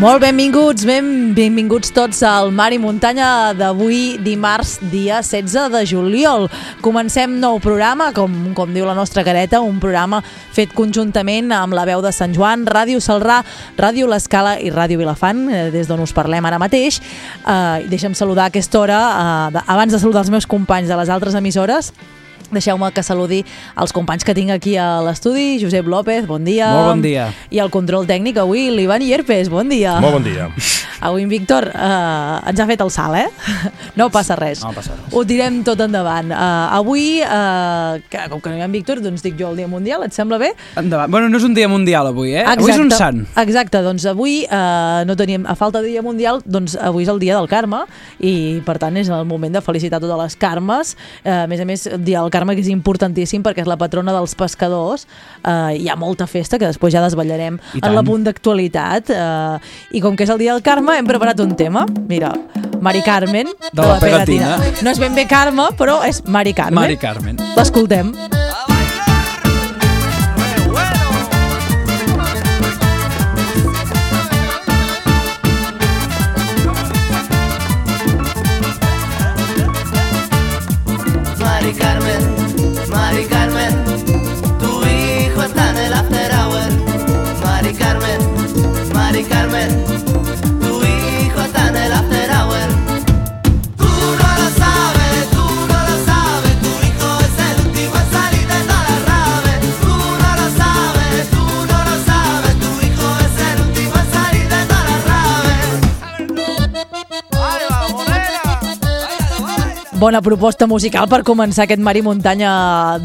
Molt benvinguts, ben, benvinguts tots al Mar i Muntanya d'avui dimarts, dia 16 de juliol. Comencem nou programa, com, com diu la nostra careta, un programa fet conjuntament amb la veu de Sant Joan, Ràdio Salrà, Ràdio L'Escala i Ràdio Vilafant, eh, des d'on us parlem ara mateix. Eh, deixa'm saludar a aquesta hora, eh, abans de saludar els meus companys de les altres emissores, Deixeu-me que saludi els companys que tinc aquí a l'estudi. Josep López, bon dia. Molt bon dia. I el control tècnic avui, l'Ivan Ierpes, bon dia. Molt bon dia. Avui en Víctor eh, ens ha fet el salt, eh? No passa res. No passa res. Ho tirem tot endavant. Uh, avui, uh, que, com que no hi ha en Víctor, doncs dic jo el Dia Mundial, et sembla bé? Endavant. Bueno, no és un dia mundial avui, eh? Avui és un sant. Exacte, doncs avui uh, no teníem, a falta de Dia Mundial, doncs avui és el Dia del Carme i per tant és el moment de felicitar totes les Carmes. Uh, a més a més, el Dia del Carme que és importantíssim perquè és la patrona dels pescadors. Uh, hi ha molta festa que després ja desvetllarem I en la punt d'actualitat. Uh, I com que és el Dia del Carme, hem preparat un tema. Mira, Mari Carmen, De la pegatina. No és ben bé Carme, però és Mari Carmen. Mari Carmen. L'escoltem. Bona proposta musical per començar aquest Mar i Muntanya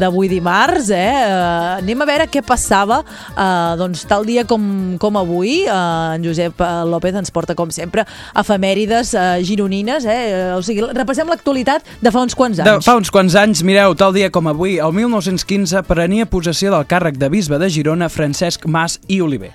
d'avui dimarts. Eh? Eh, anem a veure què passava eh, doncs, tal dia com, com avui. Eh, en Josep López ens porta, com sempre, efemèrides eh, gironines. Eh? O sigui, repassem l'actualitat de fa uns quants De, anys. fa uns quants anys, mireu, tal dia com avui, el 1915 prenia possessió del càrrec de bisbe de Girona Francesc Mas i Oliver.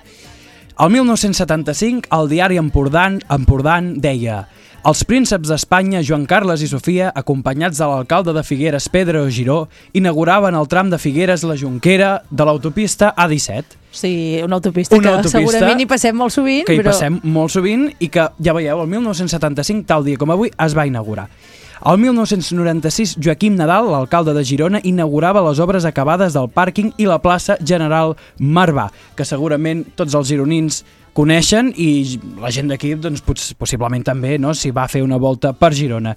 El 1975, el diari Empordan, Empordan deia els prínceps d'Espanya, Joan Carles i Sofia, acompanyats de l'alcalde de Figueres, Pedro Giró, inauguraven el tram de Figueres la Jonquera de l'autopista A17. Sí, una autopista Una que autopista segurament hi passem molt sovint, que hi però passem molt sovint i que, ja veieu, el 1975, tal dia com avui, es va inaugurar. El 1996, Joaquim Nadal, l'alcalde de Girona, inaugurava les obres acabades del pàrquing i la plaça General Marvà, que segurament tots els gironins coneixen i la gent d'aquí doncs, possiblement també no, si va fer una volta per Girona.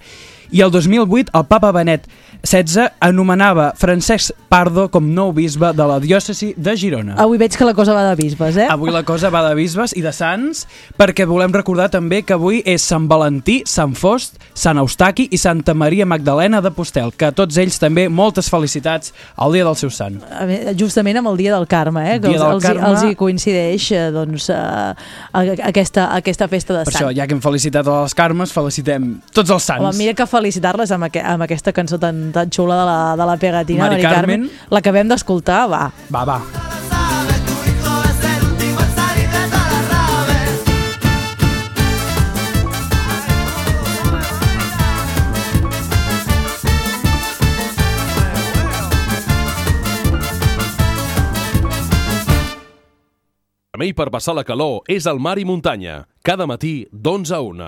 I el 2008 el papa Benet XVI anomenava Francesc Pardo com nou bisbe de la diòcesi de Girona. avui veig que la cosa va de bisbes, eh? Avui la cosa va de bisbes i de sants, perquè volem recordar també que avui és Sant Valentí, Sant Fost, Sant Eustaqui i Santa Maria Magdalena de Postel, que a tots ells també moltes felicitats al dia del seu sant. Justament amb el dia del Carme, eh? que Dia els, del els, Carme. els hi coincideix eh, doncs, eh, a- aquesta, aquesta festa de Per Sant. això, ja que hem felicitat a les Carmes, felicitem tots els sants. Home, mira que felicitar-les amb, aqu amb aquesta cançó tan, tan xula de la, de la pegatina, Mari Mari Carmen. Carmen. L'acabem d'escoltar, va. Va, va. Remei per passar la calor és el Mar i Muntanya. Cada matí d'11 a 1.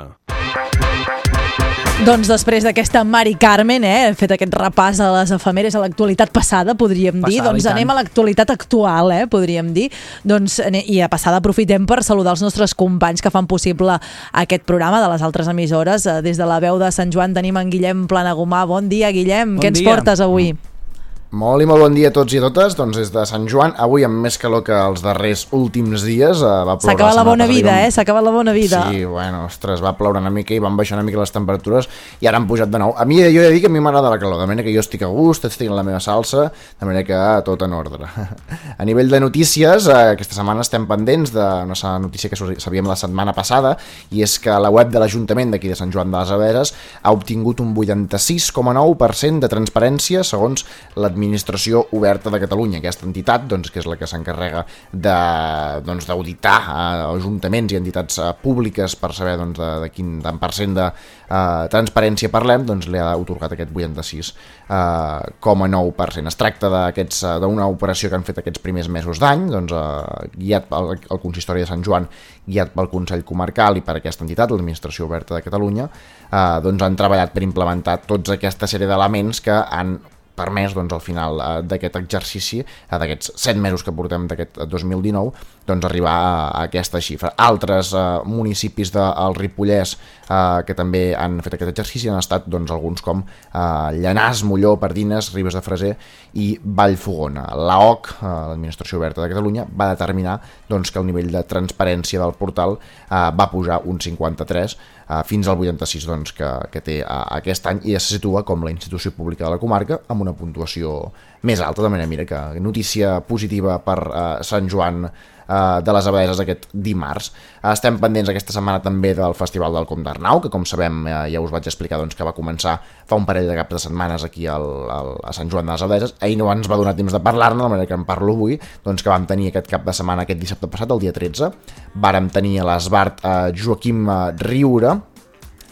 Doncs després d'aquesta Mari Carmen, eh, hem fet aquest repàs a les efemèries a l'actualitat passada, podríem dir, Passada, doncs i tant. anem a l'actualitat actual, eh, podríem dir, doncs, i a passada aprofitem per saludar els nostres companys que fan possible aquest programa de les altres emissores. Eh, Des de la veu de Sant Joan tenim en Guillem Planagumà. Bon dia, Guillem, Bon què ens dia. portes avui? Molt i molt bon dia a tots i a totes. Doncs des de Sant Joan, avui amb més calor que els darrers últims dies. Eh, va S'ha acabat la bona vida, eh? S'ha acabat la bona vida. Sí, bueno, ostres, va ploure una mica i van baixar una mica les temperatures i ara han pujat de nou. A mi, jo he de dir que a mi m'agrada la calor, de manera que jo estic a gust, estic en la meva salsa, de manera que tot en ordre. A nivell de notícies, eh, aquesta setmana estem pendents d'una notícia que sabíem la setmana passada i és que la web de l'Ajuntament d'aquí de Sant Joan de les Aberes ha obtingut un 86,9% de transparència segons l'administració l'Administració Oberta de Catalunya, aquesta entitat doncs, que és la que s'encarrega doncs, d'auditar doncs, ajuntaments i entitats eh, públiques per saber doncs, de, de quin tant per cent de eh, transparència parlem, doncs li ha otorgat aquest 86,9%. Eh, es tracta eh, d'una operació que han fet aquests primers mesos d'any, doncs, eh, guiat pel el consistori de Sant Joan, guiat pel Consell Comarcal i per aquesta entitat, l'Administració Oberta de Catalunya, eh, doncs han treballat per implementar tots aquesta sèrie d'elements que han permès doncs, al final eh, d'aquest exercici, eh, d'aquests 7 mesos que portem d'aquest 2019, doncs, arribar a, a aquesta xifra. Altres eh, municipis del Ripollès eh, que també han fet aquest exercici han estat doncs, alguns com eh, Llanàs, Molló, Pardines, Ribes de Freser i Vallfogona. L'AOC, eh, l'Administració Oberta de Catalunya, va determinar doncs, que el nivell de transparència del portal eh, va pujar un 53 eh, fins al 86 doncs, que, que té eh, aquest any i ja se situa com la institució pública de la comarca amb una puntuació més alta, de manera mira que notícia positiva per eh, Sant Joan eh, de les Abadeses aquest dimarts. Estem pendents aquesta setmana també del Festival del Comte d'Arnau, que com sabem eh, ja us vaig explicar doncs, que va començar fa un parell de caps de setmanes aquí al, al, a Sant Joan de les Abadeses. Ahir no ens va donar temps de parlar-ne, de manera que en parlo avui, doncs que vam tenir aquest cap de setmana, aquest dissabte passat, el dia 13. Vàrem tenir a l'Esbart eh, Joaquim eh, Riure,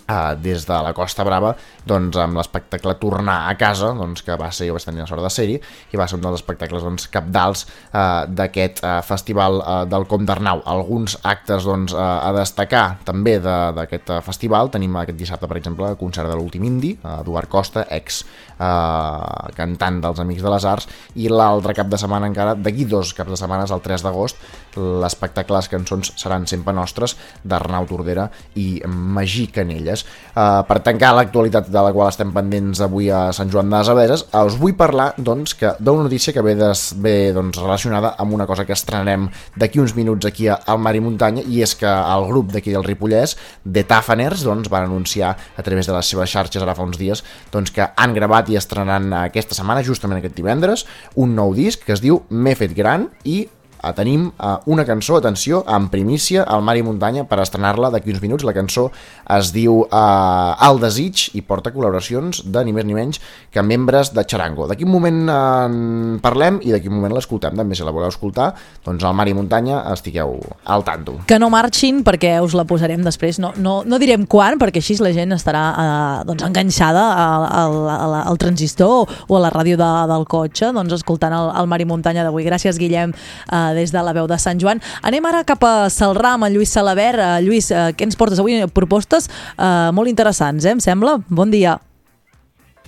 Uh, des de la Costa Brava doncs, amb l'espectacle Tornar a casa doncs, que va ser, jo vaig tenir la sort de ser-hi i va ser un dels espectacles doncs, capdals uh, d'aquest uh, festival uh, del Com d'Arnau. Alguns actes doncs, uh, a destacar també d'aquest uh, festival, tenim aquest dissabte per exemple el concert de l'últim indi, uh, Eduard Costa, ex uh, cantant dels Amics de les Arts i l'altre cap de setmana encara, d'aquí dos caps de setmanes, el 3 d'agost, l'espectacle Les cançons seran sempre nostres d'Arnau Tordera i Magí Canella Vallès. Uh, per tancar l'actualitat de la qual estem pendents avui a Sant Joan de les Aberes, us vull parlar doncs, que d'una notícia que ve, des, ve doncs, relacionada amb una cosa que estrenarem d'aquí uns minuts aquí al Mar i Muntanya, i és que el grup d'aquí del Ripollès, de Tafaners, doncs, van anunciar a través de les seves xarxes ara fa uns dies doncs, que han gravat i estrenaran aquesta setmana, justament aquest divendres, un nou disc que es diu M'he fet gran i eh, tenim eh, una cançó, atenció, en primícia al Mar i Muntanya per estrenar-la d'aquí uns minuts. La cançó es diu eh, El desig i porta col·laboracions de ni més ni menys que membres de Charango. D'aquí un moment en parlem i d'aquí un moment l'escoltem. També si la voleu escoltar, doncs al Mar i Muntanya estigueu al tanto. Que no marxin perquè us la posarem després. No, no, no direm quan perquè així la gent estarà eh, doncs enganxada al, al, al, al transistor o a la ràdio de, del cotxe doncs escoltant el, el Mar i Muntanya d'avui. Gràcies, Guillem, eh, des de la veu de Sant Joan. Anem ara cap a Salrà amb en Lluís Salaver. Uh, Lluís, uh, què ens portes avui? Propostes uh, molt interessants, eh, em sembla? Bon dia.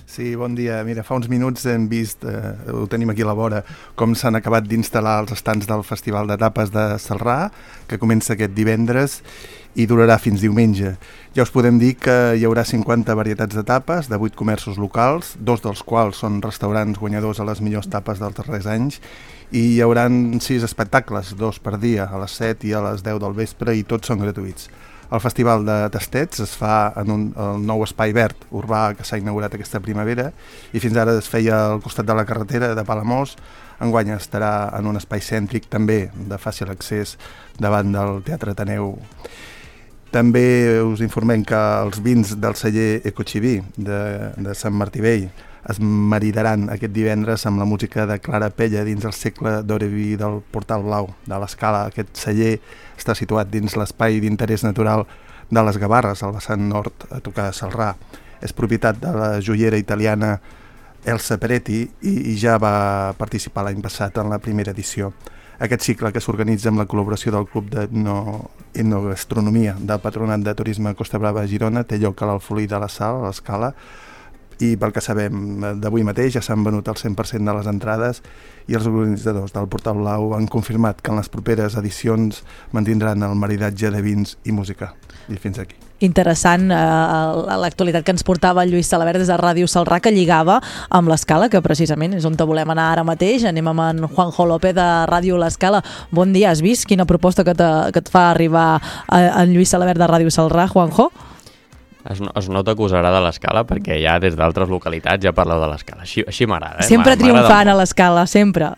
Sí, bon dia. Mira, fa uns minuts hem vist, eh, ho tenim aquí a la vora, com s'han acabat d'instal·lar els estants del Festival de Tapes de Salrà, que comença aquest divendres i durarà fins diumenge. Ja us podem dir que hi haurà 50 varietats de tapes de 8 comerços locals, dos dels quals són restaurants guanyadors a les millors tapes dels darrers anys, i hi haurà sis espectacles, dos per dia, a les 7 i a les 10 del vespre, i tots són gratuïts. El Festival de Tastets es fa en un el nou espai verd urbà que s'ha inaugurat aquesta primavera i fins ara es feia al costat de la carretera de Palamós. Enguany estarà en un espai cèntric també de fàcil accés davant del Teatre Ateneu. També us informem que els vins del celler Ecochiví de, de Sant Martí Vell es maridaran aquest divendres amb la música de Clara Pella dins el segle d'Orevi del Portal Blau de l'Escala. Aquest celler està situat dins l'espai d'interès natural de les Gavarres, al vessant nord, a tocar de Salrà. És propietat de la joiera italiana Elsa Peretti i, i ja va participar l'any passat en la primera edició. Aquest cicle que s'organitza amb la col·laboració del Club d'Etnogastronomia del Patronat de Turisme Costa Brava Girona té lloc a l'Alfolí de la Sal, a l'Escala, i pel que sabem d'avui mateix ja s'han venut el 100% de les entrades i els organitzadors del Portal Blau han confirmat que en les properes edicions mantindran el maridatge de vins i música. I fins aquí. Interessant eh, l'actualitat que ens portava el Lluís Salabert des de Ràdio Salrà que lligava amb l'Escala, que precisament és on te volem anar ara mateix. Anem amb en Juanjo López de Ràdio L'Escala. Bon dia, has vist quina proposta que, te, que et fa arribar eh, en Lluís Salabert de Ràdio Salrà, Juanjo? Es, es nota que us agrada l'escala perquè ja des d'altres localitats ja parleu de l'escala. Així, així m'agrada. Eh? Sempre triomfant a l'Escala, sempre.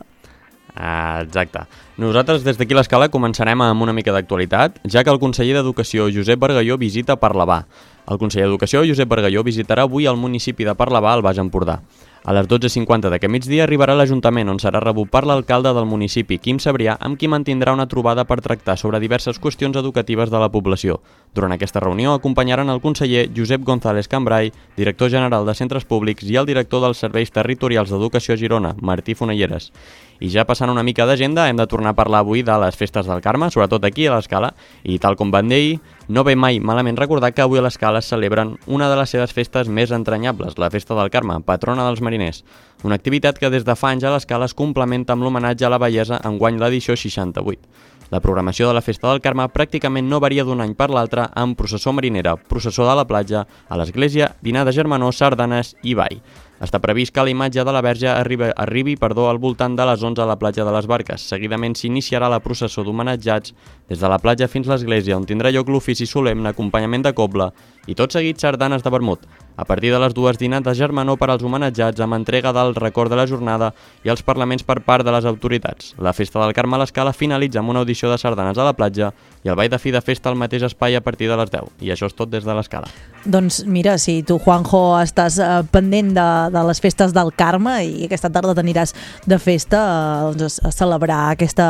Ah, exacte. Nosaltres des d'aquí l'escala començarem amb una mica d'actualitat, ja que el conseller d'Educació Josep Bargalló visita Parlavà. El conseller d'Educació Josep Bargalló visitarà avui el municipi de Parlavà al Baix Empordà. A les 12.50 d'aquest migdia arribarà l'Ajuntament on serà rebut per l'alcalde del municipi, Quim Sabrià, amb qui mantindrà una trobada per tractar sobre diverses qüestions educatives de la població. Durant aquesta reunió acompanyaran el conseller Josep González Cambrai, director general de Centres Públics i el director dels Serveis Territorials d'Educació Girona, Martí Fonelleres. I ja passant una mica d'agenda, hem de tornar a parlar avui de les festes del Carme, sobretot aquí a l'Escala, i tal com van dir, no ve mai malament recordar que avui a l'Escala es celebren una de les seves festes més entranyables, la Festa del Carme, patrona dels mariners. Una activitat que des de fa anys a l'Escala es complementa amb l'homenatge a la bellesa enguany l'edició 68. La programació de la Festa del Carme pràcticament no varia d'un any per l'altre amb processó marinera, processó de la platja, a l'església, dinar de germanor, sardanes i ball. Està previst que la imatge de la Verge arribi, arribi perdó, al voltant de les 11 a la platja de les Barques. Seguidament s'iniciarà la processó d'homenatjats des de la platja fins a l'església, on tindrà lloc l'ofici solemne, acompanyament de coble i tot seguit sardanes de vermut. A partir de les dues dinars de germanor per als homenatjats amb entrega del record de la jornada i els parlaments per part de les autoritats. La festa del Carme a l'Escala finalitza amb una audició de sardanes a la platja i el ball de fi de festa al mateix espai a partir de les 10. I això és tot des de l'Escala. Doncs mira, si tu, Juanjo, estàs eh, pendent de, de les festes del Carme i aquesta tarda t'aniràs de festa eh, doncs, a celebrar aquesta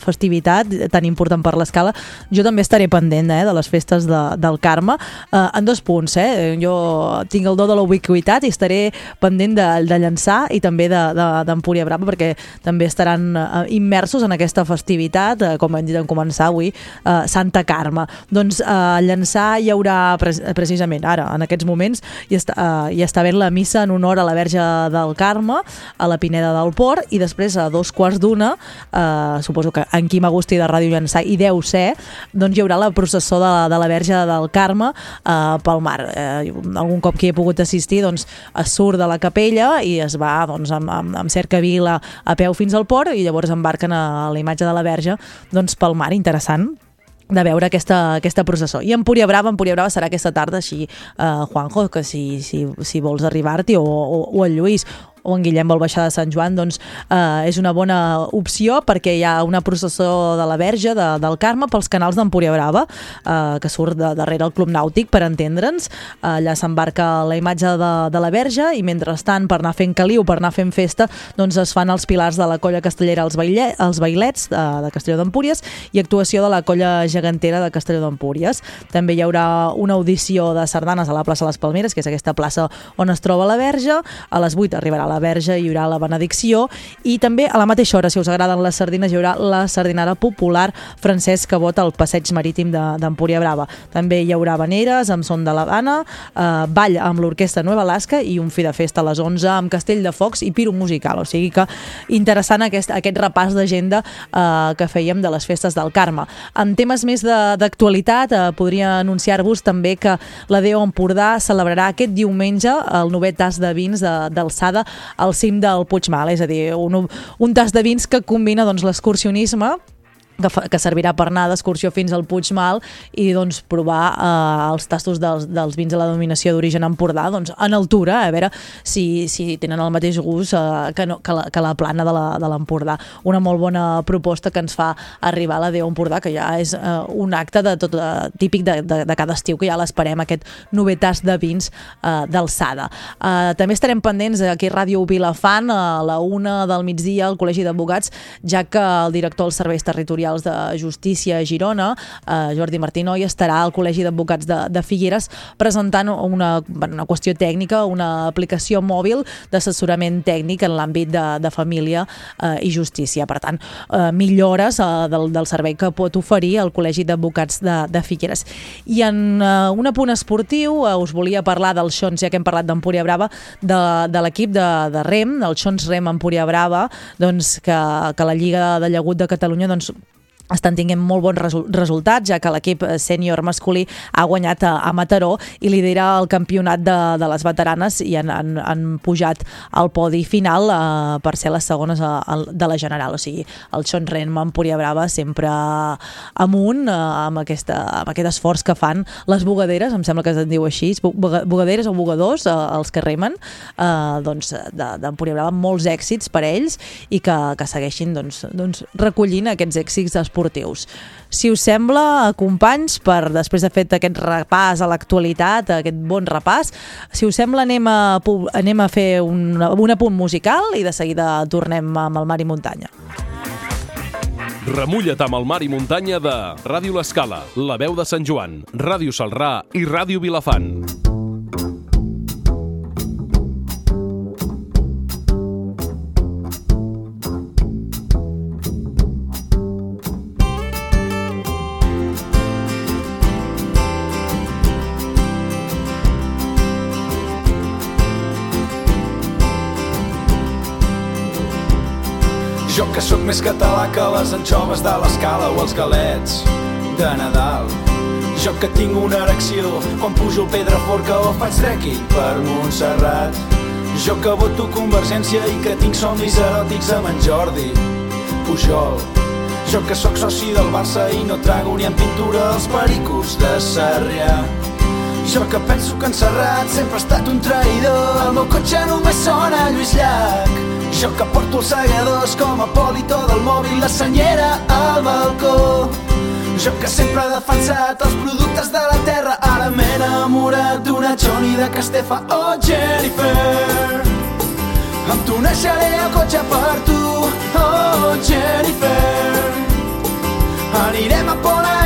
festivitat tan important per l'escala, jo també estaré pendent eh, de les festes de, del Carme eh, en dos punts. Eh? Jo tinc el do de la ubiquitat i estaré pendent de, de llançar i també d'Empúria de, de, Brava perquè també estaran eh, immersos en aquesta festivitat, eh, com hem dit en començar avui, eh, Santa Carme. Doncs eh, llançar hi haurà pres precisament ara, en aquests moments, hi està, eh, hi està havent la missa en honor a la Verge del Carme, a la Pineda del Port, i després a dos quarts d'una, eh, suposo que en Quim Agustí de Ràdio Llançà, i deu ser, doncs hi haurà la processó de, de la Verge del Carme eh, pel mar. Eh, algun cop que hi he pogut assistir, doncs es surt de la capella i es va doncs, amb, amb, amb cercavila a peu fins al port i llavors embarquen a la imatge de la Verge doncs, pel mar. Interessant de veure aquesta, aquesta processó. I Empúria Brava, Empúria Brava serà aquesta tarda, així, eh, Juanjo, que si, si, si vols arribar-t'hi, o, o, o el Lluís, o en Guillem vol baixar de Sant Joan, doncs eh, és una bona opció perquè hi ha una processó de la Verge de, del Carme pels canals d'Empúria Brava, eh, que surt de, darrere el Club Nàutic, per entendre'ns. Eh, allà s'embarca la imatge de, de la Verge i mentrestant, per anar fent caliu, per anar fent festa, doncs es fan els pilars de la colla castellera als, baile, als bailets de, de Castelló d'Empúries i actuació de la colla gegantera de Castelló d'Empúries. També hi haurà una audició de sardanes a la plaça Les Palmeres, que és aquesta plaça on es troba la Verge. A les 8 arribarà la Verge, hi haurà la benedicció i també a la mateixa hora, si us agraden les sardines, hi haurà la sardinada popular Francesc Cabot al passeig marítim de- d'Empúria Brava. També hi haurà veneres amb son de l'Havana, eh, ball amb l'Orquestra Nueva Alaska i un fi de festa a les 11 amb Castell de Focs i Piro Musical. O sigui que interessant aquest, aquest repàs d'agenda eh, que fèiem de les festes del Carme. En temes més de- d'actualitat, eh, podria anunciar-vos també que la DEO Empordà celebrarà aquest diumenge el novè tas de vins de- d'alçada al cim del Puigmal, és a dir, un, un tas de vins que combina doncs, l'excursionisme que, fa, que servirà per anar d'excursió fins al Puigmal i doncs provar eh, els tastos dels, dels vins de la dominació d'origen Empordà doncs, en altura, a veure si, si tenen el mateix gust eh, que, no, que, la, que la plana de l'Empordà. Una molt bona proposta que ens fa arribar a la Déu Empordà, que ja és eh, un acte de tot, eh, típic de, de, de cada estiu, que ja l'esperem, aquest novè tast de vins eh, d'alçada. Eh, també estarem pendents aquí a Ràdio Vilafant a la una del migdia al Col·legi d'Advocats, ja que el director dels serveis territorials de Justícia a Girona, eh, Jordi Martinoy, estarà al Col·legi d'Advocats de, de Figueres presentant una, una qüestió tècnica, una aplicació mòbil d'assessorament tècnic en l'àmbit de, de família eh, i justícia. Per tant, eh, millores eh, del, del servei que pot oferir el Col·legi d'Advocats de, de Figueres. I en eh, un apunt esportiu, eh, us volia parlar del Xons, ja que hem parlat d'Empúria Brava, de, de l'equip de, de rem, del Xons Rem Empúria Brava, doncs, que, que la Lliga de Llagut de Catalunya doncs, estan tinguent molt bons resu resultats, ja que l'equip eh, sènior masculí ha guanyat a, a Mataró i lidera el campionat de, de les veteranes i han, han, han pujat al podi final eh, per ser les segones a, a, de la general. O sigui, el Sean Renma, Empúria Brava, sempre amunt eh, amb, aquesta, amb aquest esforç que fan les bugaderes, em sembla que es diu així, bugaderes o bugadors, eh, els que remen, eh, doncs, d'Empúria de, Brava, molts èxits per ells i que, que segueixin doncs, doncs, recollint aquests èxits esportius. Si us sembla, companys, per després de fet aquest repàs a l'actualitat, aquest bon repàs, si us sembla anem a, anem a fer un, un apunt musical i de seguida tornem amb el Mar i Muntanya. Remulla't amb el mar i muntanya de Ràdio L'Escala, La Veu de Sant Joan, Ràdio Salrà i Ràdio Vilafant. Més català que les anxoves de l'escala o els galets de Nadal. Jo que tinc una erecció quan pujo el Pedraforca o faig trekking per Montserrat. Jo que voto Convergència i que tinc somnis eròtics amb en Jordi Pujol. Jo que sóc soci del Barça i no trago ni en pintura els pericos de Sarrià. Jo que penso que en Serrat sempre ha estat un traïdor, el meu cotxe només sona Lluís Llach. Jo que porto els segadors com a polito del mòbil, la senyera al balcó. Jo que sempre he defensat els productes de la terra, ara m'he enamorat d'una Johnny de Castefa. Oh, Jennifer, amb tu naixeré el cotxe per tu. Oh, Jennifer, anirem a Pont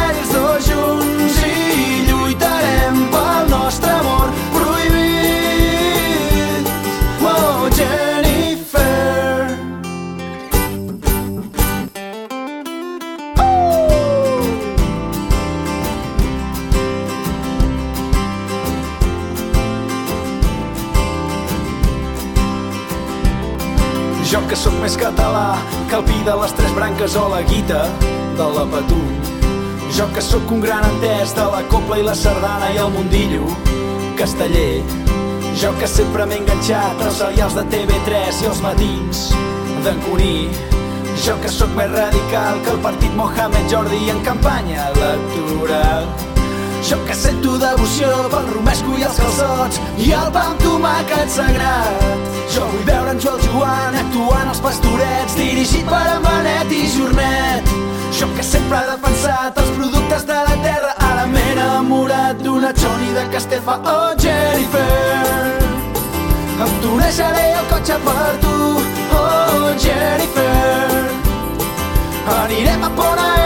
sóc més català que el pi de les tres branques o la guita de la Patum. Jo que sóc un gran entès de la copla i la sardana i el mundillo casteller. Jo que sempre m'he enganxat als serials de TV3 i els matins d'en Cuní. Jo que sóc més radical que el partit Mohamed Jordi en campanya electoral. Jo que sento devoció pel romesco i els calçots i el pa amb tomàquet sagrat. Jo vull veure en Joel Joan actuant als pastorets dirigit per en Benet i Jornet. Jo que sempre he defensat els productes de la terra ara m'he enamorat d'una Johnny de Castefa. Oh, Jennifer, tu naixeré el cotxe per tu. Oh, Jennifer, anirem a Pont Aeri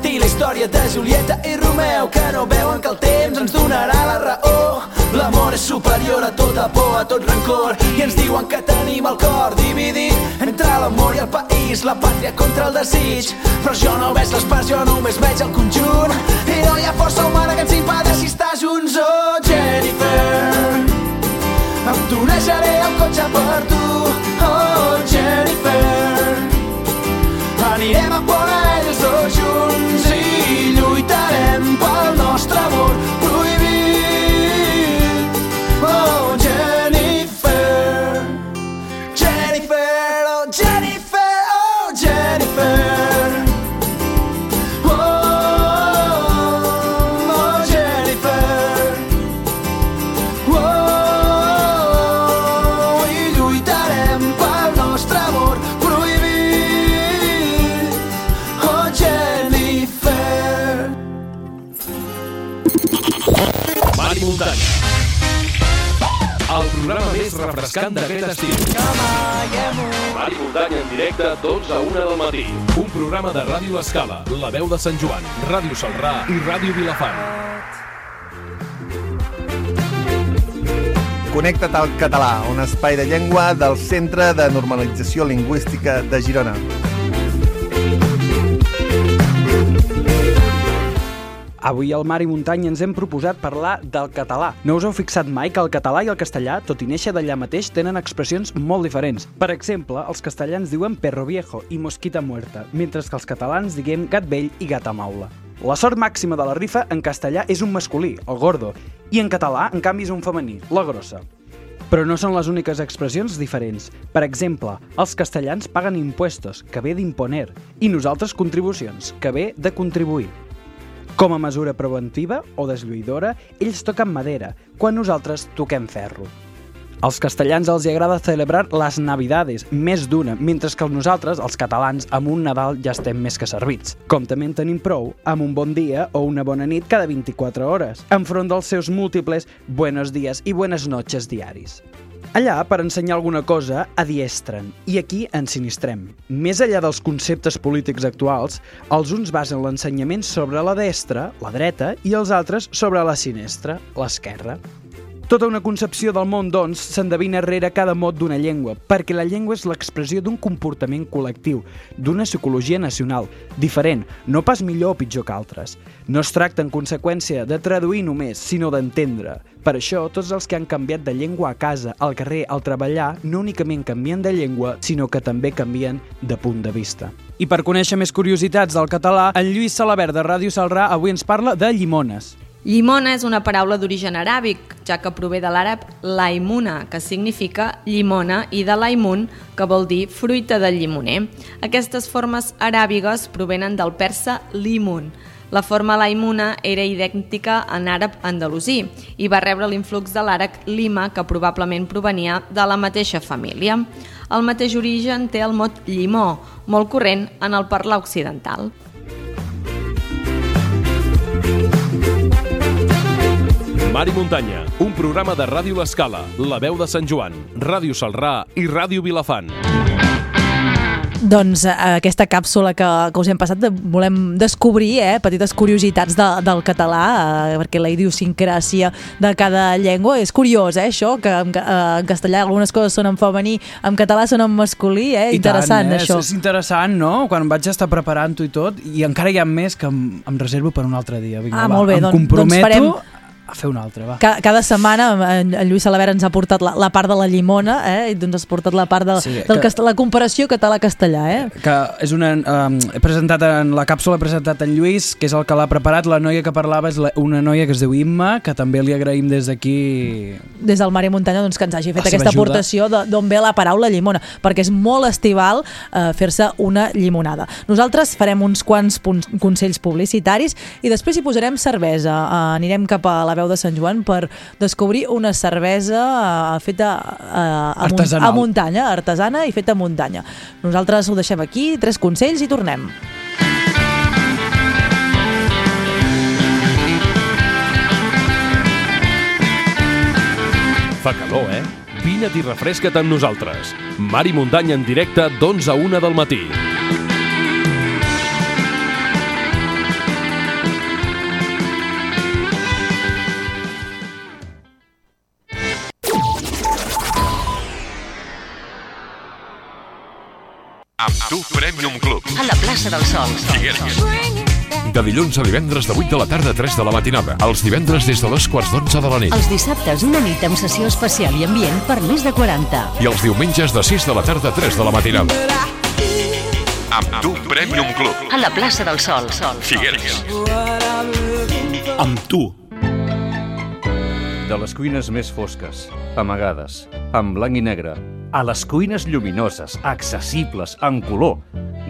repetir la història de Julieta i Romeu que no veuen que el temps ens donarà la raó. L'amor és superior a tota por, a tot rancor i ens diuen que tenim el cor dividit entre l'amor i el país, la pàtria contra el desig. Però jo no veig les parts, jo només veig el conjunt i no hi ha força humana que ens impedeixi estar junts. Oh Jennifer tu naixeré el cotxe per tu. Oh Jennifer anirem a Pont Jones. Refrescant d'aquest estiu. Mar i muntanya en directe, 12 a 1 del matí. Un programa de Ràdio Escala, La Veu de Sant Joan, Ràdio Salrà i Ràdio Vilafant. Connecta't al català, un espai de llengua del Centre de Normalització Lingüística de Girona. Avui al Mar i Muntanya ens hem proposat parlar del català. No us heu fixat mai que el català i el castellà, tot i néixer d'allà mateix, tenen expressions molt diferents. Per exemple, els castellans diuen perro viejo i mosquita muerta, mentre que els catalans diguem gat vell i gata maula. La sort màxima de la rifa en castellà és un masculí, el gordo, i en català, en canvi, és un femení, la grossa. Però no són les úniques expressions diferents. Per exemple, els castellans paguen impuestos, que ve d'imponer, i nosaltres contribucions, que ve de contribuir. Com a mesura preventiva o deslluïdora, ells toquen madera, quan nosaltres toquem ferro. Als castellans els hi agrada celebrar les Navidades, més d'una, mentre que nosaltres, els catalans, amb un Nadal ja estem més que servits. Com també en tenim prou amb un bon dia o una bona nit cada 24 hores, enfront dels seus múltiples buenos dies i buenas noches diaris. Allà, per ensenyar alguna cosa, adiestren, i aquí ens sinistrem. Més enllà dels conceptes polítics actuals, els uns basen l'ensenyament sobre la destra, la dreta, i els altres sobre la sinistra, l'esquerra. Tota una concepció del món, doncs, s'endevina rere cada mot d'una llengua, perquè la llengua és l'expressió d'un comportament col·lectiu, d'una psicologia nacional, diferent, no pas millor o pitjor que altres. No es tracta, en conseqüència, de traduir només, sinó d'entendre. Per això, tots els que han canviat de llengua a casa, al carrer, al treballar, no únicament canvien de llengua, sinó que també canvien de punt de vista. I per conèixer més curiositats del català, en Lluís Salabert de Ràdio Salrà avui ens parla de llimones. Llimona és una paraula d'origen aràbic, ja que prové de l'àrab laimuna, que significa llimona, i de laimun, que vol dir fruita del llimoner. Aquestes formes aràbigues provenen del persa limun. La forma laimuna era idèntica en àrab andalusí i va rebre l'influx de l'àrab lima, que probablement provenia de la mateixa família. El mateix origen té el mot llimó, molt corrent en el parlar occidental. Mar i Muntanya, un programa de Ràdio L'Escala, La Veu de Sant Joan, Ràdio Salrà i Ràdio Vilafant. Doncs eh, aquesta càpsula que, que us hem passat de, volem descobrir eh, petites curiositats de, del català eh, perquè la idiosincràsia de cada llengua és curiós, eh, això que en, eh, en castellà algunes coses són en femení en català són en masculí, eh? I interessant tant, eh? això És, és interessant, no? Quan vaig estar preparant-ho i tot, i encara hi ha més que em, em reservo per un altre dia. Vinga, Ah, va, molt bé, em doncs- comprometo doncs farem- a fer un altre, va. Ca cada setmana en, en Lluís Salabert ens ha portat la, la part de la llimona eh? i doncs has portat la part de, Sí, del que- cast la comparació català-castellà eh? que és una, um, he presentat en la càpsula he presentat en Lluís, que és el que l'ha preparat la noia que parlava és la, una noia que es diu Imma que també li agraïm des d'aquí des del Mar i Muntanya doncs, que ens hagi fet La aquesta ajuda. aportació d'on ve la paraula llimona, perquè és molt estival eh, fer-se una llimonada. Nosaltres farem uns quants punts, consells publicitaris i després hi posarem cervesa. Eh, anirem cap a la veu de Sant Joan per descobrir una cervesa eh, feta eh, a, mun- Artesanal. a muntanya, artesana i feta a muntanya. Nosaltres ho deixem aquí, tres consells i tornem. Fa calor, eh? Vine't i refresca't amb nosaltres. Mar i Muntanya en directe d'11 a 1 del matí. Amb tu Premium Club. A la plaça del Sol. Figueres. De dilluns a divendres de 8 de la tarda a 3 de la matinada. Els divendres des de dos quarts d'onze de la nit. Els dissabtes una nit amb sessió especial i ambient per més de 40. I els diumenges de 6 de la tarda a 3 de la matinada. Amb tu Premium Club. A la plaça del Sol. Sol. Figueres. Amb tu. De les cuines més fosques, amagades, en blanc i negre, a les cuines lluminoses, accessibles, en color,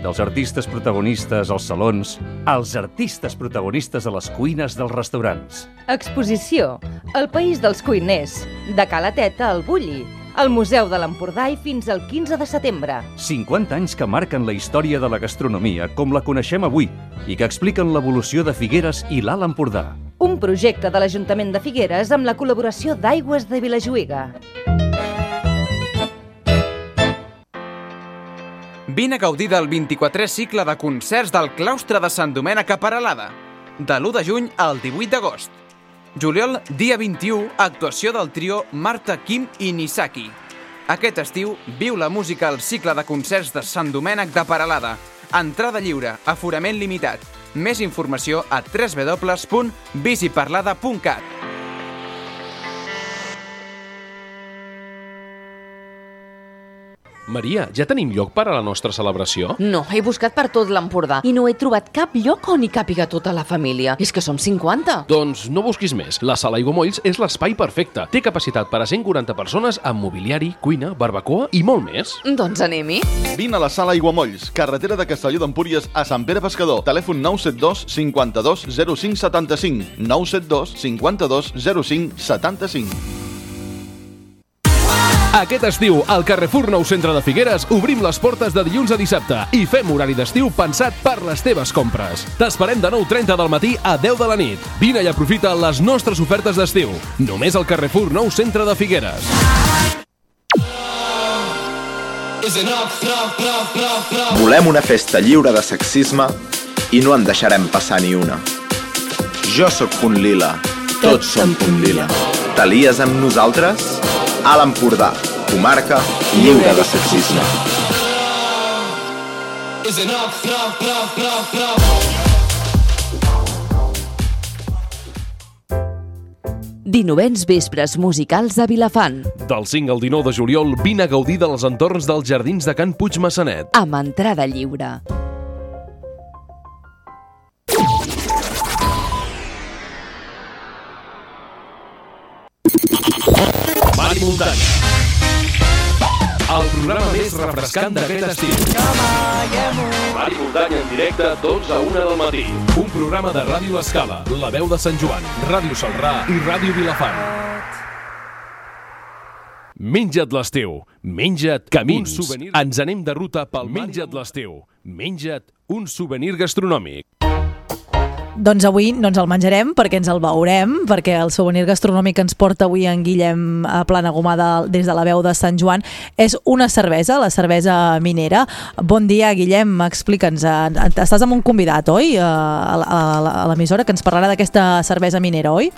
dels artistes protagonistes als salons, als artistes protagonistes a les cuines dels restaurants. Exposició El País dels Cuiners, de Cala Teta al Bulli, al Museu de l'Empordà i fins al 15 de setembre. 50 anys que marquen la història de la gastronomia com la coneixem avui i que expliquen l'evolució de Figueres i l'Alt Empordà. Un projecte de l'Ajuntament de Figueres amb la col·laboració d'Aigües de Vilajuïga. Vine a gaudir del 24è cicle de concerts del claustre de Sant Domènec a Paralada, de l'1 de juny al 18 d'agost. Juliol, dia 21, actuació del trio Marta, Kim i Nisaki. Aquest estiu, viu la música al cicle de concerts de Sant Domènec de Paralada. Entrada lliure, aforament limitat. Més informació a www.biciparlada.cat. Maria, ja tenim lloc per a la nostra celebració? No, he buscat per tot l'Empordà i no he trobat cap lloc on hi càpiga tota la família. És que som 50. Doncs no busquis més. La sala Aiguamolls és l'espai perfecte. Té capacitat per a 140 persones amb mobiliari, cuina, barbacoa i molt més. Doncs anem-hi. Vine a la sala Aiguamolls, carretera de Castelló d'Empúries a Sant Pere Pescador. Telèfon 972 52 05 75. 972 52 05 75. Aquest estiu, al Carrefour Nou Centre de Figueres, obrim les portes de dilluns a dissabte i fem horari d'estiu pensat per les teves compres. T'esperem de 9.30 del matí a 10 de la nit. Vine i aprofita les nostres ofertes d'estiu. Només al Carrefour Nou Centre de Figueres. Volem una festa lliure de sexisme i no en deixarem passar ni una. Jo sóc Punt Lila, tots som Punt Lila. T'alies amb nosaltres? A l'Empordà, comarca lliure de sexisme. Dinovens vespres musicals a Vilafant, Del 5 al 19 de juliol, vine a gaudir dels entorns dels jardins de Can Puig Massanet. amb entrada lliure. Més refrescant d'aquest estiu. Mar i muntanya en directe, 12 a 1 del matí. Un programa de Ràdio Escala, La Veu de Sant Joan, Ràdio Salrà i Ràdio Vilafant. Menja't l'estiu, menja't camins. Ens anem de ruta pel Menja't l'estiu. Menja't un souvenir gastronòmic. Doncs avui no ens el menjarem perquè ens el veurem, perquè el souvenir gastronòmic que ens porta avui en Guillem a Plana Gomada des de la veu de Sant Joan és una cervesa, la cervesa minera. Bon dia, Guillem, explica'ns. eh, Estàs amb un convidat, oi? A, a l'emissora que ens parlarà d'aquesta cervesa minera, oi?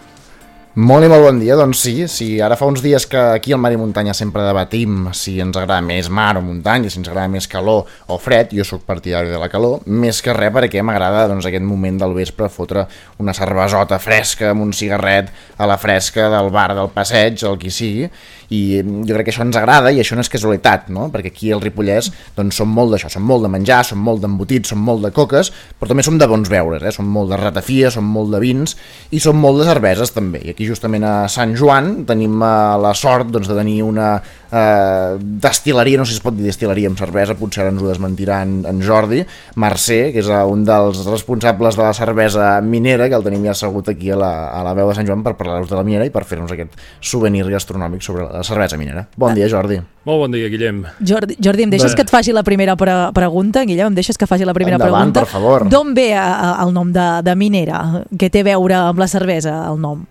Molt i molt bon dia, doncs sí, sí, ara fa uns dies que aquí al Mar i Muntanya sempre debatim si ens agrada més mar o muntanya, si ens agrada més calor o fred, jo sóc partidari de la calor, més que res perquè m'agrada doncs, aquest moment del vespre fotre una cervesota fresca amb un cigarret a la fresca del bar del passeig, el qui sigui, i jo crec que això ens agrada i això no és casualitat, no? perquè aquí al Ripollès doncs, som molt d'això, som molt de menjar, som molt d'embotits, som molt de coques, però també som de bons beures, eh? som molt de ratafia, som molt de vins i som molt de cerveses també. I aquí justament a Sant Joan tenim eh, la sort doncs, de tenir una eh, destil·leria, no sé si es pot dir destil·leria amb cervesa, potser ara ens ho desmentirà en, en Jordi, Mercè, que és eh, un dels responsables de la cervesa minera, que el tenim ja assegut aquí a la, a la veu de Sant Joan per parlar-nos de la minera i per fer-nos aquest souvenir gastronòmic sobre la cervesa minera. Bon dia, Jordi. Molt bon dia, Guillem. Jordi, Jordi em deixes Bé. que et faci la primera pre pregunta? Guillem, em deixes que faci la primera Endavant, pregunta? per favor. D'on ve a, a, el nom de, de minera? Què té a veure amb la cervesa, el nom?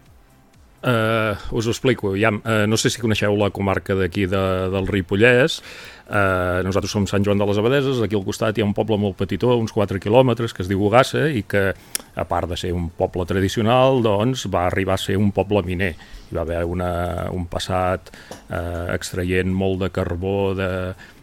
Uh, us ho explico. Ja, uh, no sé si coneixeu la comarca d'aquí de, del Ripollès. Uh, nosaltres som Sant Joan de les Abadeses, aquí al costat hi ha un poble molt petitó, uns 4 quilòmetres, que es diu Ugassa, i que, a part de ser un poble tradicional, doncs, va arribar a ser un poble miner. Hi va haver una, un passat uh, extraient molt de carbó de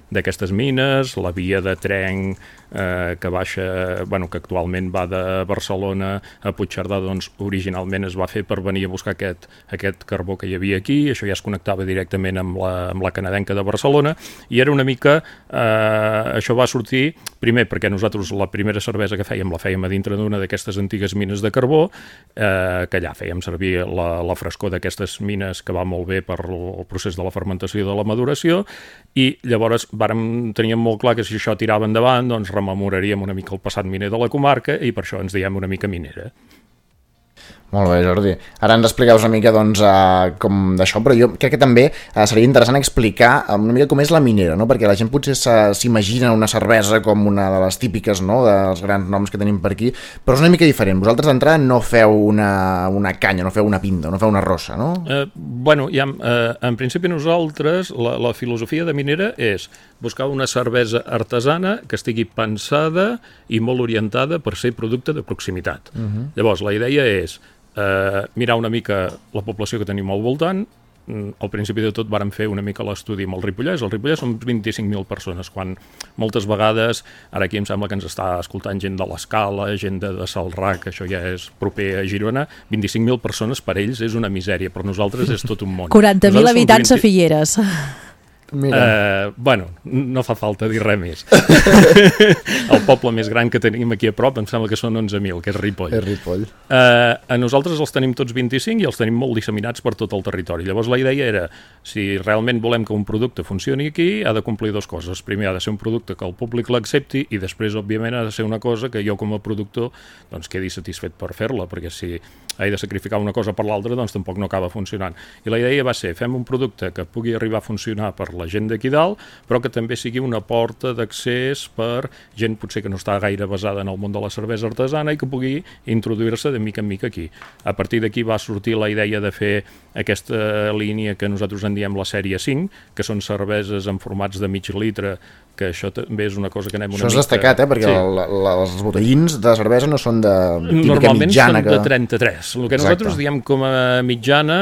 d'aquestes mines, la via de tren eh, que baixa, bueno, que actualment va de Barcelona a Puigcerdà, doncs originalment es va fer per venir a buscar aquest, aquest carbó que hi havia aquí, això ja es connectava directament amb la, amb la canadenca de Barcelona, i era una mica, eh, això va sortir, primer perquè nosaltres la primera cervesa que fèiem la fèiem a dintre d'una d'aquestes antigues mines de carbó, eh, que allà fèiem servir la, la frescor d'aquestes mines que va molt bé per el procés de la fermentació i de la maduració, i llavors vàrem, teníem molt clar que si això tirava endavant, doncs rememoraríem una mica el passat miner de la comarca i per això ens diem una mica minera. Molt bé, Jordi. Ara ens explicaus una mica doncs, uh, com d'això, però jo crec que també uh, seria interessant explicar uh, una mica com és la minera, no? perquè la gent potser se- s'imagina una cervesa com una de les típiques no? dels grans noms que tenim per aquí, però és una mica diferent. Vosaltres d'entrada no feu una, una canya, no feu una pinta, no feu una rossa, no? Eh, bueno, ja, eh, en principi nosaltres, la, la filosofia de minera és buscar una cervesa artesana que estigui pensada i molt orientada per ser producte de proximitat. Mhm. Llavors, la idea és eh, mirar una mica la població que tenim al voltant, mm, al principi de tot vàrem fer una mica l'estudi amb el Ripollès. El Ripollès són 25.000 persones, quan moltes vegades, ara aquí em sembla que ens està escoltant gent de l'Escala, gent de, de Salrà, que això ja és proper a Girona, 25.000 persones per ells és una misèria, per nosaltres és tot un món. 40.000 Nosaltres som habitants 20 a Figueres. Eh, bueno, no fa falta dir res més. el poble més gran que tenim aquí a prop em sembla que són 11.000, que és Ripoll. És Ripoll. Eh, a nosaltres els tenim tots 25 i els tenim molt disseminats per tot el territori. Llavors la idea era, si realment volem que un producte funcioni aquí, ha de complir dues coses. Primer ha de ser un producte que el públic l'accepti i després, òbviament, ha de ser una cosa que jo com a productor doncs, quedi satisfet per fer-la, perquè si he de sacrificar una cosa per l'altra, doncs tampoc no acaba funcionant. I la idea va ser, fem un producte que pugui arribar a funcionar per la gent d'aquí dalt, però que també sigui una porta d'accés per gent potser que no està gaire basada en el món de la cervesa artesana i que pugui introduir-se de mica en mica aquí. A partir d'aquí va sortir la idea de fer aquesta línia que nosaltres en diem la sèrie 5, que són cerveses en formats de mig litre, que això també és una cosa que anem una Això és mica... destacat, eh? perquè sí. la, la, els botellins de cervesa no són de típica Normalment mitjana. són de 33. El que Exacte. nosaltres diem com a mitjana,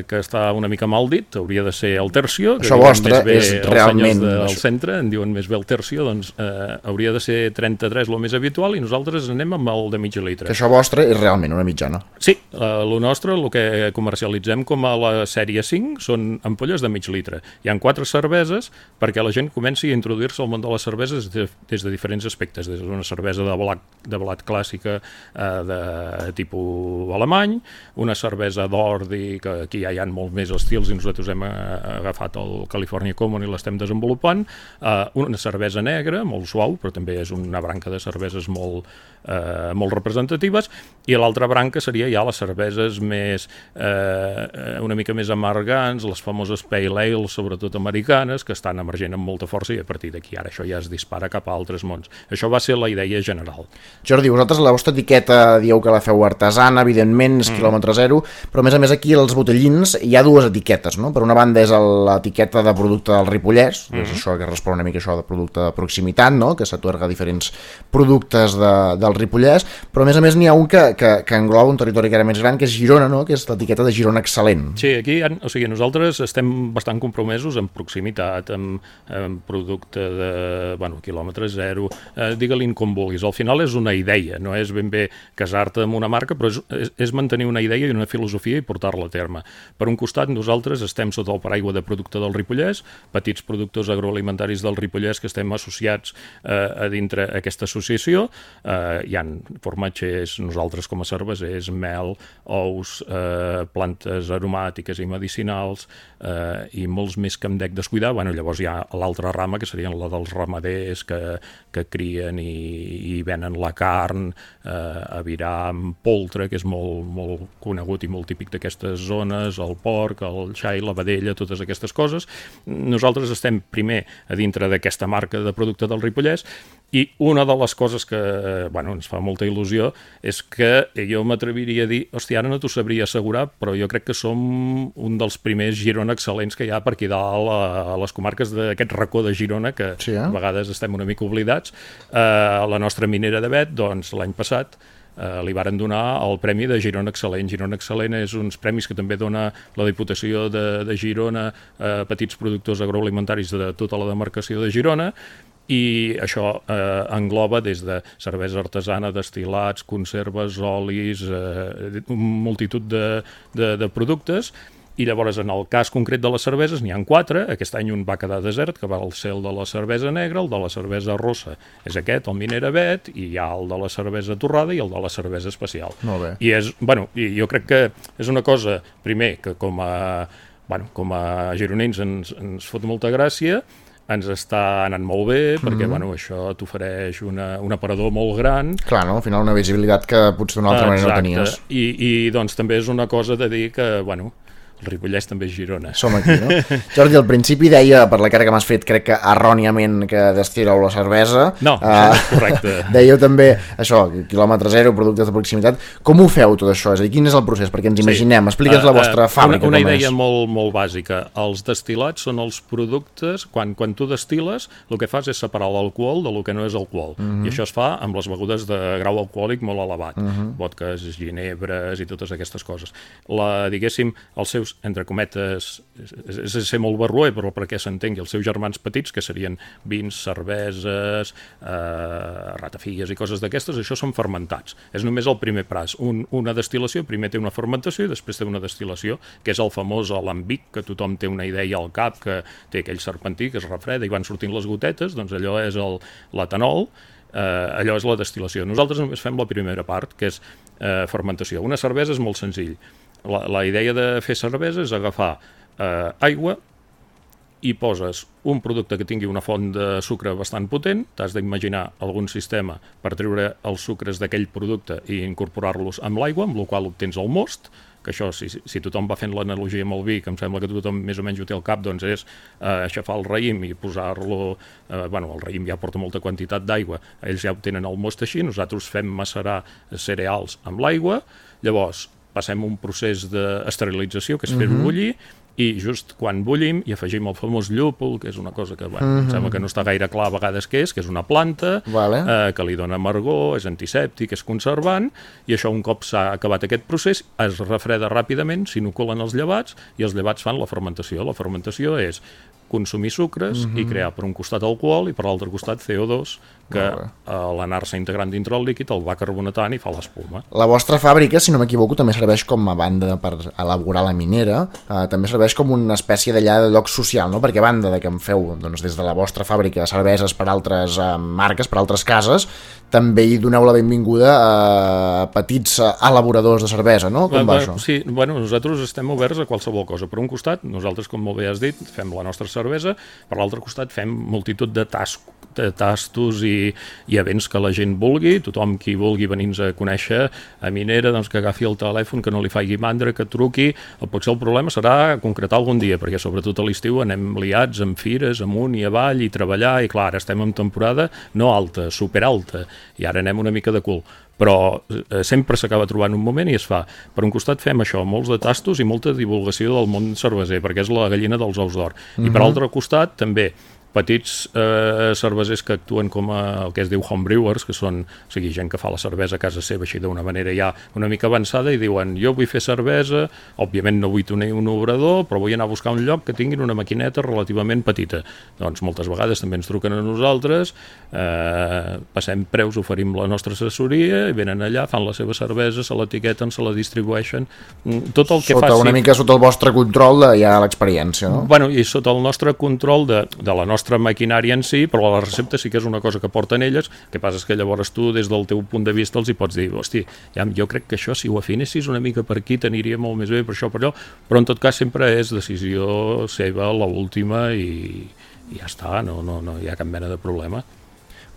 eh, que està una mica mal dit, hauria de ser el tercio. que Això diuen vostre més bé és els realment- senyors del això- centre, en diuen més bé el tercio, doncs eh, hauria de ser 33 el més habitual i nosaltres anem amb el de mig litre. Que això vostre és realment una mitjana. Sí, eh, el nostre, el que comercialitzem com a la sèrie 5, són ampolles de mig litre. Hi han quatre cerveses perquè la gent comenci a introduir-se al món de les cerveses des de, des de diferents aspectes, des d'una cervesa de blat, de blat clàssica eh, de tipus alemany, una cervesa d'ordi, que aquí ja hi ha molt més estils i nosaltres hem eh, agafat el California Common i l'estem desenvolupant, eh, una cervesa negra, molt suau, però també és una branca de cerveses molt, eh, molt representatives, i l'altra branca seria ja les cerveses més, eh, una mica més amargants, les famoses Pale Ale, sobretot americanes, que estan emergent amb molta força i a partir d'aquí ara això ja es dispara cap a altres mons. Això va ser la idea general. Jordi, vosaltres la vostra etiqueta dieu que la feu artesana, evidentment, és Mm. quilòmetre zero, però a més a més aquí als botellins hi ha dues etiquetes, no? Per una banda és l'etiqueta de producte del Ripollès, que és això que respon una mica això de producte de proximitat, no? Que s'atorga diferents productes de, del Ripollès, però a més a més n'hi ha un que, que, que engloba un territori que era més gran, que és Girona, no? Que és l'etiqueta de Girona Excel·lent. Sí, aquí o sigui, nosaltres estem bastant compromesos amb proximitat, amb, amb producte de, bueno, quilòmetre zero, eh, digue-li com vulguis. Al final és una idea, no és ben bé casar-te amb una marca, però és, és, és mantenir una idea i una filosofia i portar-la a terme. Per un costat, nosaltres estem sota el paraigua de producte del Ripollès, petits productors agroalimentaris del Ripollès que estem associats eh, a dintre aquesta associació. Eh, hi han formatgers, nosaltres com a cervesers, mel, ous, eh, plantes aromàtiques i medicinals eh, i molts més que em dec descuidar. Bueno, llavors hi ha l'altra rama, que serien la dels ramaders que, que crien i, i venen la carn, eh, aviram, poltre, que és molt, molt conegut i molt típic d'aquestes zones, el porc, el xai, la vedella, totes aquestes coses. Nosaltres estem primer a dintre d'aquesta marca de producte del Ripollès i una de les coses que bueno, ens fa molta il·lusió és que jo m'atreviria a dir, hòstia, ara no t'ho sabria assegurar, però jo crec que som un dels primers Girona excel·lents que hi ha per aquí dalt a, les comarques d'aquest racó de Girona, que sí, eh? a vegades estem una mica oblidats. Eh, la nostra minera de Bet, doncs, l'any passat, eh, li varen donar el Premi de Girona Excel·lent. Girona Excel·lent és uns premis que també dona la Diputació de, de Girona a petits productors agroalimentaris de tota la demarcació de Girona i això eh, engloba des de cervesa artesana, destil·lats, conserves, olis, eh, multitud de, de, de productes i llavors en el cas concret de les cerveses n'hi han quatre, aquest any un va quedar desert que va al cel de la cervesa negra, el de la cervesa rossa és aquest, el Minera Bet i hi ha el de la cervesa torrada i el de la cervesa especial Molt bé. i és, bueno, i jo crec que és una cosa, primer, que com a, bueno, com a gironins ens, ens fot molta gràcia, ens està anant molt bé, perquè Mhm. bueno, això t'ofereix una, un aparador molt gran. Clar, no? Al final una visibilitat que potser d'una altra manera no tenies. I, I doncs també és una cosa de dir que, bueno, el Ripollès també és Girona. Som aquí, no? Jordi, al principi deia, per la cara que m'has fet, crec que erròniament que destileu la cervesa. No, és correcte. Dèieu també, això, quilòmetre zero, productes de proximitat. Com ho feu tot això? És a dir, quin és el procés? Perquè ens imaginem, explica'ns la Eh, vostra eh, fàbrica Una, una idea és. molt, molt bàsica. Els destil·lats són els productes, quan, quan tu destil·les, el que fas és separar l'alcohol del que no és alcohol. Mhm. I això es fa amb les begudes de grau alcohòlic molt elevat. Mhm. Vodques, ginebres i totes aquestes coses. La, diguéssim, el seu seus, entre cometes, és, és, ser molt barroer, però perquè s'entengui, els seus germans petits, que serien vins, cerveses, eh, ratafigues i coses d'aquestes, això són fermentats. És només el primer pas. Un, una destil·lació, primer té una fermentació i després té una destil·lació, que és el famós alambic, que tothom té una idea al cap, que té aquell serpentí que es refreda i van sortint les gotetes, doncs allò és l'etanol, eh, allò és la destil·lació. Nosaltres només fem la primera part, que és eh, fermentació. Una cervesa és molt senzill. La, la idea de fer cervesa és agafar eh, aigua i poses un producte que tingui una font de sucre bastant potent, t'has d'imaginar algun sistema per treure els sucres d'aquell producte i incorporar-los amb l'aigua, amb la qual obtens el most, que això, si, si tothom va fent l'analogia amb el vi, que em sembla que tothom més o menys ho té al cap, doncs és eh, aixafar el raïm i posar-lo... Eh, bueno, el raïm ja porta molta quantitat d'aigua, ells ja obtenen el most així, nosaltres fem macerar cereals amb l'aigua, llavors passem un procés d'esterilització, que és fer-ho Mhm. bullir, i just quan bullim hi afegim el famós llúpol, que és una cosa que bueno, Mhm. em sembla que no està gaire clar a vegades què és, que és una planta Vale. eh, que li dona amargor, és antisèptic, és conservant, i això un cop s'ha acabat aquest procés es refreda ràpidament, s'inoculen els llevats i els llevats fan la fermentació. La fermentació és consumir sucres Mhm. i crear per un costat alcohol i per l'altre costat CO2 que a l'anar-se integrant dintre el líquid el va carbonatant i fa l'espuma. La vostra fàbrica, si no m'equivoco, també serveix com a banda per elaborar la minera, eh, també serveix com una espècie d'allà de lloc social, no? perquè a banda de que en feu doncs, des de la vostra fàbrica cerveses per altres eh, marques, per altres cases, també hi doneu la benvinguda a petits elaboradors de cervesa, no? Com va Va- això? Sí, bueno, nosaltres estem oberts a qualsevol cosa. Per un costat, nosaltres, com molt bé has dit, fem la nostra cervesa, per l'altre costat fem multitud de, tas de tastos i, i events que la gent vulgui, tothom qui vulgui venir-nos a conèixer a Minera, doncs que agafi el telèfon, que no li faci mandra, que truqui, el, potser el problema serà concretar algun dia, perquè sobretot a l'estiu anem liats amb fires, amunt i avall i treballar, i clar, estem en temporada no alta, superalta, i ara anem una mica de cul però eh, sempre s'acaba trobant un moment i es fa. Per un costat fem això, molts de tastos i molta divulgació del món cerveser, perquè és la gallina dels ous d'or. I per Mhm. altre costat també petits eh, cervesers que actuen com a, el que es diu homebrewers, que són o sigui, gent que fa la cervesa a casa seva així d'una manera ja una mica avançada i diuen jo vull fer cervesa, òbviament no vull tenir un obrador, però vull anar a buscar un lloc que tinguin una maquineta relativament petita. Doncs moltes vegades també ens truquen a nosaltres, eh, passem preus, oferim la nostra assessoria i venen allà, fan la seva cervesa, se l'etiqueten, se la distribueixen, mm, tot el que Sota faci... una mica sota el vostre control de ja l'experiència, no? Bueno, i sota el nostre control de, de la nostra maquinària en si, però la recepta sí que és una cosa que porten elles, el que passa és que llavors tu, des del teu punt de vista, els hi pots dir, hosti, ja, jo crec que això, si ho afinessis una mica per aquí, t'aniria molt més bé, per això, per allò, però en tot cas sempre és decisió seva, la última, i, i ja està, no, no, no hi ha cap mena de problema.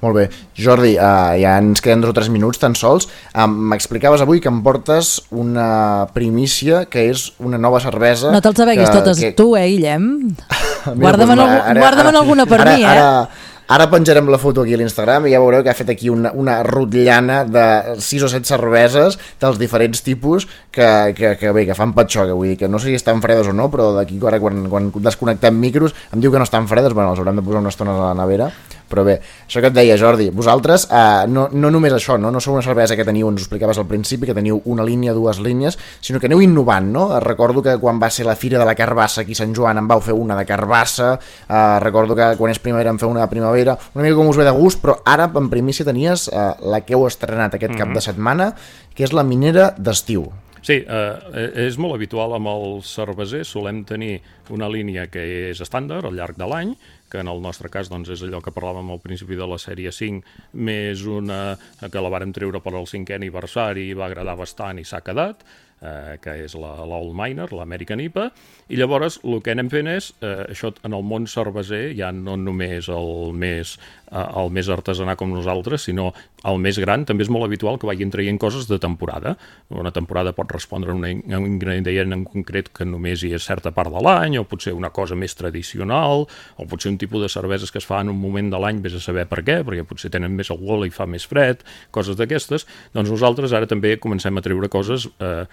Molt bé. Jordi, uh, ja ens queden dos o tres minuts tan sols. Um, M'explicaves avui que em portes una primícia que és una nova cervesa... No te'ls beguis que- totes que- tu, eh, Guillem? Guarda'me'n doncs, algu- guarda-me'n alguna per ara, mi, eh? Ara, ara penjarem la foto aquí a l'Instagram i ja veureu que ha fet aquí una, una rotllana de 6 o 7 cerveses dels diferents tipus que, que, que bé, que fan patxoca, vull dir que no sé si estan fredes o no, però d'aquí ara quan, quan desconnectem micros em diu que no estan fredes, bueno, els haurem de posar una estona a la nevera, però bé, això que et deia Jordi, vosaltres eh, no, no només això, no, no sou una cervesa que teniu, ens ho explicaves al principi, que teniu una línia, dues línies, sinó que aneu innovant, no? Eh, Recordo que quan va ser la Fira de la Carbassa aquí a Sant Joan en vau fer una de carbassa, eh, recordo que quan és primavera en feu una de primavera, una mica com us ve de gust, però ara en primícia tenies eh, la que heu estrenat aquest cap Mhm. de setmana, que és la minera d'estiu. Sí, eh, és molt habitual amb els cervesers, solem tenir una línia que és estàndard al llarg de l'any, que en el nostre cas doncs, és allò que parlàvem al principi de la sèrie 5, més una que la vàrem treure per al cinquè aniversari i va agradar bastant i s'ha quedat, eh, que és la, la Old Miner, l'American IPA, i llavors el que anem fent és, eh, això en el món cerveser, ja no només el més, eh, el més artesanà com nosaltres, sinó el més gran, també és molt habitual que vagin traient coses de temporada. Una temporada pot respondre a, un ingredient en concret que només hi és certa part de l'any, o potser una cosa més tradicional, o potser un tipus de cerveses que es fa en un moment de l'any, vés a saber per què, perquè potser tenen més alcohol i fa més fred, coses d'aquestes. Doncs nosaltres ara també comencem a treure coses eh,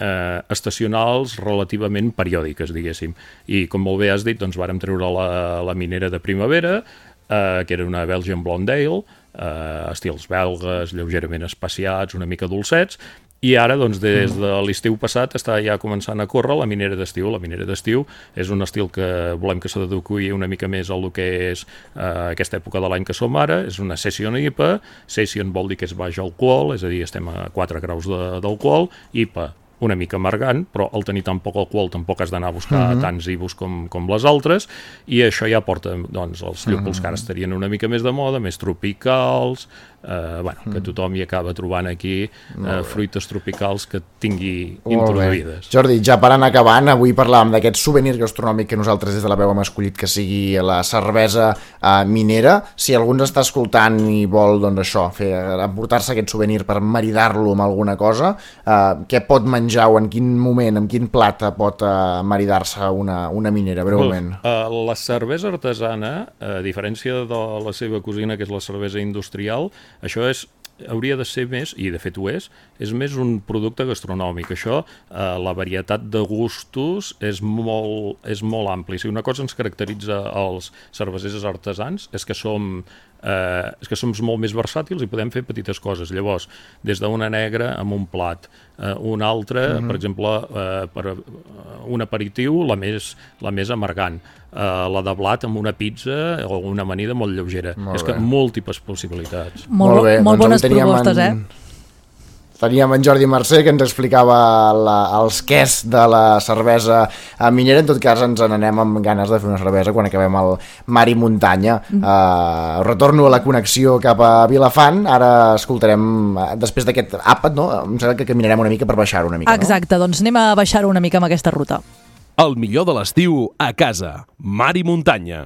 eh, estacionals relativament periòdiques, diguéssim. I com molt bé has dit, doncs vàrem treure la, la minera de primavera, eh, que era una Belgian Blonde Ale, eh, estils belgues, lleugerament espaciats, una mica dolcets, i ara, doncs, des de l'estiu passat està ja començant a córrer la minera d'estiu. La minera d'estiu és un estil que volem que s'adequi una mica més al que és eh, aquesta època de l'any que som ara. És una session IPA. Session vol dir que és baix alcohol, és a dir, estem a 4 graus d'alcohol. IPA una mica amargant, però al tenir tan poc alcohol tampoc has d'anar a buscar uh -huh. tants ibus com, com les altres, i això ja porta doncs, els llúpols uh -huh. que ara estarien una mica més de moda, més tropicals, eh, bueno, que tothom hi acaba trobant aquí eh, fruites tropicals que tingui Molt introduïdes. Bé. Jordi, ja per anar acabant, avui parlàvem d'aquest souvenir gastronòmic que nosaltres des de la veu hem escollit que sigui la cervesa eh, minera. Si algú ens està escoltant i vol, doncs això, fer emportar-se aquest souvenir per maridar-lo amb alguna cosa, eh, què pot menjar o en quin moment, en quin plat pot eh, maridar-se una, una minera, breument? Uh, la cervesa artesana, a diferència de la seva cosina, que és la cervesa industrial, això és hauria de ser més, i de fet ho és, és més un producte gastronòmic. Això, eh, la varietat de gustos és molt, és molt ampli. Si una cosa ens caracteritza als cervesers artesans és que som eh, és que som molt més versàtils i podem fer petites coses. Llavors, des d'una negra amb un plat, eh, un altre, mm -hmm. per exemple, eh, per eh, un aperitiu, la més, la més amargant, eh, la de blat amb una pizza o una amanida molt lleugera. Molt és que bé. múltiples possibilitats. Molt, molt, bé, molt doncs bones teníem propostes, en- eh? Teníem en Jordi Mercè que ens explicava la, els quès de la cervesa eh, minera. En tot cas, ens n'anem amb ganes de fer una cervesa quan acabem el mar i muntanya. Mm. Uh, retorno a la connexió cap a Vilafant. Ara escoltarem, eh, després d'aquest àpat, no? em sembla que caminarem una mica per baixar una mica. Exacte, doncs anem a baixar una mica amb aquesta ruta. El millor de l'estiu a casa. Mar i muntanya.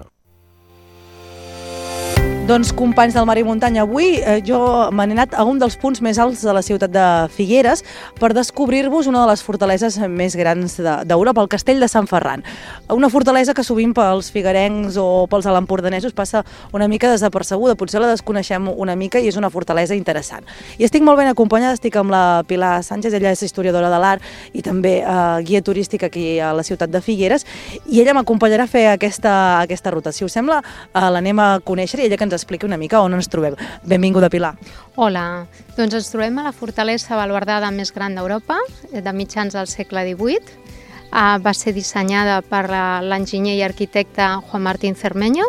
Doncs companys del Mar i Muntanya, avui eh, jo me n'he anat a un dels punts més alts de la ciutat de Figueres per descobrir-vos una de les fortaleses més grans de- d'Europa, el castell de Sant Ferran. Una fortalesa que sovint pels figuerencs o pels alempordanesos passa una mica desapercebuda, potser la desconeixem una mica i és una fortalesa interessant. I estic molt ben acompanyada, estic amb la Pilar Sánchez, ella és historiadora de l'art i també eh, guia turístic aquí a la ciutat de Figueres, i ella m'acompanyarà a fer aquesta, aquesta ruta. Si us sembla, eh, l'anem a conèixer i ella que ens expliqui una mica on ens trobem. Benvinguda, Pilar. Hola, doncs ens trobem a la fortalesa baluardada més gran d'Europa, eh, de mitjans del segle XVIII. Uh, va ser dissenyada per la- l'enginyer i arquitecte Juan Martín Cermeño.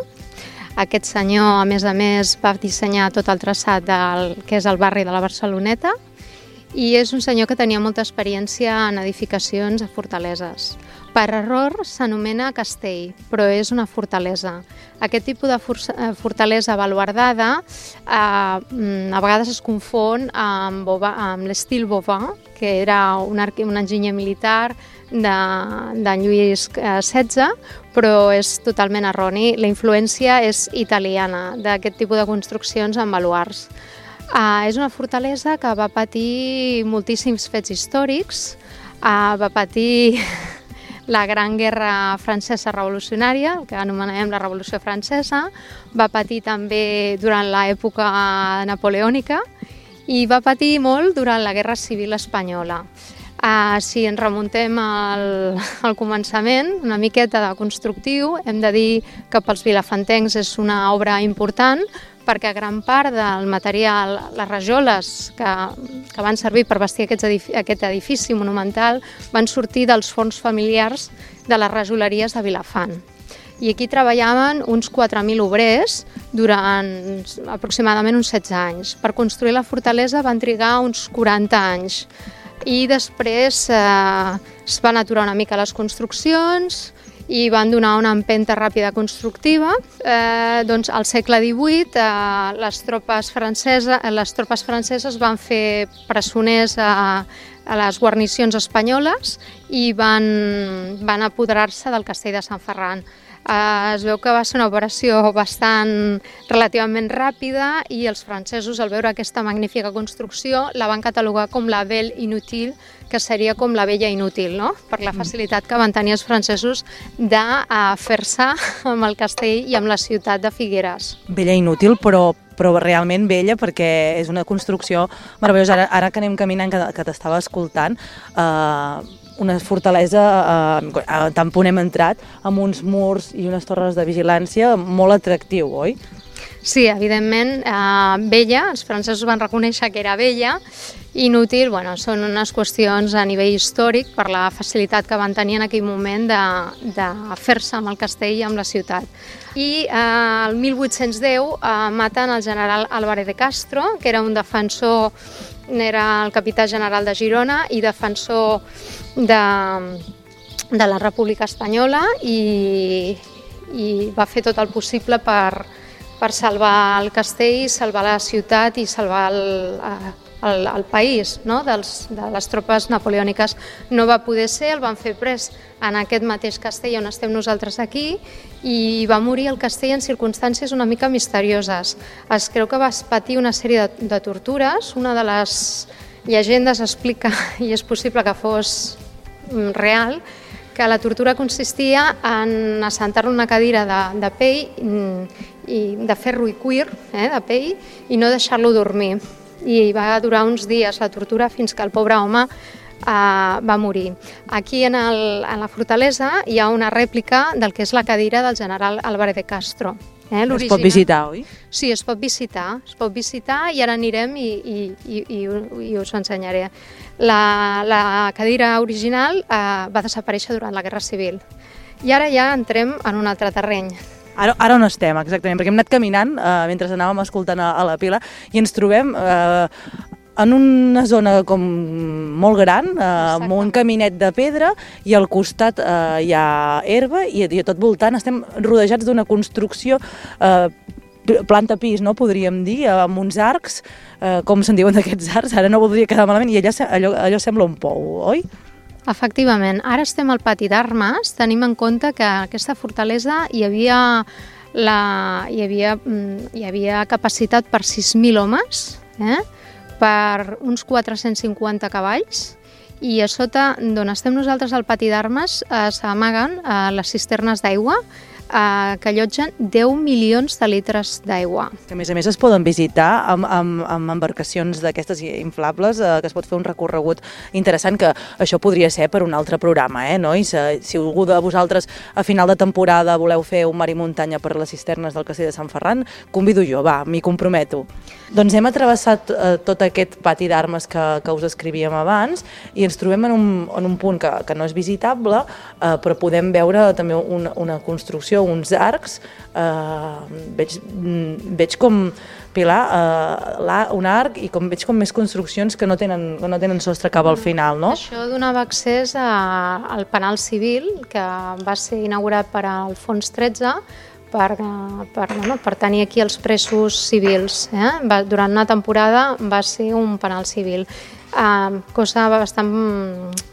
Aquest senyor, a més a més, va dissenyar tot el traçat del que és el barri de la Barceloneta i és un senyor que tenia molta experiència en edificacions a fortaleses. Per error s'anomena castell, però és una fortalesa. Aquest tipus de for eh, fortalesa baluardada eh, a vegades es confon amb, Bova, amb l'estil Bovà, que era un, un enginyer militar de, de Lluís eh, XVI, però és totalment erroni. La influència és italiana d'aquest tipus de construccions amb baluars. Uh, és una fortalesa que va patir moltíssims fets històrics, uh, va patir la Gran Guerra Francesa Revolucionària, el que anomenem la Revolució Francesa, va patir també durant l'època napoleònica i va patir molt durant la Guerra Civil Espanyola. Uh, si ens remuntem al, al començament, una miqueta de constructiu, hem de dir que pels vilafantencs és una obra important perquè gran part del material, les rajoles que, que van servir per vestir aquest edifici, aquest edifici monumental van sortir dels fons familiars de les rajoleries de Vilafant. I aquí treballaven uns 4.000 obrers durant aproximadament uns 16 anys. Per construir la fortalesa van trigar uns 40 anys i després eh, es van aturar una mica les construccions i van donar una empenta ràpida constructiva. Eh, doncs al segle XVIII eh, les, tropes franceses, les tropes franceses van fer presoners a, a les guarnicions espanyoles i van, van apoderar-se del castell de Sant Ferran. Eh, es veu que va ser una operació bastant relativament ràpida i els francesos, al veure aquesta magnífica construcció, la van catalogar com la Belle Inutile, que seria com la vella inútil, no? per la facilitat que van tenir els francesos de eh, fer-se amb el castell i amb la ciutat de Figueres. Bella inútil, però però realment bella perquè és una construcció meravellosa. Ara, ara que anem caminant, que, que t'estava escoltant, eh, una fortalesa, eh, eh, tant punt hem entrat, amb uns murs i unes torres de vigilància molt atractiu, oi? Sí, evidentment, eh, vella, els francesos van reconèixer que era vella, inútil, bueno, són unes qüestions a nivell històric per la facilitat que van tenir en aquell moment de, de fer-se amb el castell i amb la ciutat. I eh, el 1810 eh, maten el general Álvarez de Castro, que era un defensor, era el capità general de Girona i defensor de, de la República Espanyola i, i va fer tot el possible per, per salvar el castell, salvar la ciutat i salvar el, el, el país no? Dels, de les tropes napoleòniques. No va poder ser, el van fer pres en aquest mateix castell on estem nosaltres aquí i va morir el castell en circumstàncies una mica misterioses. Es creu que va patir una sèrie de, de tortures, una de les llegendes explica, i és possible que fos mm, real, que la tortura consistia en assentar-lo una cadira de, de pell mm, i de ferro i cuir, eh, de pell, i no deixar-lo dormir i va durar uns dies la tortura fins que el pobre home eh, va morir. Aquí en, el, en la fortalesa hi ha una rèplica del que és la cadira del general Álvarez de Castro. Eh, es pot visitar, oi? Sí, es pot visitar, es pot visitar i ara anirem i, i, i, i, i us ho ensenyaré. La, la cadira original eh, va desaparèixer durant la Guerra Civil i ara ja entrem en un altre terreny. Ara, ara on estem, exactament? Perquè hem anat caminant eh, mentre anàvem escoltant a, a la pila i ens trobem eh, en una zona com molt gran, eh, amb un caminet de pedra i al costat eh, hi ha herba i, i tot voltant estem rodejats d'una construcció eh, planta pis, no podríem dir, amb uns arcs, eh, com se'n diuen d'aquests arcs, ara no voldria quedar malament, i allà, allò, allò sembla un pou, oi? Efectivament. Ara estem al pati d'armes. Tenim en compte que aquesta fortalesa hi havia, la, hi havia, mm, hi havia capacitat per 6.000 homes, eh? per uns 450 cavalls, i a sota d'on estem nosaltres al pati d'armes eh, s'amaguen eh, les cisternes d'aigua eh, que allotgen 10 milions de litres d'aigua. A més a més es poden visitar amb, amb, amb embarcacions d'aquestes inflables, eh, que es pot fer un recorregut interessant, que això podria ser per un altre programa, eh, nois? Eh, si algú de vosaltres a final de temporada voleu fer un mar i muntanya per les cisternes del castell de Sant Ferran, convido jo, va, m'hi comprometo. Doncs hem atrevessat eh, tot aquest pati d'armes que, que us escrivíem abans i ens trobem en un, en un punt que, que no és visitable, eh, però podem veure també una, una construcció, uns arcs. Eh, veig, mm, veig com, Pilar, eh, un arc i com veig com més construccions que no tenen, que no tenen sostre cap al final, no? Això donava accés a, al penal civil, que va ser inaugurat per Alfons XIII, per, per, bueno, per tenir aquí els presos civils. Eh? Va, durant una temporada va ser un penal civil, eh, cosa bastant mm,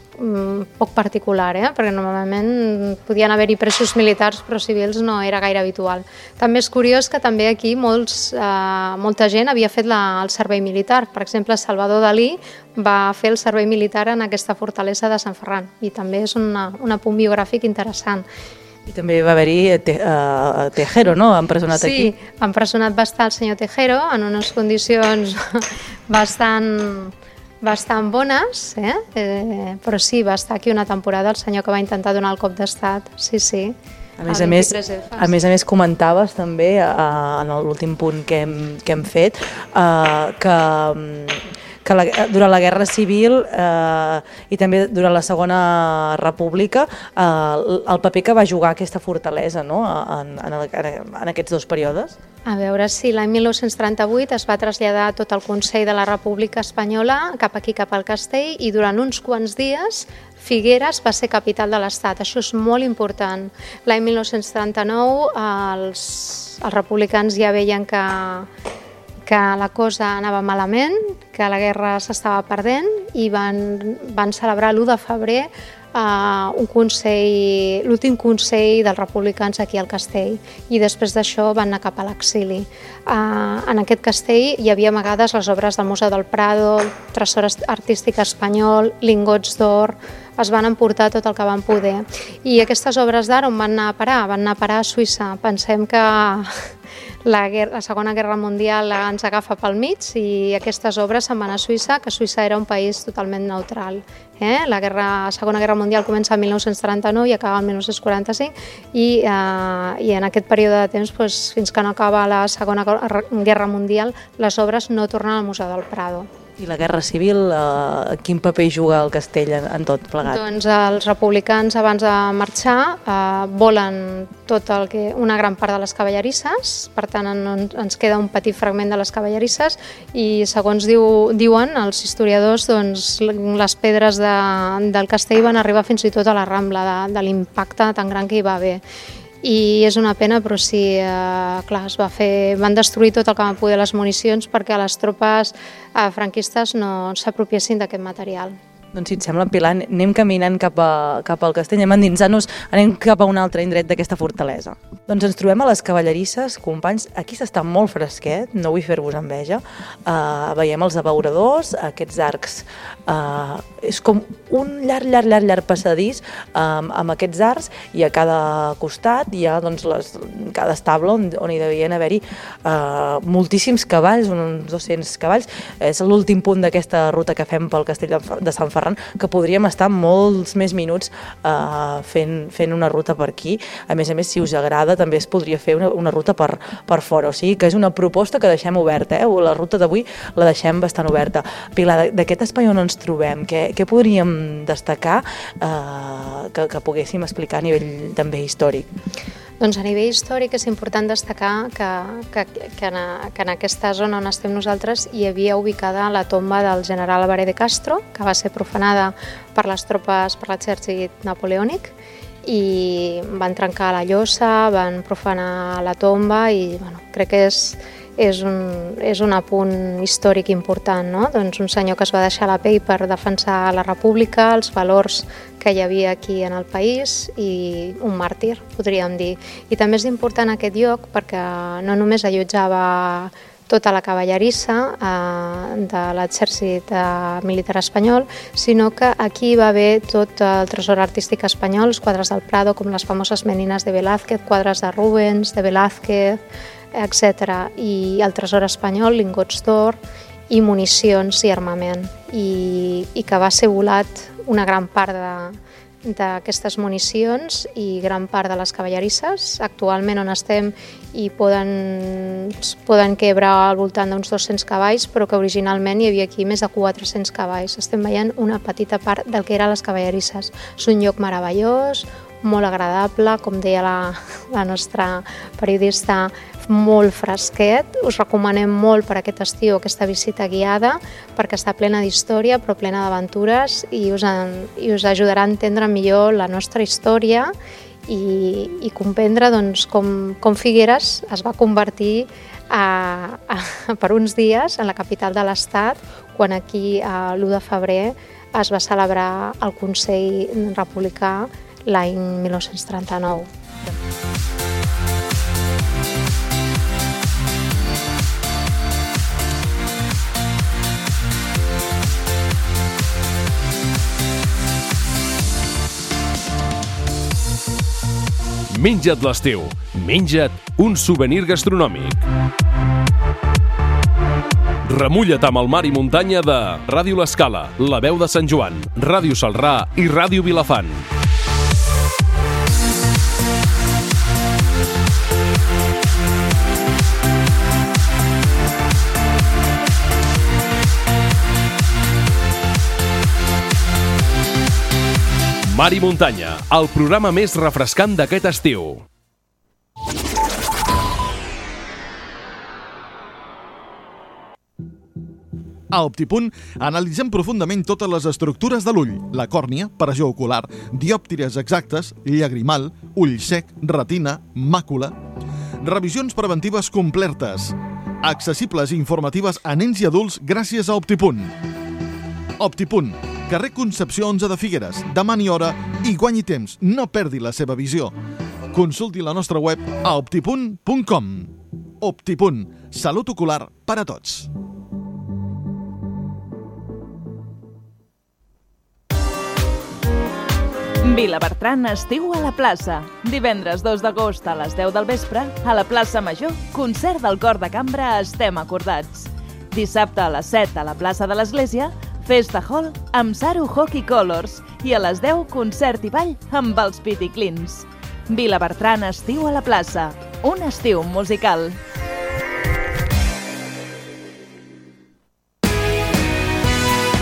poc particular, eh? perquè normalment podien haver-hi presos militars però civils no era gaire habitual. També és curiós que també aquí molts, eh, molta gent havia fet la, el servei militar. Per exemple, Salvador Dalí va fer el servei militar en aquesta fortalesa de Sant Ferran i també és una, un apunt biogràfic interessant. I també va haver-hi te, uh, Tejero, no?, empresonat sí, aquí. Sí, empresonat va estar el senyor Tejero en unes condicions bastant, bastant bones, eh? eh? però sí, va estar aquí una temporada el senyor que va intentar donar el cop d'estat, sí, sí. A més a més, a més a més comentaves també uh, en l'últim punt que hem, que hem fet uh, que que la, durant la Guerra Civil eh, i també durant la Segona República eh, el paper que va jugar aquesta fortalesa no? en, en, en aquests dos períodes? A veure, sí, l'any 1938 es va traslladar tot el Consell de la República Espanyola cap aquí, cap al castell, i durant uns quants dies Figueres va ser capital de l'Estat. Això és molt important. L'any 1939 els, els republicans ja veien que que la cosa anava malament, que la guerra s'estava perdent i van, van celebrar l'1 de febrer uh, un consell, l'últim consell dels republicans aquí al castell i després d'això van anar cap a l'exili. Uh, en aquest castell hi havia amagades les obres del Museu del Prado, Tresor Artístic Espanyol, lingots d'or, es van emportar tot el que van poder. I aquestes obres d'art on van anar a parar? Van anar a parar a Suïssa. Pensem que la, guerra, la Segona Guerra Mundial ens agafa pel mig i aquestes obres se'n van a Suïssa, que Suïssa era un país totalment neutral. Eh? La guerra, Segona Guerra Mundial comença el 1939 i acaba el 1945 i, eh, i en aquest període de temps, doncs, fins que no acaba la Segona Guerra Mundial, les obres no tornen al Museu del Prado. I la Guerra Civil, eh, quin paper juga el castell en, en tot plegat? Doncs els republicans abans de marxar eh, volen tot el que, una gran part de les cavallerisses, per tant en, ens queda un petit fragment de les cavallerisses i segons diu, diuen els historiadors, doncs, les pedres de, del castell van arribar fins i tot a la Rambla de, de l'impacte tan gran que hi va haver i és una pena, però sí, eh, clar, es va fer, van destruir tot el que van poder les municions perquè les tropes eh, franquistes no s'apropiessin d'aquest material. Doncs si et sembla, Pilar, anem caminant cap, a, cap al castell, anem endinsant-nos, anem cap a un altre indret d'aquesta fortalesa. Doncs ens trobem a les cavallerisses, companys, aquí s'està molt fresquet, no vull fer-vos enveja, uh, veiem els abeuradors, aquests arcs, uh, és com un llarg, llarg, llarg, llarg passadís um, amb aquests arcs i a cada costat hi ha doncs, les, cada estable on, on hi devien haver-hi uh, moltíssims cavalls, uns 200 cavalls, és l'últim punt d'aquesta ruta que fem pel castell de Sant Ferran que podríem estar molts més minuts eh, fent, fent una ruta per aquí. A més a més, si us agrada, també es podria fer una, una ruta per, per fora. O sigui que és una proposta que deixem oberta. Eh? La ruta d'avui la deixem bastant oberta. Pilar, d'aquest espai on ens trobem, què, què podríem destacar eh, que, que poguéssim explicar a nivell també històric? Doncs a nivell històric és important destacar que, que, que, en, que en aquesta zona on estem nosaltres hi havia ubicada la tomba del general Álvarez de Castro, que va ser profanada per les tropes, per l'exèrcit napoleònic, i van trencar la llosa, van profanar la tomba i bueno, crec que és, és un, és un apunt històric important, no? doncs un senyor que es va deixar la pell per defensar la república, els valors que hi havia aquí en el país i un màrtir, podríem dir. I també és important aquest lloc perquè no només allotjava tota la cavallerissa eh, de l'exèrcit eh, militar espanyol, sinó que aquí va haver tot el tresor artístic espanyol, els quadres del Prado, com les famoses menines de Velázquez, quadres de Rubens, de Velázquez, etc. I el tresor espanyol, lingots d'or i municions i armament. I, I que va ser volat una gran part de, d'aquestes municions i gran part de les cavallerisses. Actualment on estem hi poden, poden quebrar al voltant d'uns 200 cavalls, però que originalment hi havia aquí més de 400 cavalls. Estem veient una petita part del que eren les cavallerisses. És un lloc meravellós, molt agradable, com deia la, la nostra periodista, molt fresquet. Us recomanem molt per aquest estiu aquesta visita guiada perquè està plena d'història però plena d'aventures i, us, i us ajudarà a entendre millor la nostra història i, i comprendre doncs, com, com Figueres es va convertir a, a, per uns dies en la capital de l'Estat quan aquí a l'1 de febrer es va celebrar el Consell Republicà l'any 1939. Menja't l'estiu. Menja't un souvenir gastronòmic. Remulla't amb el mar i muntanya de Ràdio L'Escala, La Veu de Sant Joan, Ràdio Salrà i Ràdio Vilafant. Mar i muntanya, el programa més refrescant d'aquest estiu. A Optipunt analitzem profundament totes les estructures de l'ull, la còrnia, pressió ocular, diòptires exactes, llagrimal, ull sec, retina, màcula... Revisions preventives completes, accessibles i informatives a nens i adults gràcies a Optipunt. Optipunt, carrer Concepció 11 de Figueres. Demani hora i guanyi temps. No perdi la seva visió. Consulti la nostra web a optipunt.com. Optipunt. Salut ocular per a tots. Vilabertran estiu a la plaça. Divendres 2 d'agost a les 10 del vespre, a la plaça Major, concert del cor de cambra Estem acordats. Dissabte a les 7 a la plaça de l'Església, Festa Hall amb Saru Hockey Colors i a les 10 concert i ball amb els Piticlins. Vilabertran estiu a la plaça. Un estiu musical.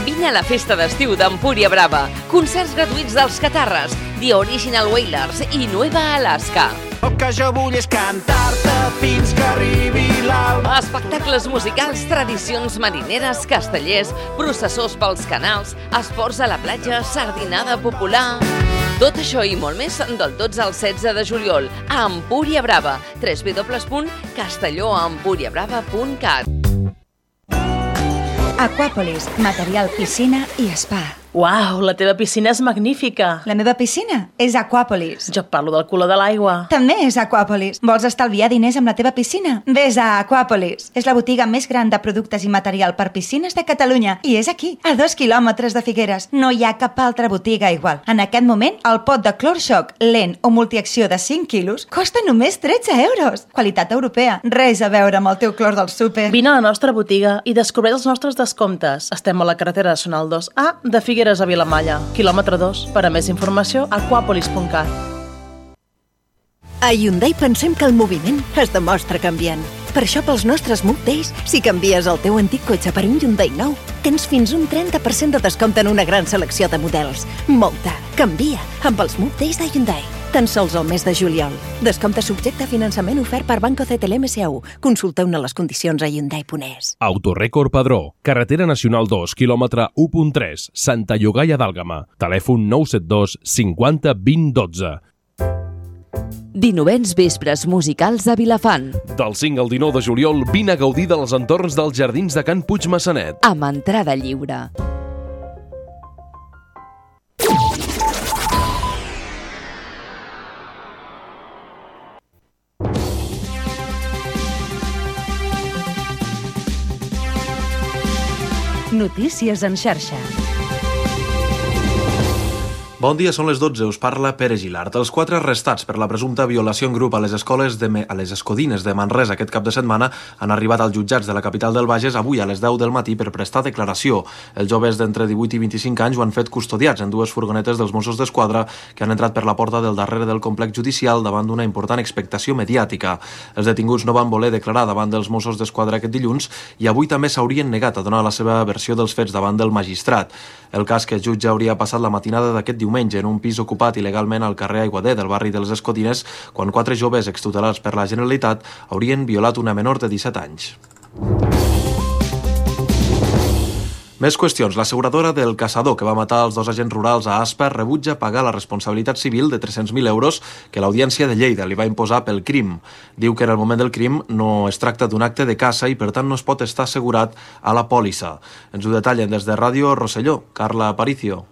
Vine a la festa d'estiu d'Empúria Brava. Concerts gratuïts dels Catarres, The Original Wailers i Nueva Alaska. El que jo vull és cantar-te fins que arribi l'alba. Espectacles musicals, tradicions marineres, castellers, processors pels canals, esports a la platja, sardinada popular... Tot això i molt més del 12 al 16 de juliol a Empúria Brava. www.castelloaempuriabrava.cat Aquàpolis, material piscina i spa. Uau, la teva piscina és magnífica. La meva piscina és Aquàpolis. Jo parlo del color de l'aigua. També és Aquàpolis. Vols estalviar diners amb la teva piscina? Ves a Aquàpolis. És la botiga més gran de productes i material per piscines de Catalunya. I és aquí, a dos quilòmetres de Figueres. No hi ha cap altra botiga igual. En aquest moment, el pot de Clorxoc lent o multiacció de 5 quilos costa només 13 euros. Qualitat europea. Res a veure amb el teu clor del súper. Vine a la nostra botiga i descobreix els nostres descomptes. Estem a la carretera nacional 2A de Figueres a Vilamalla, quilòmetre 2. Per a més informació, aquapolis.cat. A Hyundai pensem que el moviment es demostra canviant. Per això pels nostres Move Days, si canvies el teu antic cotxe per un Hyundai nou, tens fins un 30% de descompte en una gran selecció de models. Molta. Canvia amb els Move Days de Hyundai. Tan sols el mes de juliol. Descompte subjecte a finançament ofert per Banco CTLM SAU. Consulteu-ne les condicions a Hyundai.es. Autorècord Padró, carretera nacional 2, quilòmetre 1.3, Santa Llogaia d'Àlgama. Telèfon 972 50 20 12. 19 vespres musicals a Vilafant. Del 5 al 19 de juliol, vine a gaudir dels entorns dels jardins de Can Puig Massanet. Amb entrada lliure. Notícies en xarxa. Bon dia, són les 12, us parla Pere Gilart. Els quatre arrestats per la presumpta violació en grup a les escoles de Me a les Escodines de Manresa aquest cap de setmana han arribat als jutjats de la capital del Bages avui a les 10 del matí per prestar declaració. Els joves d'entre 18 i 25 anys ho han fet custodiats en dues furgonetes dels Mossos d'Esquadra que han entrat per la porta del darrere del complex judicial davant d'una important expectació mediàtica. Els detinguts no van voler declarar davant dels Mossos d'Esquadra aquest dilluns i avui també s'haurien negat a donar la seva versió dels fets davant del magistrat. El cas que jutge hauria passat la matinada d'aquest diumenge en un pis ocupat il·legalment al carrer Aiguader del barri de les Escotines quan quatre joves extutelats per la Generalitat haurien violat una menor de 17 anys. Més qüestions. L'asseguradora del caçador que va matar els dos agents rurals a Aspa rebutja pagar la responsabilitat civil de 300.000 euros que l'Audiència de Lleida li va imposar pel crim. Diu que en el moment del crim no es tracta d'un acte de caça i per tant no es pot estar assegurat a la pòlissa. Ens ho detallen des de Ràdio Rosselló. Carla Aparicio.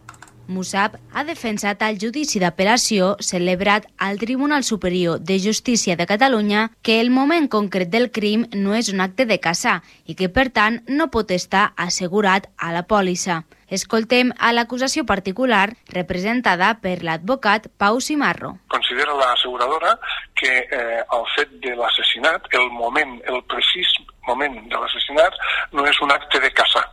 Musab ha defensat el judici d'apel·lació celebrat al Tribunal Superior de Justícia de Catalunya que el moment concret del crim no és un acte de caçar i que, per tant, no pot estar assegurat a la pòlissa. Escoltem a l'acusació particular representada per l'advocat Pau Simarro. Considera l'asseguradora que eh, el fet de l'assassinat, el moment, el precís moment de l'assassinat, no és un acte de caçar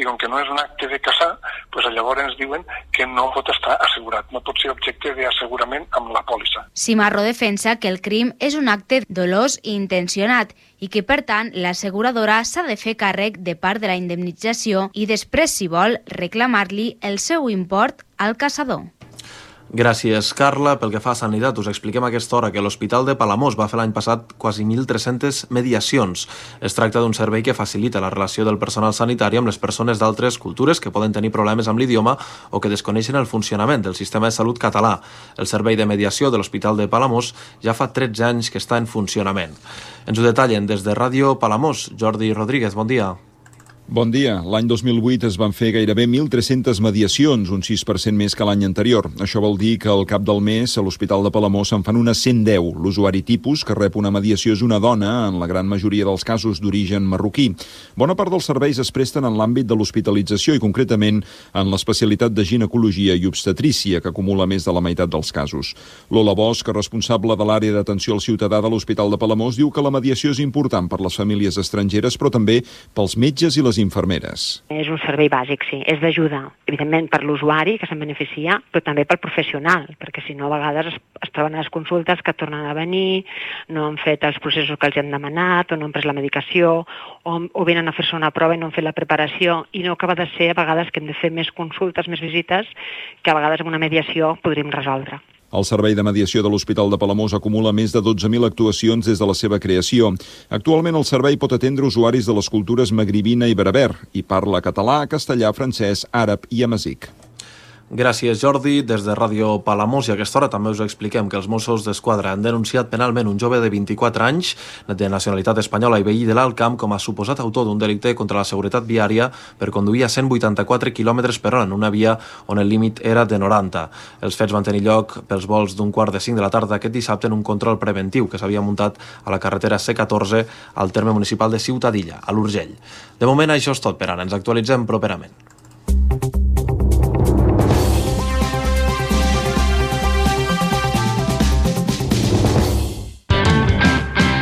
i com que no és un acte de caçar, pues llavors ens diuen que no pot estar assegurat, no pot ser objecte d'assegurament amb la pòlissa. Simarro defensa que el crim és un acte dolós i intencionat i que, per tant, l'asseguradora s'ha de fer càrrec de part de la indemnització i després, si vol, reclamar-li el seu import al caçador. Gràcies, Carla. Pel que fa a Sanitat, us expliquem a aquesta hora que l'Hospital de Palamós va fer l'any passat quasi 1.300 mediacions. Es tracta d'un servei que facilita la relació del personal sanitari amb les persones d'altres cultures que poden tenir problemes amb l'idioma o que desconeixen el funcionament del sistema de salut català. El servei de mediació de l'Hospital de Palamós ja fa 13 anys que està en funcionament. Ens ho detallen des de Ràdio Palamós. Jordi Rodríguez, bon dia. Bon dia. L'any 2008 es van fer gairebé 1.300 mediacions, un 6% més que l'any anterior. Això vol dir que al cap del mes a l'Hospital de Palamós se'n fan unes 110. L'usuari tipus que rep una mediació és una dona, en la gran majoria dels casos d'origen marroquí. Bona part dels serveis es presten en l'àmbit de l'hospitalització i concretament en l'especialitat de ginecologia i obstetrícia, que acumula més de la meitat dels casos. Lola Bosch, responsable de l'àrea d'atenció al ciutadà de l'Hospital de Palamós, diu que la mediació és important per les famílies estrangeres, però també pels metges i les infermeres. És un servei bàsic, sí. És d'ajuda, evidentment, per l'usuari, que se'n beneficia, però també pel professional, perquè si no, a vegades es, es troben a les consultes que tornen a venir, no han fet els processos que els han demanat, o no han pres la medicació, o, o venen a fer-se una prova i no han fet la preparació, i no acaba de ser a vegades que hem de fer més consultes, més visites, que a vegades amb una mediació podríem resoldre. El Servei de Mediació de l'Hospital de Palamós acumula més de 12.000 actuacions des de la seva creació. Actualment el servei pot atendre usuaris de les cultures magribina i bereber i parla català, castellà, francès, àrab i amazic. Gràcies, Jordi. Des de Ràdio Palamós i a aquesta hora també us expliquem que els Mossos d'Esquadra han denunciat penalment un jove de 24 anys de nacionalitat espanyola i veí de l'Alcamp com a suposat autor d'un delicte contra la seguretat viària per conduir a 184 km per hora en una via on el límit era de 90. Els fets van tenir lloc pels vols d'un quart de 5 de la tarda aquest dissabte en un control preventiu que s'havia muntat a la carretera C14 al terme municipal de Ciutadilla, a l'Urgell. De moment això és tot per ara. Ens actualitzem properament.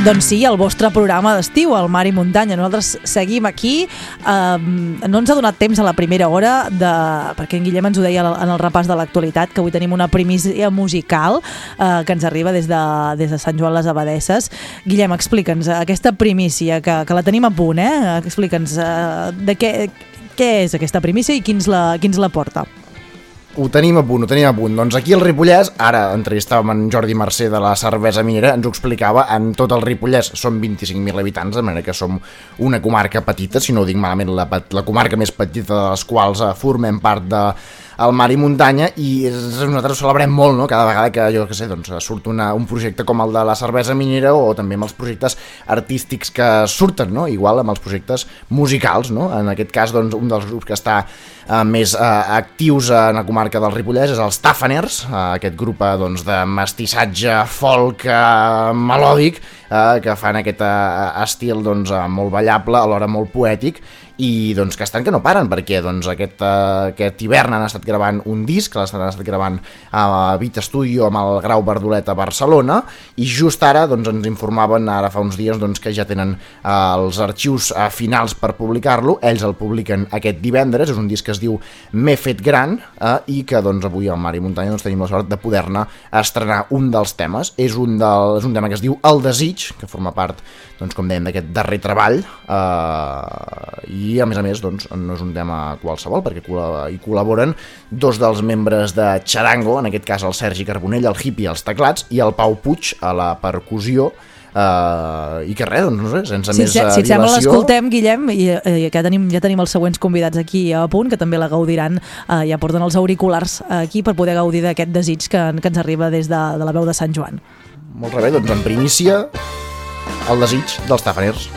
Doncs sí, el vostre programa d'estiu, el Mar i Muntanya. Nosaltres seguim aquí. Eh, no ens ha donat temps a la primera hora, de, perquè en Guillem ens ho deia en el repàs de l'actualitat, que avui tenim una primícia musical eh, que ens arriba des de, des de Sant Joan les Abadesses. Guillem, explica'ns aquesta primícia, que, que la tenim a punt, eh? Explica'ns eh, de què, què és aquesta primícia i quins la, quins la porta. Ho tenim a punt, ho tenim a punt. Doncs aquí al Ripollès, ara entrevistàvem en Jordi Mercè de la cervesa minera, ens ho explicava, en tot el Ripollès som 25.000 habitants, de manera que som una comarca petita, si no ho dic malament, la, la comarca més petita de les quals eh, formem part de el mar i muntanya i nosaltres ho celebrem molt, no? Cada vegada que, jo que sé, doncs, surt una, un projecte com el de la cervesa minera o també amb els projectes artístics que surten, no? Igual amb els projectes musicals, no? En aquest cas, doncs, un dels grups que està eh, més eh, actius en la comarca del Ripollès és els Tafaners, eh, aquest grup eh, doncs, de mestissatge folk eh, melòdic eh, que fan aquest eh, estil doncs, eh, molt ballable, alhora molt poètic i doncs que estan que no paren perquè doncs aquest, uh, aquest hivern han estat gravant un disc, l'estan estat gravant a Vit Studio amb el Grau Verdolet a Barcelona i just ara doncs ens informaven ara fa uns dies doncs que ja tenen uh, els arxius uh, finals per publicar-lo, ells el publiquen aquest divendres, és un disc que es diu M'he fet gran uh, i que doncs avui al i Muntanya doncs, tenim la sort de poder-ne estrenar un dels temes, és un, del, és un tema que es diu El Desig, que forma part doncs, com dèiem, d'aquest darrer treball eh, i a més a més doncs, no és un tema qualsevol perquè hi col·laboren dos dels membres de Charango, en aquest cas el Sergi Carbonell, el hippie als teclats i el Pau Puig a la percussió Uh, i que res, doncs no sé, sense si, més si, uh, si et sembla dilació... l'escoltem, Guillem, i, i ja, tenim, ja tenim els següents convidats aquí a punt, que també la gaudiran, uh, ja porten els auriculars aquí per poder gaudir d'aquest desig que, que ens arriba des de, de la veu de Sant Joan. Molt rebé, doncs en primícia el desig dels tafaners.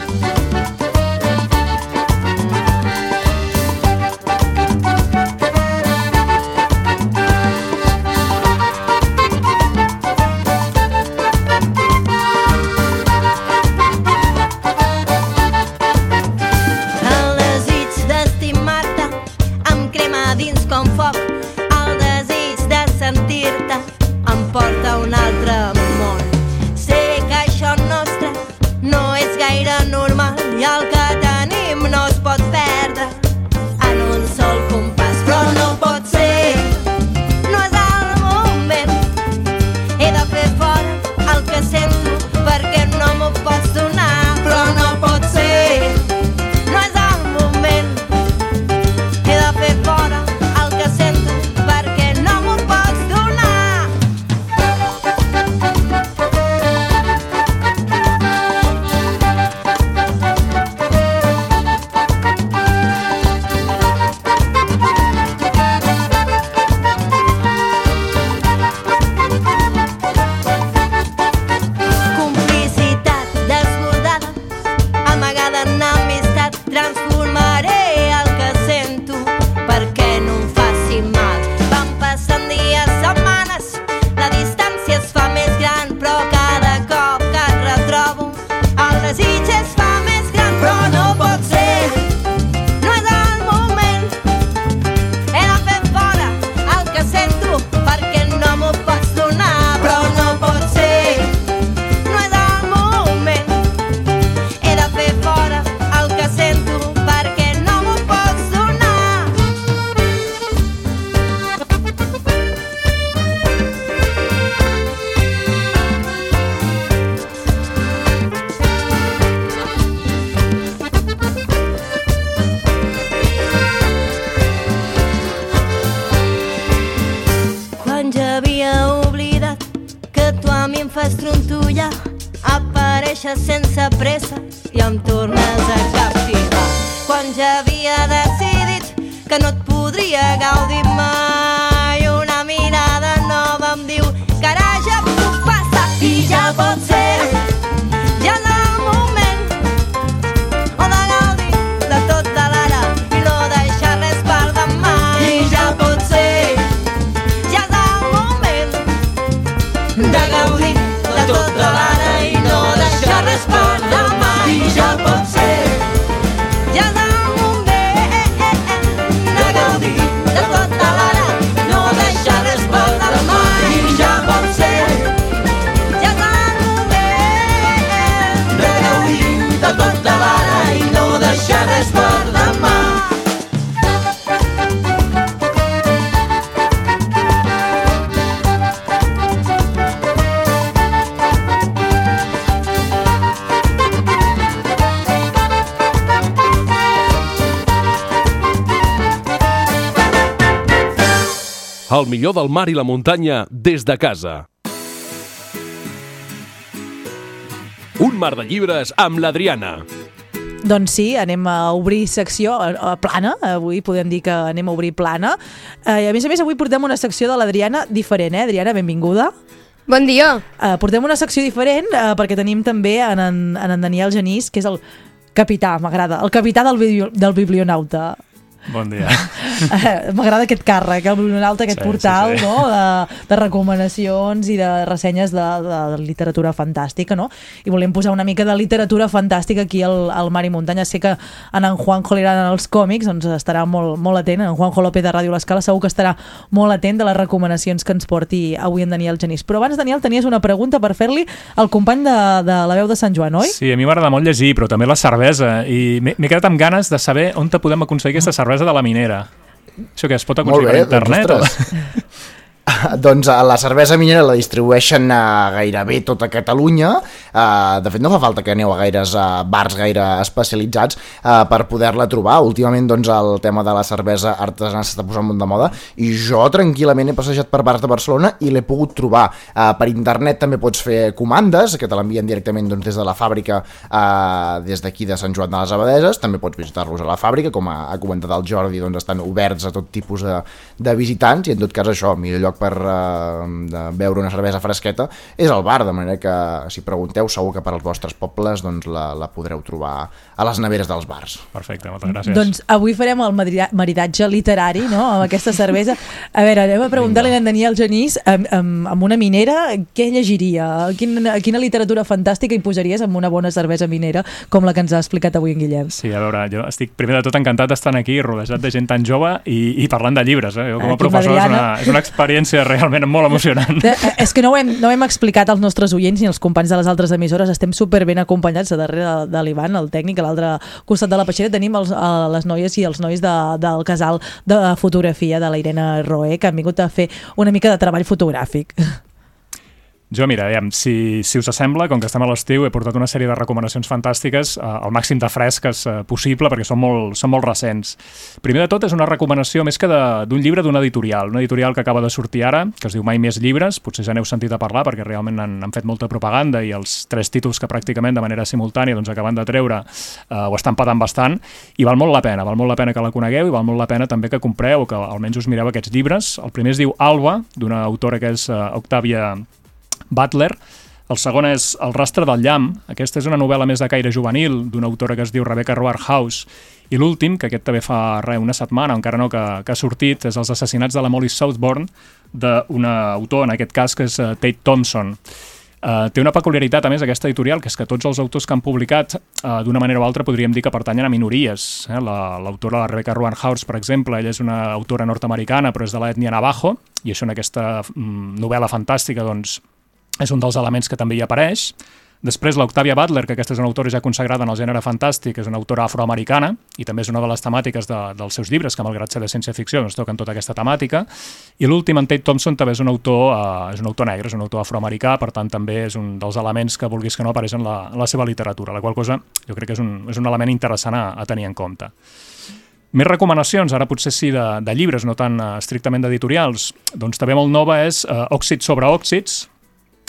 Millor del mar i la muntanya des de casa. Un mar de llibres amb l'Adriana. Doncs sí, anem a obrir secció a, a plana, avui podem dir que anem a obrir plana. Eh, I a més a més avui portem una secció de l'Adriana diferent, eh? Adriana, benvinguda. Bon dia. Uh, portem una secció diferent uh, perquè tenim també en, en, en, en Daniel Genís, que és el capità, m'agrada, el capità del, del biblionauta. Bon dia. M'agrada aquest càrrec, el biblionauta, aquest Sí, portal sí, sí. No? De, de recomanacions i de ressenyes de, de, de literatura fantàstica, no? I volem posar una mica de literatura fantàstica aquí al, al Mar i Muntanya. Sé que en en Juanjo li agraden els còmics, doncs estarà molt, molt atent. En Juanjo López de Ràdio L'Escala segur que estarà molt atent de les recomanacions que ens porti avui en Daniel Genís. Però abans, Daniel, tenies una pregunta per fer-li al company de, de la veu de Sant Joan, oi? Sí, a mi m'agrada molt llegir, però també la cervesa. I m'he m'he quedat amb ganes de saber on te podem aconseguir aquesta cervesa de la minera. Això que es pot aconseguir bé, per internet? doncs. doncs eh, la cervesa minera la distribueixen a gairebé tota Catalunya. Uh, de fet, no fa falta que aneu a gaires uh, bars gaire especialitzats per poder-la trobar. Últimament, doncs, el tema de la cervesa artesana s'està posant molt de moda i jo tranquil·lament he passejat per bars de Barcelona i l'he pogut trobar. Per internet també pots fer comandes, que te l'envien directament doncs, des de la fàbrica, des d'aquí de Sant Joan de les Abadeses. També pots visitar-los a la fàbrica, com ha comentat el Jordi, doncs, estan oberts a tot tipus de, de visitants i en tot cas això, millor lloc per uh, de beure una cervesa fresqueta és el bar, de manera que si pregunteu segur que per als vostres pobles doncs, la, la podreu trobar a les neveres dels bars. Perfecte, moltes gràcies. Doncs avui farem el marida- maridatge literari, no?, amb aquesta cervesa. A veure, anem a preguntar-li a en Daniel Genís, amb, amb, amb una minera, què llegiria? Quina, quina literatura fantàstica hi posaries amb una bona cervesa minera, com la que ens ha explicat avui en Guillem? Sí, a veure, jo estic primer de tot encantat d'estar aquí rodejat de gent tan jove i, i parlant de llibres. Eh? Jo com a Aquí professor és una, és una experiència realment molt emocionant. De, eh, és que no ho, hem, no ho hem explicat als nostres oients ni als companys de les altres emissores, estem super ben acompanyats a darrere de, de l'Ivan, el tècnic, a l'altre costat de la peixera tenim els, a les noies i els nois de, del casal de fotografia de la Irene Roé, que han vingut a fer una mica de treball fotogràfic. Jo, mira, aviam, si, si us sembla, com que estem a l'estiu, he portat una sèrie de recomanacions fantàstiques eh, al màxim de fresques eh, possible, perquè són molt, són molt recents. Primer de tot, és una recomanació més que d'un llibre d'un editorial, un editorial que acaba de sortir ara, que es diu Mai més llibres, potser ja n'heu sentit a parlar, perquè realment han, han fet molta propaganda i els tres títols que pràcticament de manera simultània doncs, acaben de treure eh, ho estan patant bastant, i val molt la pena, val molt la pena que la conegueu i val molt la pena també que compreu o que almenys us mireu aquests llibres. El primer es diu Alba, d'una autora que és eh, Octavia Butler. El segon és El rastre del llamp. Aquesta és una novel·la més de caire juvenil d'una autora que es diu Rebecca Roarhouse. I l'últim, que aquest també fa res, una setmana, encara no, que, que ha sortit, és Els assassinats de la Molly Southbourne, d'una autor, en aquest cas, que és uh, Tate Thompson. Uh, té una peculiaritat, a més, aquesta editorial, que és que tots els autors que han publicat, uh, d'una manera o altra, podríem dir que pertanyen a minories. Eh? La- L'autora, la, Rebecca Roanhouse, per exemple, ella és una autora nord-americana, però és de l'ètnia Navajo, i això en aquesta mm, novel·la fantàstica, doncs, és un dels elements que també hi apareix. Després l'Octavia Butler, que aquesta és una autora ja consagrada en el gènere fantàstic, és una autora afroamericana i també és una de les temàtiques de, dels seus llibres, que malgrat ser de ciència-ficció doncs toquen tota aquesta temàtica. I l'últim, en Tate Thompson, també és un autor, eh, és un autor negre, és un autor afroamericà, per tant també és un dels elements que vulguis que no apareix en la, en la seva literatura, la qual cosa jo crec que és un, és un element interessant a, a tenir en compte. Més recomanacions, ara potser sí de, de llibres, no tan uh, estrictament d'editorials. Doncs també molt nova és uh, Òxid sobre òxids,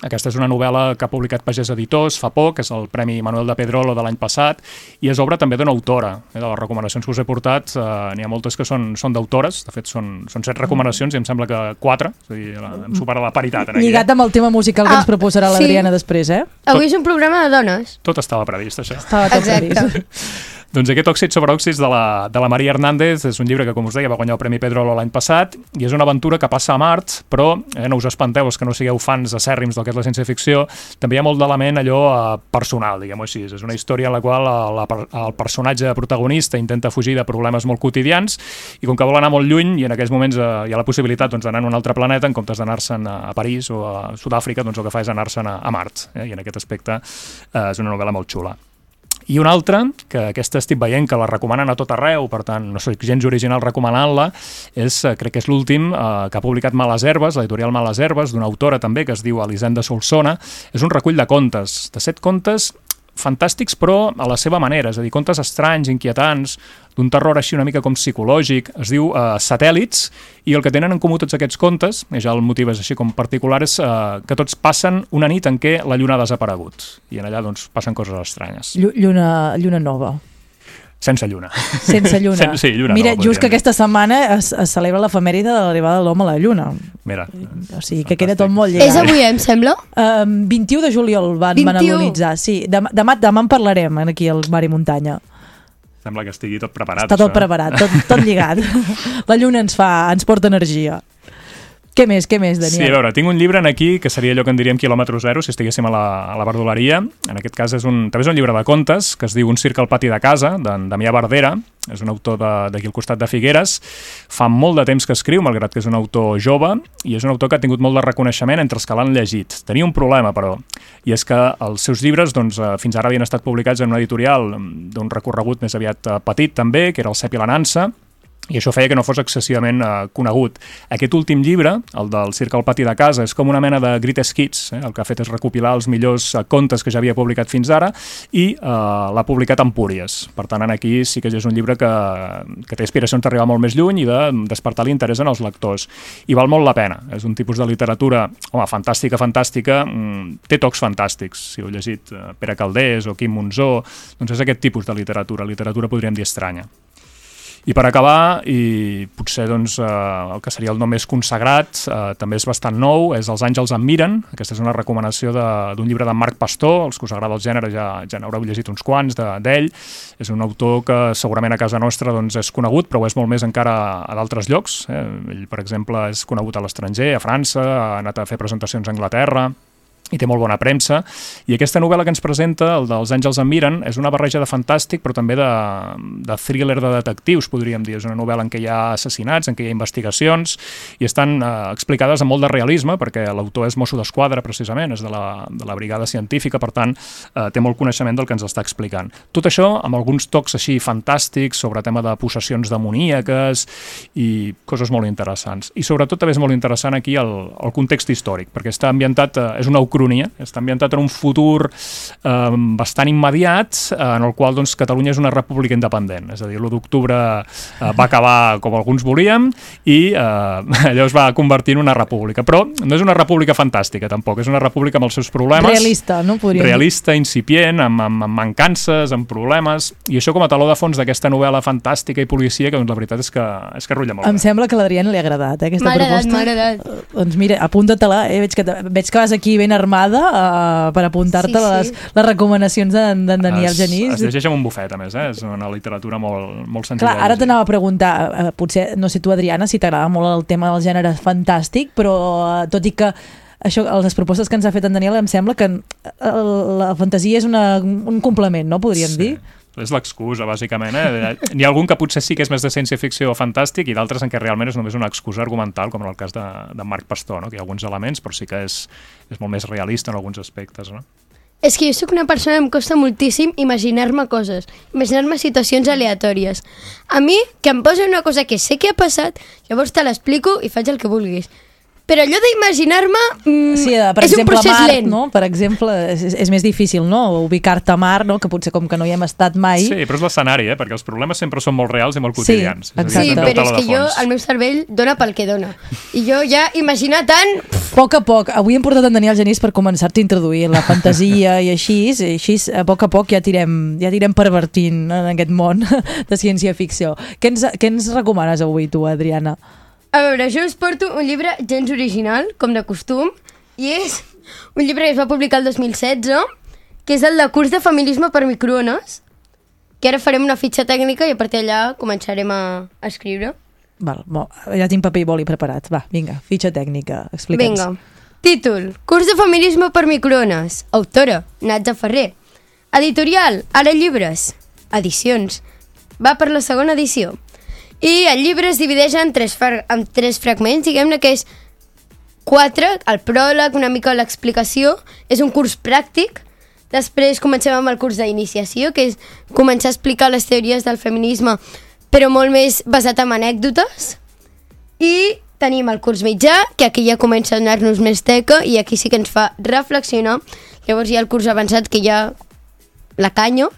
Aquesta és una novel·la que ha publicat Pagès Editors fa poc, és el Premi Manuel de Pedrolo de l'any passat, i és obra també d'una autora. Eh, de les recomanacions que us he portat, eh, n'hi ha moltes que són, són d'autores, de fet són, són set recomanacions i em sembla que quatre, és a dir, la, hem superat la paritat en aquí. Lligat amb el tema musical que Ah, ens proposarà sí. l'Adriana després, eh? Avui és un programa de dones. Tot estava previst, això. Estava tot Exacte. previst. Doncs aquest òxid sobre òxids de la, de la Maria Hernández és un llibre que, com us deia, va guanyar el Premi Pedrolo l'any passat i és una aventura que passa a Mart, però eh, no us espanteu, els que no sigueu fans acèrrims del que és la ciència-ficció, també hi ha molt d'element allò eh, personal, diguem-ho així. És una història en la qual eh, la, el personatge protagonista intenta fugir de problemes molt quotidians i com que vol anar molt lluny i en aquells moments eh, hi ha la possibilitat doncs, d'anar a un altre planeta, en comptes d'anar-se'n a París o a Sud-àfrica, doncs el que fa és anar-se'n a, a Mart. Eh? I en aquest aspecte eh, és una novel·la molt xula. I una altra, que aquesta estic veient que la recomanen a tot arreu, per tant, no soc gens original recomanant-la, és, eh, crec que és l'últim, eh, que ha publicat Males Herbes, l'editorial Males Herbes, d'una autora també que es diu Elisenda Solsona. És un recull de contes, de set contes fantàstics però a la seva manera, és a dir, contes estranys, inquietants, d'un terror així una mica com psicològic, es diu eh, Satèl·lits, i el que tenen en comú tots aquests contes, i ja el motiu és així com particular, és eh, que tots passen una nit en què la lluna ha desaparegut, i en allà doncs passen coses estranyes. Llu- Lluna, lluna nova. Sense lluna. Sense lluna. Sen sí, lluna Mira, nova, just que aquesta setmana es, es celebra l'efemèride de l'arribada de l'home a la lluna. Mira, O sigui, que queda tot molt lligat. És avui, em sembla? Um, 21 de juliol van, van 21. analitzar, sí. Demà, demà, demà en parlarem aquí al Mari Muntanya. sembla que estigui tot preparat. Està tot això, eh? preparat, tot, tot lligat. La lluna ens fa, ens porta energia. Què més, què més, Daniel? Sí, a veure, tinc un llibre en aquí que seria allò que en diríem quilòmetre zero si estiguéssim a la, a la verdoleria. En aquest cas és un, també és un llibre de contes que es diu Un circ al pati de casa, d'en Damià Bardera. És un autor d'aquí al costat de Figueres. Fa molt de temps que escriu, malgrat que és un autor jove, i és un autor que ha tingut molt de reconeixement entre els que l'han llegit. Tenia un problema, però, i és que els seus llibres doncs, eh, fins ara havien estat publicats en una editorial mm, d'un recorregut més aviat eh, petit, també, que era el Cep i la Nansa, i això feia que no fos excessivament eh, conegut. Aquest últim llibre, el del Cirque al pati de casa, és com una mena de greatest hits, eh? el que ha fet és recopilar els millors eh, contes que ja havia publicat fins ara i eh, l'ha publicat en Púries. Per tant, en aquí sí que és un llibre que, que té aspiracions d'arribar molt més lluny i de despertar l'interès en els lectors. I val molt la pena. És un tipus de literatura, home, fantàstica, fantàstica, mm, té tocs fantàstics. Si heu llegit eh, Pere Caldés o Quim Monzó, doncs és aquest tipus de literatura. Literatura podríem dir estranya. I per acabar, i potser doncs, eh, el que seria el nom més consagrat, eh, també és bastant nou, és Els àngels em miren. Aquesta és una recomanació de- d'un llibre de Marc Pastor, els que us agrada el gènere ja, ja n'haureu llegit uns quants de- d'ell. És un autor que segurament a casa nostra doncs, és conegut, però és molt més encara a d'altres llocs. Eh? Ell, per exemple, és conegut a l'estranger, a França, ha anat a fer presentacions a Anglaterra, i té molt bona premsa. I aquesta novel·la que ens presenta, el dels Àngels em miren, és una barreja de fantàstic, però també de, de thriller de detectius, podríem dir. És una novel·la en què hi ha assassinats, en què hi ha investigacions, i estan eh, explicades amb molt de realisme, perquè l'autor és mosso d'esquadra, precisament, és de la, de la brigada científica, per tant, eh, té molt coneixement del que ens està explicant. Tot això amb alguns tocs així fantàstics sobre tema de possessions demoníaques i coses molt interessants. I sobretot també és molt interessant aquí el, el context històric, perquè està ambientat, eh, és una ucronia, està ambientat en un futur eh, bastant immediat, eh, en el qual doncs, Catalunya és una república independent, és a dir, l'1 d'octubre eh, va acabar com alguns volíem i eh, allò es va convertir en una república, però no és una república fantàstica tampoc, és una república amb els seus problemes. Realista, no? Podríem dir. Realista, incipient, amb, amb, amb mancances, amb problemes, i això com a taló de fons d'aquesta novel·la fantàstica i policia, que doncs, la veritat és que, és que rutlla molt Em bé. sembla que a l'Adriana li ha agradat, eh, aquesta M'ha agradat, proposta. m'ha agradat. Doncs mira, apunta-te-la, eh? veig, que, veig que vas aquí ben armada uh, per apuntar-te Sí, sí. les, les recomanacions d'en d'en Daniel es, Genís. Es llegeix amb un bufet, a més, eh? és una literatura molt, molt senzilla. Clar, de ara t'anava a preguntar, eh, potser, no sé tu, Adriana, si t'agrada molt el tema del gènere fantàstic, però eh, tot i que això, les propostes que ens ha fet en Daniel, em sembla que la fantasia és una, un complement, no? Podríem Sí. dir. És l'excusa, bàsicament. Eh? N'hi ha algun que potser sí que és més de ciència-ficció o fantàstic i d'altres en què realment és només una excusa argumental, com en el cas de, de Marc Pastor, no? que hi ha alguns elements, però sí que és, és molt més realista en alguns aspectes. No? És que jo sóc una persona que em costa moltíssim imaginar-me coses, imaginar-me situacions aleatòries. A mi, que em posa una cosa que sé que ha passat, llavors te l'explico i faig el que vulguis. Però allò d'imaginar-me mm, Sí, eh, per és un exemple, procés Mart, lent. no? Per exemple, és, és més difícil, no? Ubicar-te a Mart, no? Que potser com que no hi hem estat mai... Sí, però és l'escenari, eh? perquè els problemes sempre són molt reals i molt quotidians. És a dir, Sí, sempre el però és que jo, el meu cervell dona pel que dona. I jo ja imaginar tant... A poc a poc, avui hem portat en Daniel Genís per començar-te a introduir la fantasia i així, i així a poc a poc ja tirem, ja tirem pervertint en aquest món de ciència-ficció. Què ens, què ens recomanes avui tu, Adriana? A veure, jo us porto un llibre gens original, com de costum, i és un llibre que es va publicar el 2016, que és el de curs de feminisme per microones, que ara farem una fitxa tècnica i a partir d'allà començarem a, a escriure. Val, bo, ja tinc paper i boli preparats. Va, vinga, fitxa tècnica, explica'ns. Vinga. Títol. Curs de feminisme per microones. Autora. Natza Ferrer. Editorial. Ara llibres. Edicions. Va per la segona edició. I el llibre es divideix en tres, en tres fragments, diguem-ne que és quatre, el pròleg, una mica l'explicació, és un curs pràctic, després comencem amb el curs d'iniciació, que és començar a explicar les teories del feminisme, però molt més basat en anècdotes, i tenim el curs mitjà, que aquí ja comença a donar-nos més teca i aquí sí que ens fa reflexionar. Llavors hi ha el curs avançat que ja la canyo.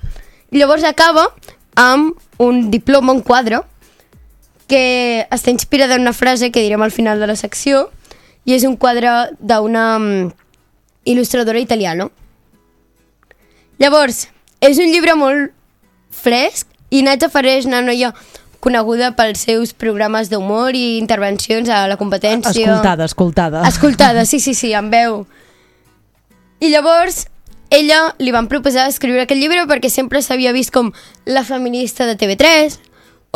Llavors acaba amb un diploma, un quadre, que està inspirada en una frase que direm al final de la secció i és un quadre d'una mm, il·lustradora italiana. Llavors, és un llibre molt fresc i Natja Ferrer és una noia coneguda pels seus programes d'humor i intervencions a la competència. Escoltada, escoltada. Escoltada, sí, sí, sí, amb veu. I llavors, ella li van proposar escriure aquest llibre perquè sempre s'havia vist com la feminista de TV3,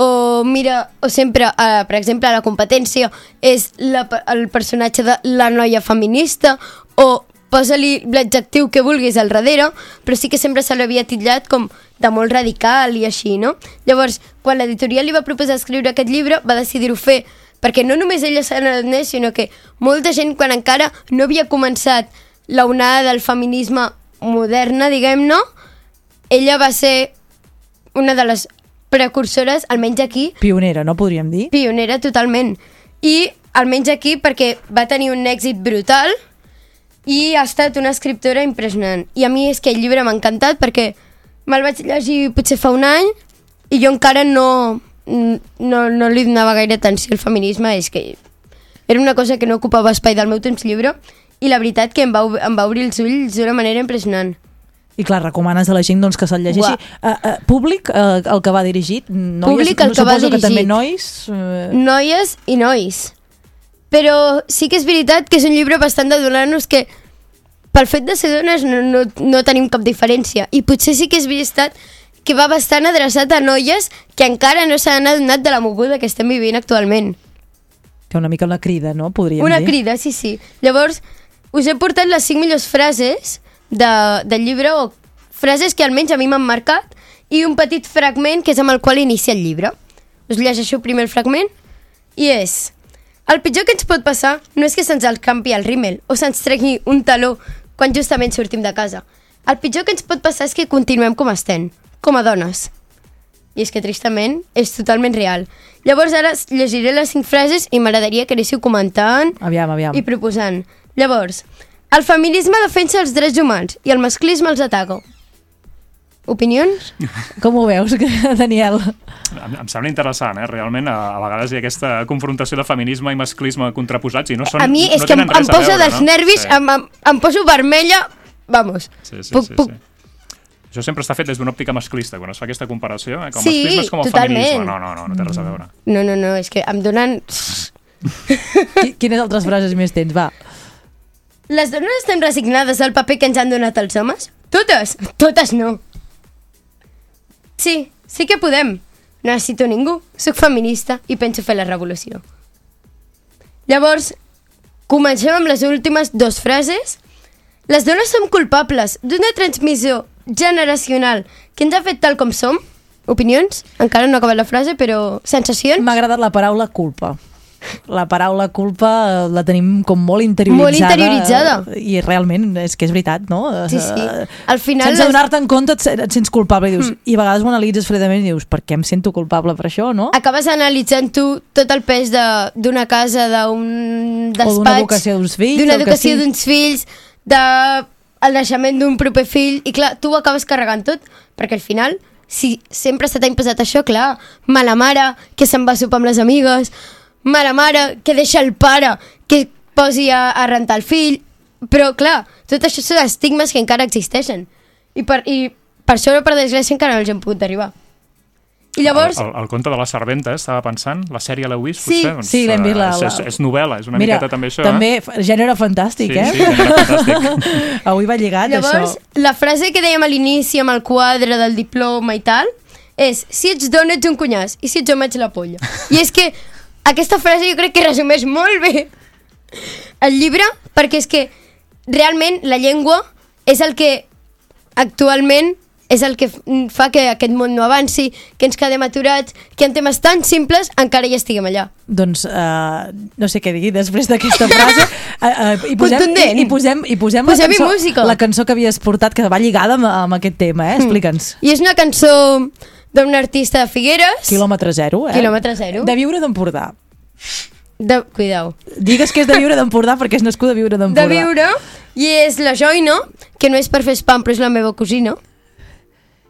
o mira, o sempre, uh, per exemple, a la competència és la, el personatge de la noia feminista, o posa-li l'adjectiu que vulguis al darrere, però sí que sempre se l'havia titllat com de molt radical i així, no? Llavors, quan l'editorial li va proposar escriure aquest llibre, va decidir-ho fer perquè no només ella se n'adonés, sinó que molta gent, quan encara no havia començat la onada del feminisme moderna, diguem-ne, ella va ser una de les precursores, almenys aquí, Pionera, no podríem dir? pionera totalment. I almenys aquí perquè va tenir un èxit brutal i ha estat una escriptora impressionant. I a mi és que el llibre m'ha encantat perquè me'l vaig llegir potser fa un any i jo encara no, no, no li donava gaire atenció al feminisme, és que era una cosa que no ocupava espai del meu temps llibre i la veritat que em va, em va obrir els ulls d'una manera impressionant. I clar, recomanes a la gent doncs, que se'l llegeixi. Uh, uh, públic, uh, el que va dirigit? Noies, Públic, el que va suposo que també dirigit. nois? Uh... Noies i nois. Però sí que és veritat que és un llibre bastant de donar-nos que pel fet de ser dones no, no, no tenim cap diferència. I potser sí que és veritat que va bastant adreçat a noies que encara no s'han adonat de la moguda que estem vivint actualment. Que una mica una crida, no? Podríem Una dir. crida, sí, sí. Llavors, us he portat les 5 millors frases de, del llibre, o frases que almenys a mi m'han marcat, i un petit fragment que és amb el qual inicia el llibre. Us llegeixo primer el fragment, i és... El pitjor que ens pot passar no és que se'ns escampi el rímel o se'ns tregui un taló quan justament sortim de casa. El pitjor que ens pot passar és que continuem com estem, com a dones. I és que, tristament, és totalment real. Llavors, ara llegiré les cinc frases i m'agradaria que anéssiu comentant Aviam, aviam. i proposant. Llavors, el feminisme defensa els drets humans i el masclisme els ataca. Opinions? Com ho veus, Daniel? Em, em sembla interessant, eh? Realment, a, a vegades hi ha aquesta confrontació de feminisme i masclisme contraposats i no són a mi és no que em, em a posa veure, dels no? nervis, Sí. em, em, em poso vermella, vamos. Sí, sí, puc, sí, puc, sí. Això sempre està fet des d'una òptica masclista, quan es fa aquesta comparació, eh? com Sí, masclisme és com el totalment. feminisme. No, no, no, no té res a veure. No, no, no, és que em donen... Qui- Quines altres frases més tens? Va. Les dones estem resignades al paper que ens han donat els homes? Totes? Totes no. Sí, sí que podem. No necessito ningú. Soc feminista i penso fer la revolució. Llavors, comencem amb les últimes dues frases. Les dones som culpables d'una transmissió generacional que ens ha fet tal com som. Opinions? Encara no ha acabat la frase, però sensacions? M'ha agradat la paraula culpa. La paraula culpa eh, la tenim com molt interioritzada. Molt interioritzada. eh, I realment és que és veritat, no? Sí, sí. Eh, Al final Sense donar-te en compte et, et sents culpable i dius, Mm. i a vegades ho analitzes fredament i dius, per què em sento culpable per això, no? Acabes analitzant tu tot el pes de- d'una casa, d'un despatx... d'una educació d'uns fills, D'una educació sigui. d'uns fills, de el naixement d'un proper fill, i clar, tu ho acabes carregant tot, perquè al final, si sempre se t'ha imposat això, clar, mala mare, que se'n va a sopar amb les amigues, mala mare, que deixa el pare, que posi a, a rentar el fill, però clar, tot això són estigmes que encara existeixen. I per, i per això, per desgràcia, encara no els hem pogut arribar. I llavors... El, el, el conte de la serventa, eh, estava pensant, la sèrie l'heu vist, Sí. potser? Doncs, Sí, l'hem vist, la- És, és, la- és novel·la, és una Mira, miqueta també això, també eh? gènere fantàstic, Sí, eh? sí, gènere fantàstic. Avui va lligat, Llavors, això. la frase que dèiem a l'inici amb el quadre del diploma i tal, és si ets dona ets un cunyàs i si ets home ets la polla. I és que aquesta frase jo crec que resumeix molt bé el llibre, perquè és que realment la llengua és el que actualment és el que fa que aquest món no avanci, que ens quedem aturats, que en temes tan simples encara hi estiguem allà. Doncs uh, no sé què dir després d'aquesta frase. Uh, uh, i, posem, i, i posem, i posem la, Posem-hi cançó, música. la cançó que havies portat, que va lligada amb, amb aquest tema, eh? Explica'ns. I és una cançó d'un artista de Figueres. Quilòmetre zero, eh? Quilòmetre zero. De viure d'Empordà. De... Cuidao. Digues que és de viure d'Empordà perquè és nascuda a viure d'Empordà. de viure i és la Joina, que no és per fer spam però és la meva cosina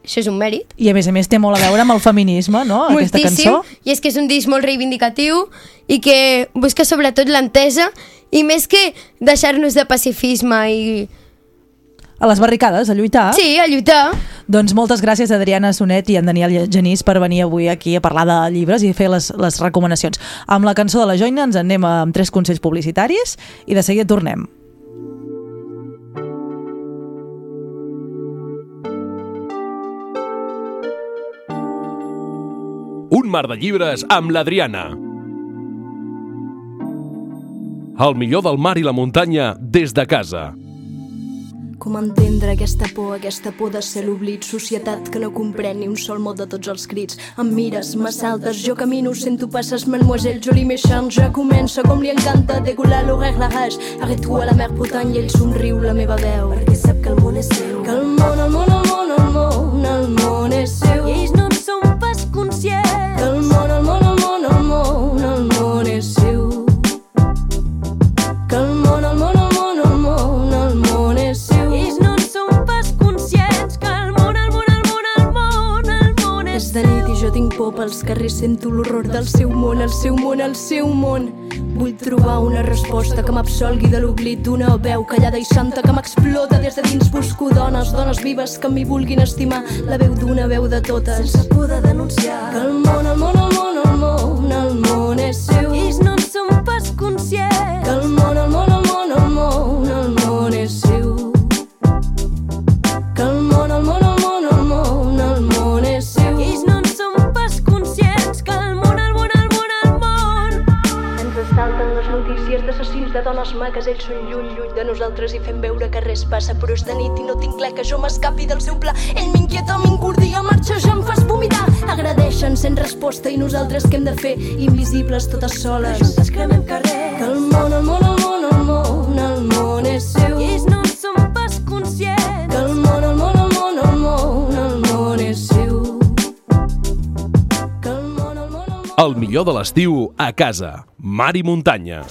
això és un mèrit I a més a més té molt a veure amb el feminisme, no? Aquesta moltíssim, cançó. i és que és un disc molt reivindicatiu i que busca sobretot l'entesa i més que deixar-nos de pacifisme i... A les barricades, a lluitar. Sí, a lluitar. Doncs moltes gràcies a Adriana Sonet i en Daniel Genís per venir avui aquí a parlar de llibres i fer les, les recomanacions. Amb la cançó de la Joina ens en anem amb tres consells publicitaris i de seguida tornem. Un mar de llibres amb l'Adriana. El millor del mar i la muntanya des de casa. Com entendre aquesta por, aquesta por de ser l'oblit, societat que no comprèn ni un sol mot de tots els crits. Em mires, m'assaltes, jo camino, sento passes, mademoiselle Jolie Méchant, ja comença com li encanta, dégoulà l'horaire, la rage, arrête-toi a la mer Bretagne i ell somriu la meva veu, perquè sap que el món és seu. Que el món, el món, el món, el món, el món és seu. Pels carrers, sento l'horror del seu món, el seu món, el seu món. Vull trobar una resposta que m'absolgui de l'oblit d'una veu callada i santa que m'explota des de dins. Busco dones, dones vives que m'hi vulguin estimar, la veu d'una veu de totes. Sense por de denunciar. Que el món, el món, el món, el món, el món dones maques, ells són lluny, lluny de nosaltres i fem veure que res passa, però és de nit i no tinc clar que jo m'escapi del seu pla. Ell m'inquieta, m'incordia, marxa, ja em fas vomitar. Agradeixen sent resposta i nosaltres què hem de fer? Invisibles totes soles. Juntes cremem carrer. Que el món, el món, el món, el món, el món és seu. I ells no en són pas conscients. Que el món, el món, el món, el món, el món és seu. Que el món, el món, el món... El millor de l'estiu a casa. Mar i muntanya.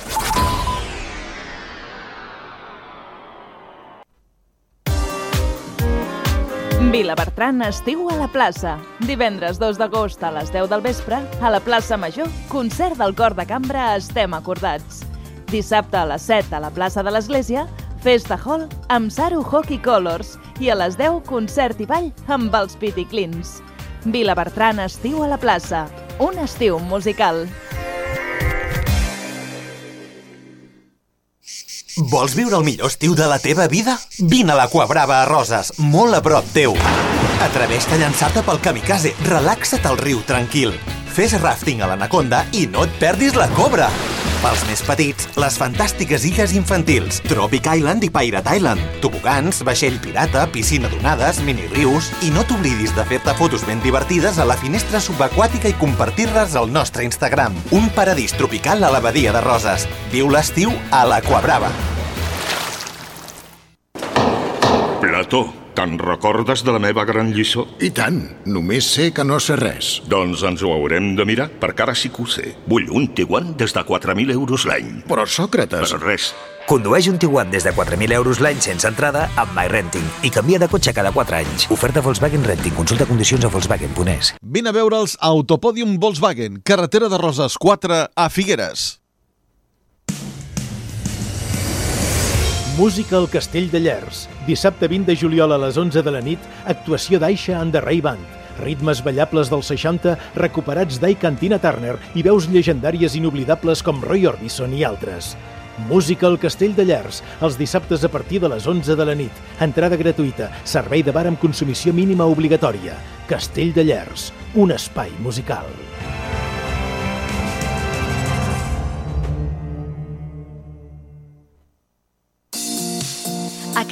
Vilabertran estiu a la plaça. Divendres 2 d'agost a les 10 del vespre, a la plaça Major, concert del cor de cambra Estem Acordats. Dissabte a les 7 a la plaça de l'Església, Festa Hall amb Saru Hockey Colors i a les 10 concert i ball amb els Piticlins. Vilabertran estiu a la plaça. Un estiu musical. Vols viure el millor estiu de la teva vida? Vine a l'Aqua Brava a Roses, molt a prop teu. Atreveix-te a llançar-te pel kamikaze, relaxa't al riu tranquil. Fes rafting a l'Anaconda i no et perdis la cobra. Pels més petits, les fantàstiques illes infantils, Tropic Island i Pirate Island, tobogans, vaixell pirata, piscina d'onades, minirius... I no t'oblidis de fer-te fotos ben divertides a la finestra subaquàtica i compartir-les al nostre Instagram. Un paradís tropical a la badia de Roses. Viu l'estiu a l'Aquabrava. Plató, te'n recordes de la meva gran lliçó? I tant, només sé que no sé res. Doncs ens ho haurem de mirar, perquè ara sí que ho sé. Vull un Tiguan des de 4.000 euros l'any. Però, Sòcrates... Per res. Condueix un Tiguan des de 4.000 euros l'any sense entrada amb MyRenting i canvia de cotxe cada 4 anys. Oferta Volkswagen Renting. Consulta condicions a Volkswagen.es. Vine a veure'ls a Autopòdium Volkswagen, carretera de Roses 4 a Figueres. Música al Castell de Llers. Dissabte 20 de juliol a les 11 de la nit, actuació d'Aixa and the Ray Band. Ritmes ballables dels 60 recuperats d'Ai Cantina Turner i veus llegendàries inoblidables com Roy Orbison i altres. Música al Castell de Llers, els dissabtes a partir de les 11 de la nit. Entrada gratuïta, servei de bar amb consumició mínima obligatòria. Castell de Llers, un espai musical.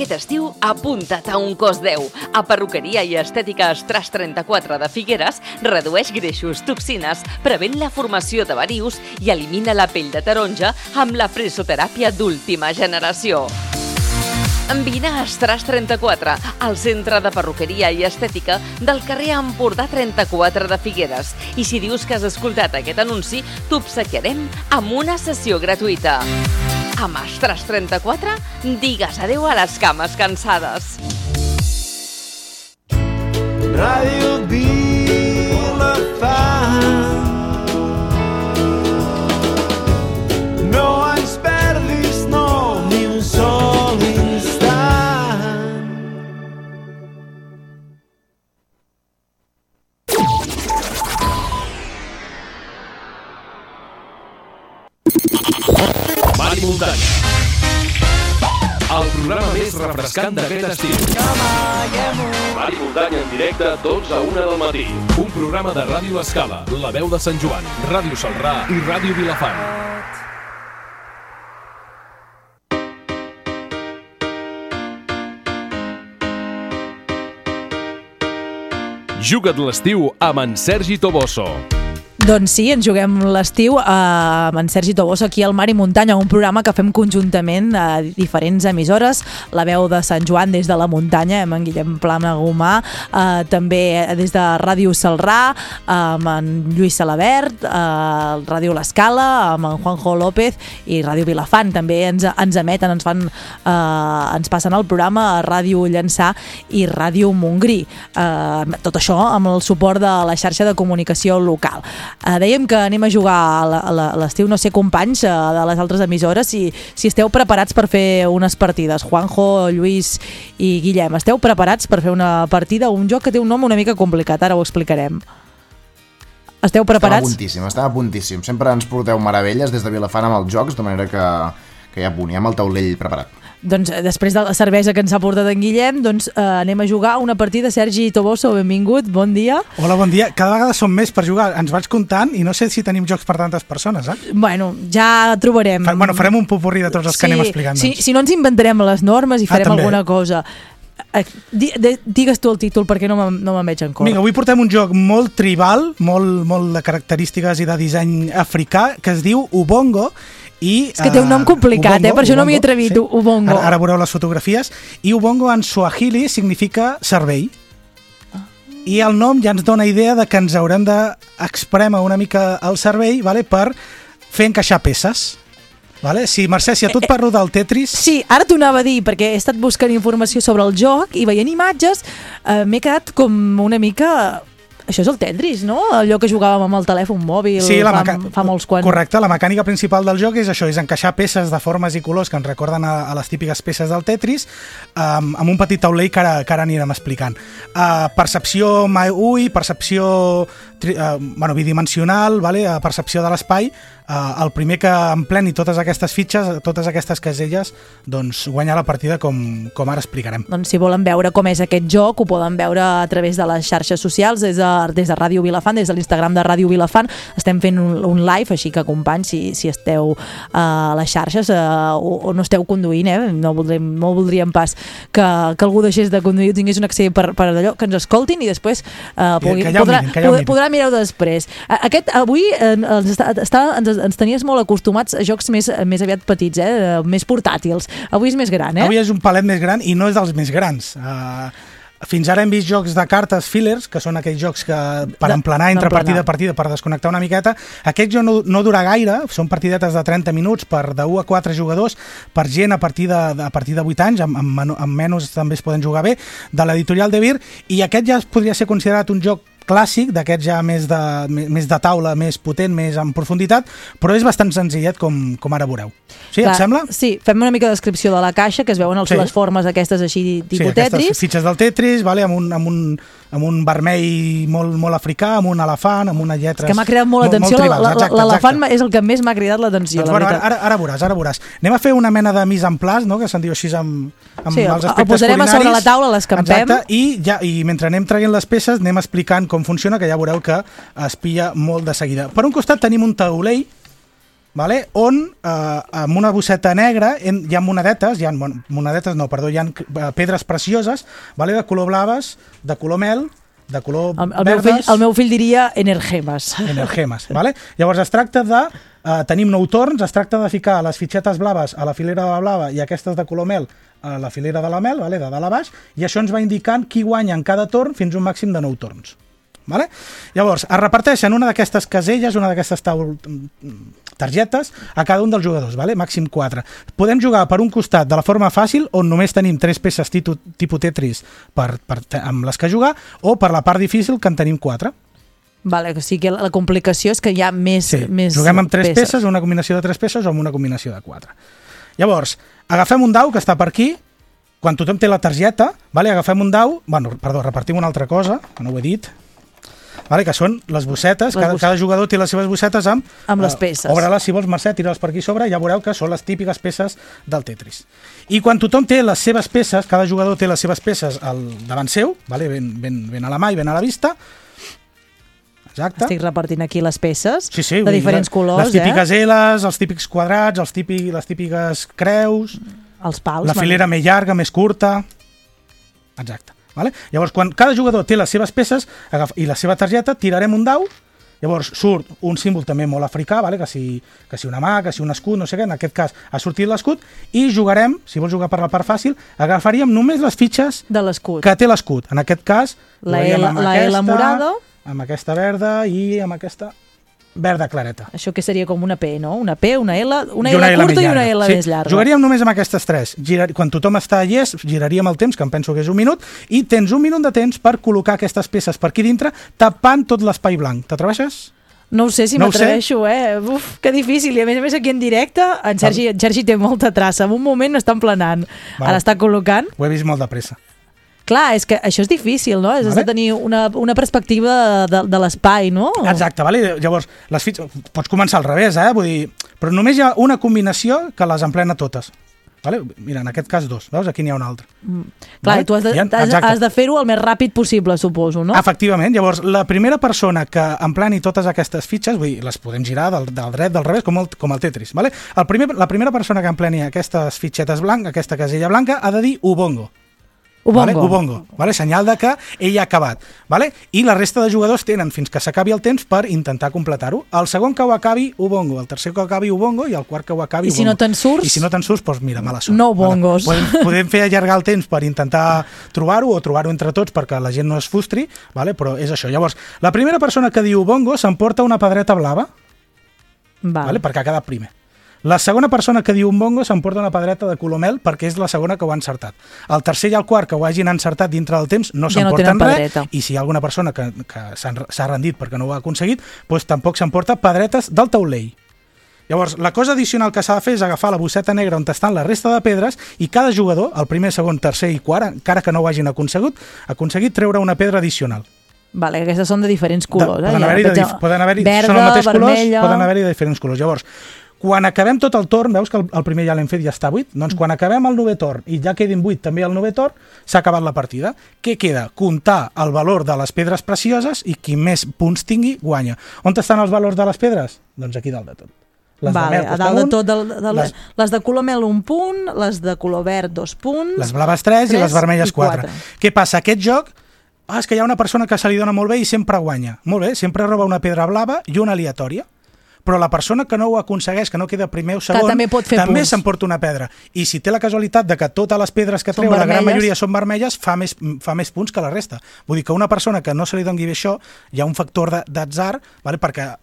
Aquest estiu, apunta't a un cos 10. A Perruqueria i Estètica Estras 34 de Figueres redueix greixos, toxines, prevent la formació de varius i elimina la pell de taronja amb la presoteràpia d'última generació. Vine a Estras 34, al centre de perruqueria i estètica del carrer Empordà 34 de Figueres. I si dius que has escoltat aquest anunci, t'obsequiarem amb una sessió gratuïta. Amb Estras 34, digues adeu a les cames cansades. Ràdio Vilafant muntanya. El programa més refrescant d'aquest estiu. Mar i muntanya en directe, 12 a 1 del matí. Un programa de Ràdio Escala, La Veu de Sant Joan, Ràdio Salrà i Ràdio Vilafant. Juga't l'estiu amb en Sergi Toboso. Doncs sí, ens juguem l'estiu eh, amb en Sergi Toboso aquí al Mar i Muntanya, un programa que fem conjuntament a diferents emissores, la veu de Sant Joan des de la muntanya, amb en Guillem Plana Gomà, eh, també des de Ràdio Salrà, amb en Lluís Salabert, eh, Ràdio L'Escala, amb en Juanjo López i Ràdio Vilafant, també ens, ens emeten, ens fan eh, ens passen el programa a Ràdio Llançà i Ràdio Montgrí. Eh, tot això amb el suport de la xarxa de comunicació local. Uh, dèiem que anem a jugar a l'estiu, no sé, companys uh, de les altres emissores, si, si esteu preparats per fer unes partides. Juanjo, Lluís i Guillem, esteu preparats per fer una partida? Un joc que té un nom una mica complicat, ara ho explicarem. Esteu a preparats? puntíssim, estem a puntíssim. Sempre ens porteu meravelles des de Vilafant amb els jocs, de manera que, que ja punt, ja amb el taulell preparat. Doncs eh, després de la cervesa que ens ha portat en Guillem, doncs eh, anem a jugar una partida. Sergi Toboso, benvingut, bon dia. Hola, bon dia. Cada vegada som més per jugar. Ens vaig comptant i no sé si tenim jocs per tantes persones, eh? Bueno, ja trobarem. Fa, bueno, farem un popurrí de tots els que anem explicant. Sí, doncs. si no ens inventarem les normes i Ah, farem també. alguna cosa. Eh, Digues tu el títol perquè no me'n no me'n veig en cor. Vinga, avui portem un joc molt tribal, molt, molt de característiques i de disseny africà, que es diu Ubongo, i, És que té un nom eh, complicat, eh? Per això no m'hi he atrevit, Ubongo. Ara, ara veureu les fotografies. I Ubongo en suahili significa cervell. I el nom ja ens dona idea de que ens haurem d'expremer una mica el cervell vale, per fer encaixar peces. Vale? Si, Mercè, si a tu et parlo del Tetris... Sí, ara t'ho anava a dir, perquè he estat buscant informació sobre el joc i veient imatges eh, m'he quedat com una mica... Això és el Tetris, no? Allò que jugàvem amb el telèfon mòbil Sí, la fa, fa molts quants... Correcte, la mecànica principal del joc és això, és encaixar peces de formes i colors que ens recorden a, a les típiques peces del Tetris um, amb un petit taulell que ara, que ara anirem explicant. Uh, percepció mà ull, percepció tri, eh, bueno, bidimensional, vale? a percepció de l'espai, eh, el primer que empleni totes aquestes fitxes, totes aquestes caselles, doncs guanya la partida com, com ara explicarem. Doncs si volen veure com és aquest joc, ho poden veure a través de les xarxes socials, des de, des de Ràdio Vilafant, des de l'Instagram de Ràdio Vilafant. Estem fent un, un live, així que companys, si, si esteu eh, a les xarxes eh, o, o no esteu conduint, eh, no, voldríem, no voldríem pas que, que algú deixés de conduir, tingués un accés per, per allò, que ens escoltin i després eh, pugui, que ja podrà, mirin, que ja ho podrà, podrà mirar-ho després. A- Aquest, avui eh, ens, està, està, ens, ens tenies molt acostumats a jocs més, més aviat petits, eh, més portàtils. Avui és més gran, eh? Avui és un palet més gran i no és dels més grans. Uh, fins ara hem vist jocs de cartes fillers, que són aquells jocs que per emplenar entre partida a partida, per desconnectar una miqueta. Aquest joc no, no dura gaire, són partidetes de 30 minuts per de 1 a 4 jugadors, per gent a partir de, a partir de 8 anys, amb, amb, amb menys també es poden jugar bé, de l'editorial de Vir, i aquest ja es podria ser considerat un joc clàssic, d'aquest ja més de, més de taula, més potent, més en profunditat, però és bastant senzillet com, com ara veureu. Sí, Clar, et sembla? Sí, fem una mica de descripció de la caixa, que es veuen els, Sí. les formes aquestes així tipus aquestes Tetris. fitxes del Tetris, vale, amb, un, amb, un, amb un vermell molt, molt africà, amb un elefant, amb unes lletres... És que m'ha cridat molt l'atenció, l'elefant és el que més m'ha cridat l'atenció, Doncs, la bueno, ara, veritat. ara, ara veuràs, ara veuràs. Anem a fer una mena de mise en place, no?, que se'n diu així amb, amb Sí, els el aspectes posarem a sobre la taula, l'escampem. Exacte, i, ja, i mentre anem traient les peces anem explicant com funciona, que ja veureu que es pilla molt de seguida. Per un costat tenim un taulell, vale? on eh, amb una bosseta negra en, hi ha monedetes, hi ha, bueno, monedetes no, perdó, hi ha eh, pedres precioses, vale? de color blaves, de color mel, de color El, el, meu fill, el meu fill diria energemes. energemes. Vale? Llavors es tracta de... Eh, tenim nou torns, es tracta de ficar les fitxetes blaves a la filera de la blava i aquestes de color mel a la filera de la mel, vale? de dalt a baix, i això ens va indicant qui guanya en cada torn fins a un màxim de nou torns. Vale? Llavors, es reparteixen una d'aquestes caselles, una d'aquestes targetes a cada un dels jugadors, vale? màxim 4. Podem jugar per un costat de la forma fàcil, on només tenim tres peces titu, tipus Tetris per, per, amb les que jugar, o per la part difícil, que en tenim 4. Vale, o sigui que la, complicació és que hi ha més, Sí, més juguem amb tres peces. una combinació de tres peces o amb una combinació de quatre. Llavors, agafem un dau que està per aquí, quan tothom té la targeta, vale, agafem un dau, bueno, perdó, repartim una altra cosa, que no ho he dit, vale, que són les bossetes, Les cada, bos- cada jugador té les seves bossetes amb... Amb les eh, peces. Obre-les, si vols, Mercè, tira-les per aquí sobre, ja veureu que són les típiques peces del Tetris. I quan tothom té les seves peces, cada jugador té les seves peces al davant seu, vale, ben, ben, ben a la mà i ben a la vista, Exacte. Estic repartint aquí les peces Sí, sí, de dir, diferents colors, Les típiques eh? L's, els típics quadrats, els típics, les típiques creus... Els pals. La filera més llarga, més curta... Exacte. Vale? Llavors, quan cada jugador té les seves peces agafa, i la seva targeta, tirarem un dau, llavors surt un símbol també molt africà, vale? que, si, que si una mà, que si un escut, no sé què, en aquest cas ha sortit l'escut, i jugarem, si vols jugar per la part fàcil, agafaríem només les fitxes de l'escut que té l'escut. En aquest cas, La L- la L morada. amb aquesta verda i amb aquesta verda clareta. Això que seria com una P, no? Una P, una L, una I L més curta i una. L sí. més llarga. Jugaríem només amb aquestes tres. Girar... Quan tothom està llest, giraríem el temps, que em penso que és un minut, i tens un minut de temps per col·locar aquestes peces per aquí dintre, tapant tot l'espai blanc. T'atreveixes? No ho sé si No m'atreveixo, eh? Uf, que difícil. I a més a més aquí en directe, en Sergi, en Sergi té molta traça. En un moment està emplenant. Val. Ara està col·locant. Ho he vist molt de pressa. Clar, és que això és difícil, no? Has Vale. de tenir una, una perspectiva de, de l'espai, no? Exacte, vale? llavors, les fitxes... pots començar al revés, eh? Vull dir, però només hi ha una combinació que les emplena totes. Vale? Mira, en aquest cas dos, veus? Aquí n'hi ha una altra. Mm. Clar, Vale? tu has de, has de fer-ho el més ràpid possible, suposo, no? Efectivament, llavors la primera persona que empleni totes aquestes fitxes, vull dir, les podem girar del, del dret, del revés, com el, com el Tetris. Vale? El primer, la primera persona que empleni aquestes fitxetes blanques, aquesta casella blanca, ha de dir Ubongo. Ubongo. Vale? Ubongo. Vale? Senyal de que ell ha acabat. Vale? I la resta de jugadors tenen fins que s'acabi el temps per intentar completar-ho. El segon que ho acabi, Ubongo. El tercer que ho acabi, Ubongo. I el quart que ho acabi, I si Ubongo. no te'n surts? I si no te'n surts, doncs mira, mala sort. No bongos. Vale? Podem, podem fer allargar el temps per intentar trobar-ho o trobar-ho entre tots perquè la gent no es frustri, vale? però és això. Llavors, la primera persona que diu bongo s'emporta una pedreta blava, Val. vale? perquè ha quedat primer. La segona persona que diu un bongo s'emporta una pedreta de color mel perquè és la segona que ho ha encertat. El tercer i el quart que ho hagin encertat dintre del temps no Ja no s'emporten tenen res i si hi ha alguna persona que, que s'ha rendit perquè no ho ha aconseguit, doncs tampoc s'emporta pedretes del taulell. Llavors, la cosa addicional que s'ha de fer és agafar la bosseta negra on estan la resta de pedres i cada jugador, el primer, segon, tercer i quart, encara que no ho hagin aconsegut, aconseguit treure una pedra addicional. Vale, aquestes són de diferents colors. poden eh? haver-hi Per de, dif- exemple, poden haver verda, són el mateix vermella... colors, poden haver-hi de diferents colors. Llavors, quan acabem tot el torn, veus que el, el primer ja l'hem fet, ja està buit, doncs quan acabem el novè torn i ja quedin buit també el novè torn, s'ha acabat la partida. Què queda? Comptar el valor de les pedres precioses i qui més punts tingui, guanya. On estan els valors de les pedres? Doncs aquí dalt de tot. Les vale, de mel a dalt de un, tot, de, de, les... les- de color mel un punt, les de color verd dos punts... les blaves 3 i les vermelles 4. Què passa? Aquest joc, ah, és que hi ha una persona que se li dona molt bé i sempre guanya. Molt bé, sempre roba una pedra blava i una aleatòria. Però la persona que no ho aconsegueix, que no queda primer o segon, també pot fer també s'emporta una pedra. I si té la casualitat de que totes les pedres que Són treu, la gran vermelles. majoria són vermelles, fa més, fa més punts que la resta. Vull dir que una persona que no se li doni bé això, hi ha un factor de- d'atzar, vale? perquè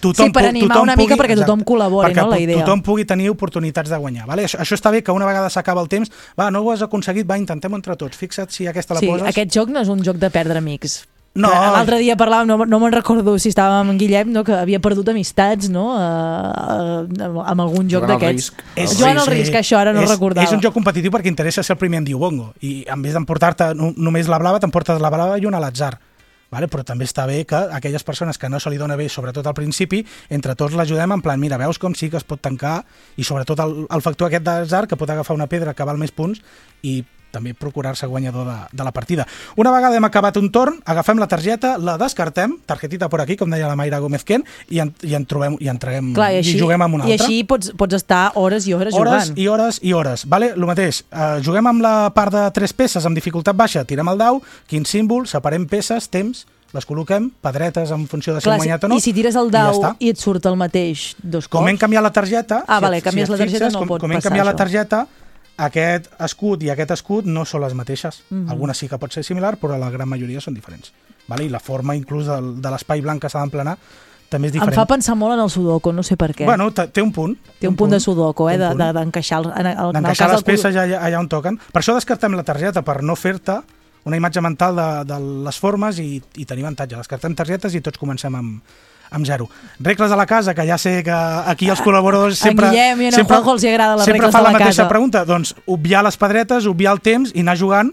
tothom, Sí, per animar tothom una mica perquè tothom exacte, col·labori, perquè no, la idea. tothom pugui tenir oportunitats de guanyar. Vale? Això, això està bé que una vegada s'acaba el temps, va, no ho has aconseguit, va, intentem entre tots. Fixa't si aquesta la Sí, poses. aquest joc no és un joc de perdre amics. No. L'altre dia parlàvem, no, no me'n recordo si estàvem amb Guillem, no, que havia perdut amistats no, uh, uh, amb algun joc d'aquests. Jugant al risc, això ara no és, recordava. És un joc competitiu perquè interessa ser el primer en Diubongo i en vez d'emportar-te no, només la blava, t'emportes la blava i una a l'atzar. Vale? Però també està bé que aquelles persones que no se li dona bé, sobretot al principi, entre tots l'ajudem en plan, mira, veus com sí que es pot tancar i sobretot el, el factor aquest d'atzar que pot agafar una pedra que val més punts i també procurar-se guanyador de, de la partida. Una vegada hem acabat un torn, agafem la targeta, la descartem, targetita per aquí, com deia la Mayra Gómez Ken, i en, i en trobem i entreguem Clar, i, així, i juguem amb una I altra així pots, pots estar hores i hores, hores jugant. i hores i hores. Vale? El mateix, eh, juguem amb la part de tres peces amb dificultat baixa, tirem el dau, quin símbol, separem peces, temps, les col·loquem, pedretes en funció de si Clar, hem guanyat o no. I si tires el i ja dau i, et surt el mateix dos cops... Com hem canviat la targeta... Ah, si vale, et- canvies si la targeta, fixes, no com, pot com hem passar canviat la això. targeta, aquest escut i aquest escut no són les mateixes. Mhm. Algunes sí que pot ser similar, però la gran majoria són diferents. Vale? I la forma inclús del, de l'espai blanc que s'ha d'emplenar també és Em diferent. fa pensar molt en el sudoku, no sé per què. Bueno, té un punt. Té un punt de sudoku, eh, Té de- un punt. de- d'encaixar el, en, el, en el d'encaixar les peces allà, allà on toquen. Per això descartem la targeta, per no fer-te una imatge mental de, de les formes i, i tenir avantatge. Descartem targetes i tots comencem amb, amb zero. Regles de la casa, que ja sé que aquí els col·laboradors En sempre... Guillem i en sempre, Juanjo els agrada les sempre regles de la la mateixa casa. pregunta. Doncs obviar les pedretes, obviar el temps i anar jugant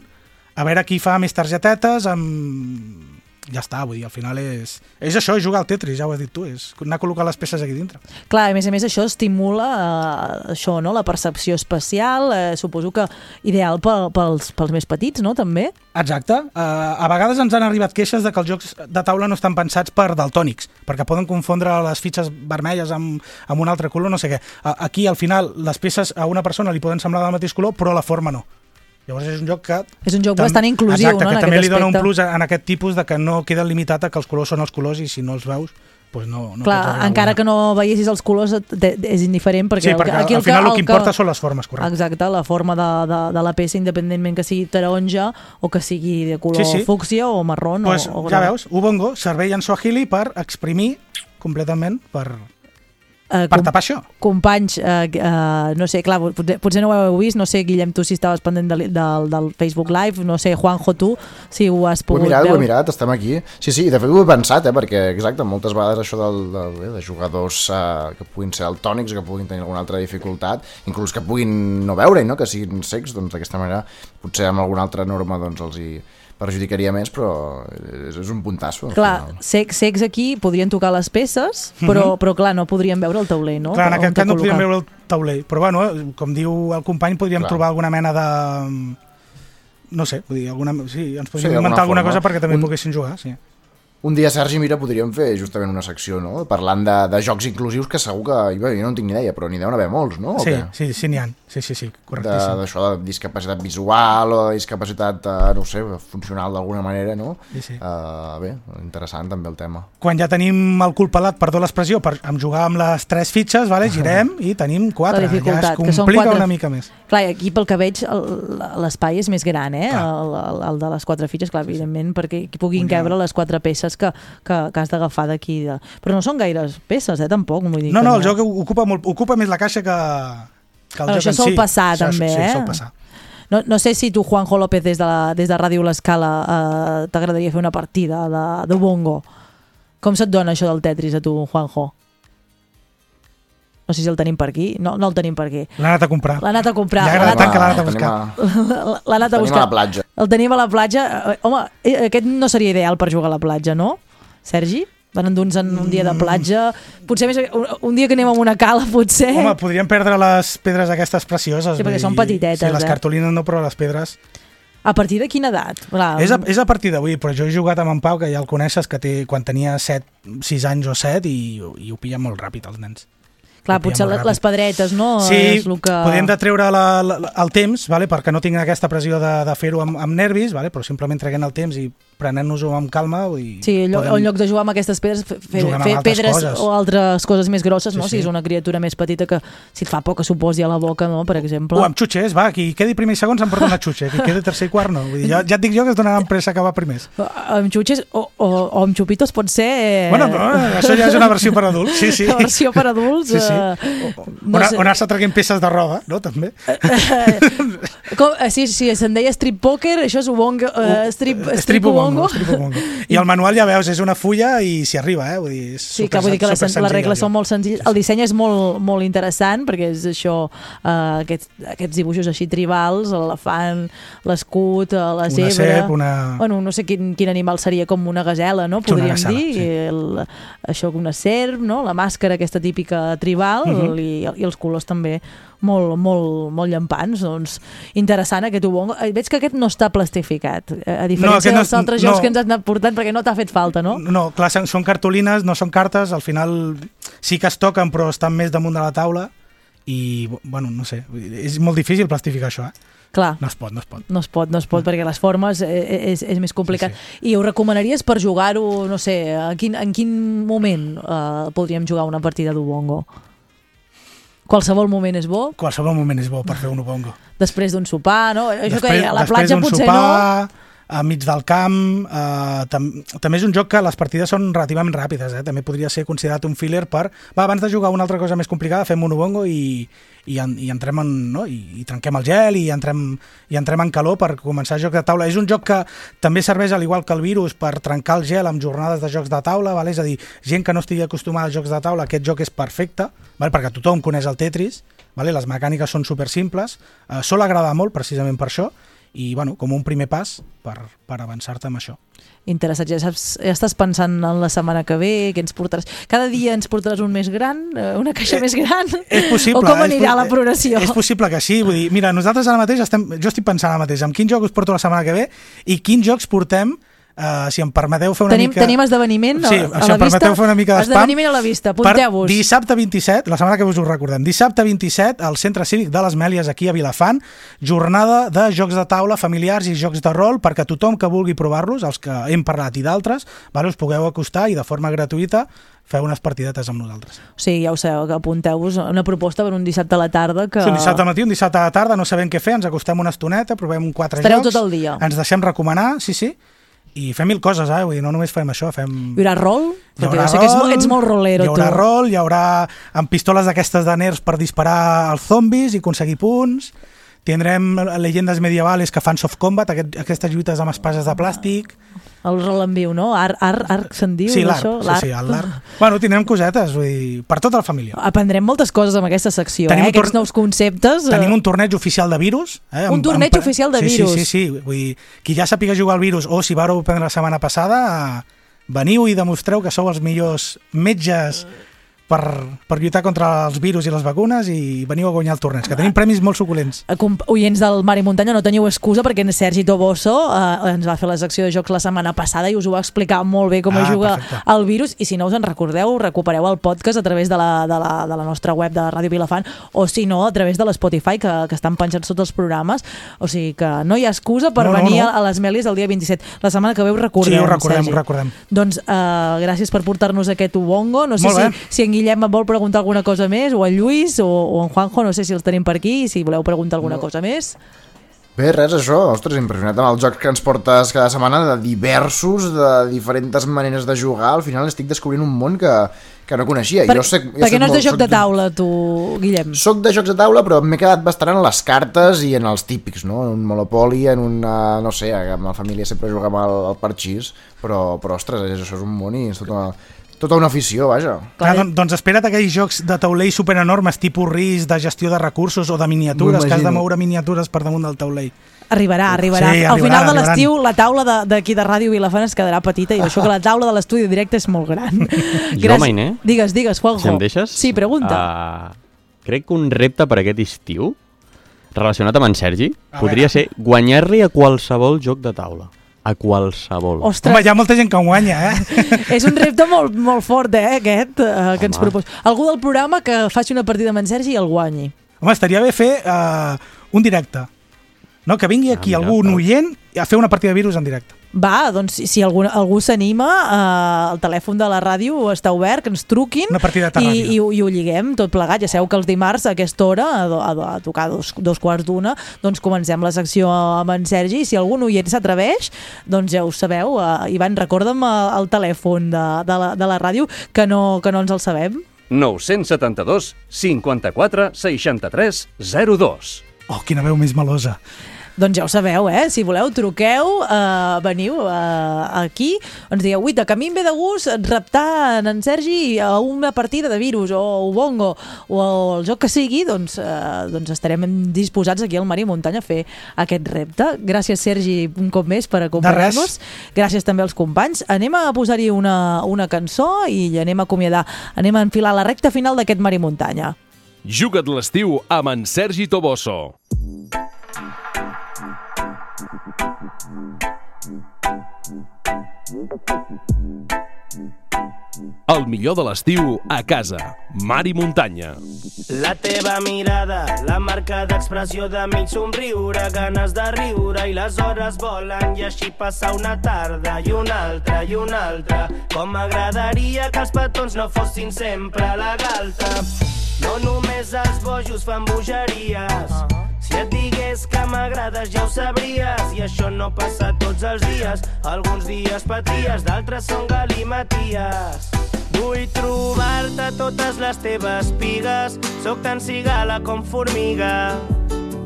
a veure qui fa més targetetes amb... Ja està, vull dir, al final és... És això, és jugar al Tetris, ja ho has dit tu, és anar a col·locar les peces aquí dintre. Clar, a més a més això estimula eh, això, no? la percepció espacial, eh, suposo que ideal pel, pels, pels més petits, no? També? Exacte. Uh, a vegades ens han arribat queixes de que els jocs de taula no estan pensats per daltònics, perquè poden confondre les fitxes vermelles amb, amb un altre color, no sé què. Uh, aquí, al final, les peces a una persona li poden semblar del mateix color, però la forma no. Llavors és un joc que... És un joc tam- bastant inclusiu, Exacte, no, que en també li dona un aspecte. plus a- en aquest tipus de que no queda limitat a que els colors són els colors i si no els veus, doncs no, no Clar, encara guanyar. que no veiessis els colors és indiferent perquè, Sí, perquè aquí al final el que importa són les formes, correcte. Exacte, la forma de, de, de la peça independentment que sigui taronja o que sigui de color Sí, sí. fúcsia o marró pues, o, o ja veus, Ubongo, servei en Swahili per exprimir completament per, Eh, per tapar això. companys, eh, eh, no sé, clar, potser, potser no ho heu vist, no sé, Guillem, tu si estaves pendent del, del, del Facebook Live, no sé, Juanjo, tu, si ho has Ho he pogut mirat, ho he veure. mirat, estem aquí. Sí, sí, de fet ho he pensat, eh, perquè, exacte, moltes vegades això del, del, eh, de jugadors eh, que puguin ser altònics, que puguin tenir alguna altra dificultat, inclús que puguin no veure no que siguin secs, doncs d'aquesta manera potser amb alguna altra norma doncs els hi perjudicaria més, però és, és un puntasso. Clar, final. secs, secs aquí podrien tocar les peces, però, Mhm. però clar, no podrien veure el tauler, no? Clar, en aquest cas no podríem veure el tauler, però bueno, com diu el company, podríem Clar. trobar alguna mena de... No sé, vull dir, alguna... sí, ens podríem Sí, inventar alguna forma. cosa perquè també Un- poguessin jugar, sí. Un dia, Sergi, mira, podríem fer justament una secció, no?, parlant de, de jocs inclusius que segur que, bé, jo no en tinc ni idea, però n'hi deuen haver molts, no? Sí, sí, sí, n'hi ha. Sí, sí, sí, de- correctíssim. d'això de, discapacitat visual o de discapacitat, eh, no ho sé, funcional d'alguna manera, no? Sí, sí. Uh, bé, interessant també el tema. Quan ja tenim el cul pelat, perdó l'expressió, per amb jugar amb les tres fitxes, vale, girem i tenim quatre. Ja es que són complica quatre. una mica més. Clar, i aquí pel que veig l'espai és més gran, eh? El, el, el de les quatre fitxes, clar, evidentment, perquè hi puguin cabre les quatre peces que, que, que has d'agafar d'aquí. De... Però no són gaires peces, eh, tampoc. Vull dir No, no, el joc ocupa, molt, ocupa més la caixa que, que el Bueno, joc això en sol si. passar, Això, també, sí, eh? sol passar. No, no sé si tu, Juanjo López, des de, la, des de Ràdio L'Escala, eh, t'agradaria fer una partida de, de bongo. Com se't dona això del Tetris a tu, Juanjo? No sé si el tenim per aquí. No, no el tenim per aquí. L'ha anat a comprar. L'ha anat a comprar. Li l'ha agrada anat tant que l'ha anat a buscar. L'ha anat a Tenim buscar. a la platja. El tenim a la platja. Eh, Home, eh, aquest no seria ideal per jugar a la platja, no? Sergi? Van endur-nos en un dia de platja. Potser més, un, un dia que anem a una cala, potser. Home, podríem perdre les pedres aquestes precioses. Sí, perquè són petitetes, Sí, les eh? cartolines no, però les pedres... A partir de quina edat? Clar, És a, és a partir d'avui, però jo he jugat amb en Pau, que ja el coneixes, que té, quan tenia 7, 6 anys o 7, i, i ho pilla molt ràpid, els nens. Clar potser les, ràpid. pedretes, no? Sí, És el que... podem de treure la, la, el temps, vale, perquè no tinguin aquesta pressió de, de fer-ho amb, amb nervis, vale, però simplement traient el temps i prenent-nos-ho amb calma. Vull dir, Sí, en lloc, podem- en lloc de jugar amb aquestes pedres, fer, fer, pedres coses. o altres coses més grosses, Sí, no? sí. Si és una criatura més petita que si et fa por que s'ho posi a la boca, no? Per exemple. O amb xutxes, va, qui quedi primer i segon s'emporta una xutxa, qui quedi tercer i quart no. Vull dir, ja, ja et dic jo que es donaran pressa a acabar primers. Amb xutxes o, o, o amb xupitos pot ser... Eh... Bueno, no, això ja és una versió per adults, sí, sí. La versió per adults... Sí, sí. Eh, No on, on has traient peces de roba, no, també? Com, eh, sí, sí, se'n deia strip poker, això és ubongo, eh, strip, strip, Strip. Ubongo. I el manual ja veus, és una fulla i s'hi arriba, eh? Vull dir, és Sí, super, que vull dir que les, les regles són molt senzilles. El disseny és molt, molt interessant perquè és això, eh, aquests, aquests dibuixos així tribals, l'elefant, l'escut, eh, la Una zebra... serp, una- Bueno, no sé quin, quin animal seria com una gasela, no? Una Podríem gasela, dir. sí. El, això, una serp, no? La màscara aquesta típica tribal Mhm. i, i els colors també molt, molt, molt llampants. Doncs interessant aquest ubongo. Eh, Veig que aquest no està plastificat, eh, a diferència no dels és- altres no. jocs que ens han anat portant perquè no t'ha fet falta, no? No, clar, són- cartolines, no són cartes, al final sí que es toquen, però estan més damunt de la taula i, bueno, no sé, és molt difícil plastificar això, eh? Clar. No es pot, no es pot. No es pot, no es pot, perquè les formes eh, és, és més complicat. Sí, sí. I ho recomanaries per jugar-ho, no sé, a quin, en quin moment eh, podríem jugar una partida d'Ubongo? Qualsevol moment és bo, Qualsevol moment és bo per fer un ubongo. després d'un sopar, no? Això que Després- deia, a la platja potser sopar, a mig del camp, eh, tam també és un joc que les partides són relativament ràpides, eh? també podria ser considerat un filler per, va, abans de jugar una altra cosa més complicada, fem un ubongo i, i, en, i entrem en, no? I, i trenquem el gel i entrem, i entrem en calor per començar el joc de taula. És un joc que també serveix, al igual que el virus, per trencar el gel amb jornades de jocs de taula, vale? és a dir, gent que no estigui acostumada als jocs de taula, aquest joc és perfecte, vale? perquè tothom coneix el Tetris, vale? les mecàniques són super simples, eh, sol agradar molt precisament per això, i bueno, com un primer pas per, per avançar-te amb això. interessat. Ja, saps, ja estàs pensant en la setmana que ve, què ens portaràs? Cada dia ens portaràs un més gran, eh, una caixa més gran? És possible. O com anirà la progressió? És possible que sí. Vull dir, mira, nosaltres ara mateix estem... Jo estic pensant ara mateix en quin joc us porto la setmana que ve i quins jocs portem Uh, si em permeteu fer una Tenim, mica... tenim esdeveniment a, Sí, a si la em permeteu vista. fer una mica d'espam. Esdeveniment a la vista, apunteu-vos. Dissabte 27, la setmana que us ho recordem, dissabte 27, al Centre Cívic de les Mèlies, aquí a Vilafant, jornada de jocs de taula familiars i jocs de rol perquè tothom que vulgui provar-los, els que hem parlat i d'altres, vale, us pugueu acostar i de forma gratuïta feu unes partidetes amb nosaltres. O sigui, ja ho sabeu, que apunteu-vos una proposta per un dissabte a la tarda que... Sí, un dissabte al matí, un dissabte a la tarda, no sabem què fer, ens acostem una estoneta, provem quatre Estareu jocs. tot el dia. Ens deixem recomanar, sí, sí, i fem mil coses, eh? Vull dir, no només fem això, fem... Hi haurà rol? Hi haurà sé que ets, rol, ets molt rolero, hi haurà tu. rol, hi haurà amb pistoles d'aquestes de nerfs per disparar als zombis i aconseguir punts, tindrem llegendes medievales que fan soft combat, aquest, aquestes lluites amb espases de plàstic... El viu, no? Ar, ar, arc se'n diu, sí, això? sí, sí, el l'ARP. Bueno, tindrem cosetes, vull dir, per tota la família. Aprendrem moltes coses amb aquesta secció, Tenim eh? Aquests nous conceptes. eh? Tenim un torneig oficial de virus. Eh, Un torneig oficial de sí, virus. Sí, sí, sí. Vull dir, qui ja sàpiga jugar al virus o si vareu prendre la setmana passada, eh, veniu i demostreu que sou els millors metges per, per lluitar contra els virus i les vacunes i veniu a guanyar el torneig, que tenim premis molt suculents. Com- Oients del Mar i Muntanya, no teniu excusa perquè en Sergi Toboso eh, ens va fer la secció de jocs la setmana passada i us ho va explicar molt bé com Ah, juga perfecte. el virus i si no us en recordeu, recupereu el podcast a través de la, de la, de la nostra web de Ràdio Vilafant o si no, a través de l'Spotify que, que estan penjats tots els programes o sigui que no hi ha excusa per No, no, venir no. A, a les Mèlies el dia 27 la setmana que ve ho recordem, Sí, ho recordem, Sergi. ho recordem. Doncs eh, gràcies per portar-nos aquest Ubongo. No sé si, si en Guillem em vol preguntar alguna cosa més, o en Lluís, o, o en Juanjo, no sé si els tenim per aquí, si voleu preguntar alguna cosa més. Bé, res, això, ostres, impressionat amb els jocs que ens portes cada setmana de diversos, de diferents maneres de jugar, al final estic descobrint un món que, que no coneixia. Per, jo sé, jo perquè no és de joc de taula, tu, Guillem. Soc de jocs de taula, però m'he quedat bastant en les cartes i en els típics, no? En un Monopoly, en un, uh, no sé, amb la família sempre jugàvem al, al parxís, però, però ostres, això és un món i és tota una, tota una afició, vaja. Clar, don, doncs espera't aquells jocs de taulell superenormes, tipus RIS, de gestió de recursos o de miniatures, que has de moure miniatures per damunt del taulell. Arribarà, arribarà. Sí, Al final de l'estiu la taula de- d'aquí de, Ràdio Vilafant es quedarà petita i això que la taula de l'estudi directe és molt gran. Jo, Mainé? Digues, digues, Juanjo. Si em deixes? Sí, pregunta. Uh, crec que un repte per aquest estiu, relacionat amb en Sergi, A podria veure. ser guanyar-li a qualsevol joc de taula. A qualsevol. Ostres. Home, hi ha molta gent que en guanya, eh? És un repte molt, molt fort, eh, aquest, eh, que ens Home. proposa. Algú del programa que faci una partida amb en Sergi i el guanyi. Home, estaria bé fer uh, un directe. No? Que vingui aquí Ah, mira, algun oient a fer una partida de virus en directe. Va, doncs si, algú, algú s'anima, eh, el telèfon de la ràdio està obert, que ens truquin Una partida de i, i, ho- i ho lliguem tot plegat. Ja sabeu que els dimarts a aquesta hora, a, do- a, a tocar dos, dos quarts d'una, doncs comencem la secció amb en Sergi i si algun oient s'atreveix, doncs ja ho sabeu. Eh, Ivan, recorda'm el telèfon de, de, la, de la ràdio, que no, que no ens el sabem. 972 54 63 02. Oh, quina veu més melosa. Doncs ja ho sabeu, eh? Si voleu, truqueu, eh, veniu eh, aquí, ens digueu, uita, que a mi em ve de gust reptar en Sergi a una partida de virus o Ubongo o el joc que sigui, doncs, eh, doncs estarem disposats aquí al Mar i Muntanya a fer aquest repte. Gràcies, Sergi, un cop més per acompanyar-nos. Gràcies també als companys. Anem a posar-hi una, una cançó i anem a acomiadar, anem a enfilar la recta final d'aquest Mar i Muntanya. Juga't l'estiu amb en Sergi Toboso. El millor de l'estiu a casa. Mar i muntanya. La teva mirada, la marca d'expressió de mig somriure, ganes de riure i les hores volen i així passar una tarda i una altra i una altra. Com m'agradaria que els petons no fossin sempre la galta. No només els bojos fan bogeries. Si et digués que m'agrades ja ho sabries i això no passa tots els dies. Alguns dies paties, d'altres són galimaties. Vull trobar-te totes les teves pigues, sóc tan cigala com formiga.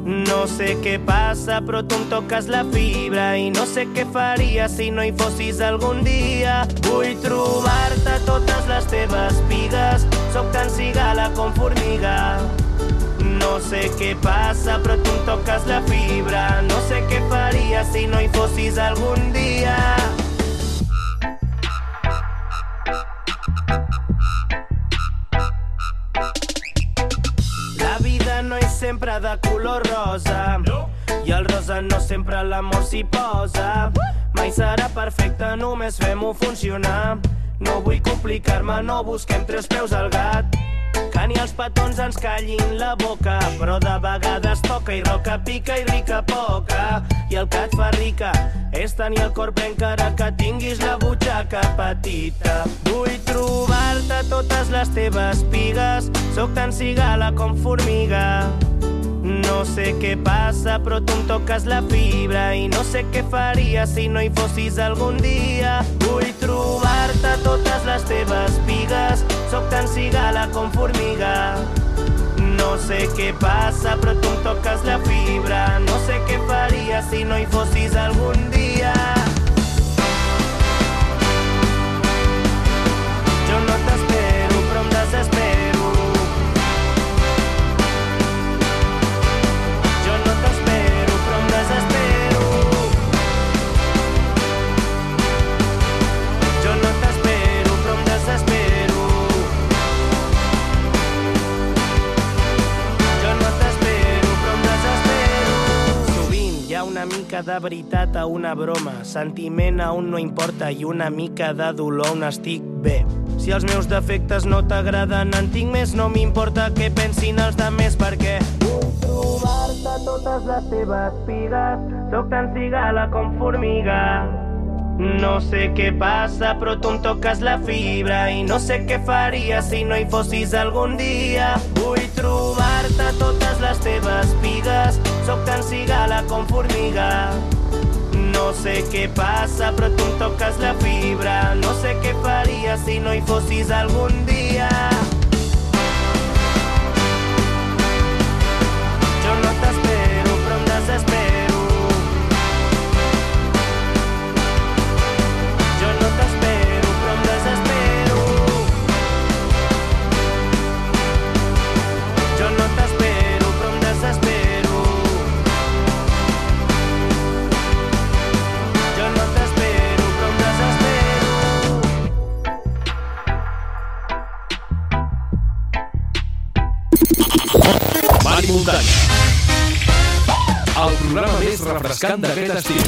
No sé què passa, però tu em toques la fibra i no sé què faria si no hi fossis algun dia. Vull trobar-te totes les teves pigues, sóc tan cigala com formiga. No sé què passa, però tu em la fibra. No sé què faria si no hi fossis algun dia. Sempre de color rosa i el rosa no sempre l'amor s'hi posa. Mai serà perfecte, només fem-ho funcionar. No vull complicar-me, no busquem tres peus al gat. Que ni els petons ens callin la boca, però de vegades toca i roca pica i rica poca. I el que et fa rica és tenir el cor ple encara que tinguis la butxaca petita. Vull trobar-te totes les teves pigues, sóc tan cigala com formiga. No sé què passa, però tu em toques la fibra i no sé què faria si no hi fossis algun dia. Vull trobar-te totes les teves pigues, sóc tan cigala formiga. No sé què passa, però tu em toques la fibra. No sé què faria si no hi fossis algun dia. Mica de veritat a una broma, sentiment a un no importa i una mica de dolor on estic bé. Si els meus defectes no t'agraden, en tinc més, no m'importa què pensin els demés perquè vull trobar-te totes les teves pigues, sóc tan cigala com formiga. No sé però tu em toques la fibra i no sé què faria si no hi fossis algun dia. Vull trobar-te totes les teves pigues, sóc tan cigala formiga. No sé què passa, però tu la fibra. No sé què faria si no hi fossis algun dia. Més refrescant d'aquest estiu.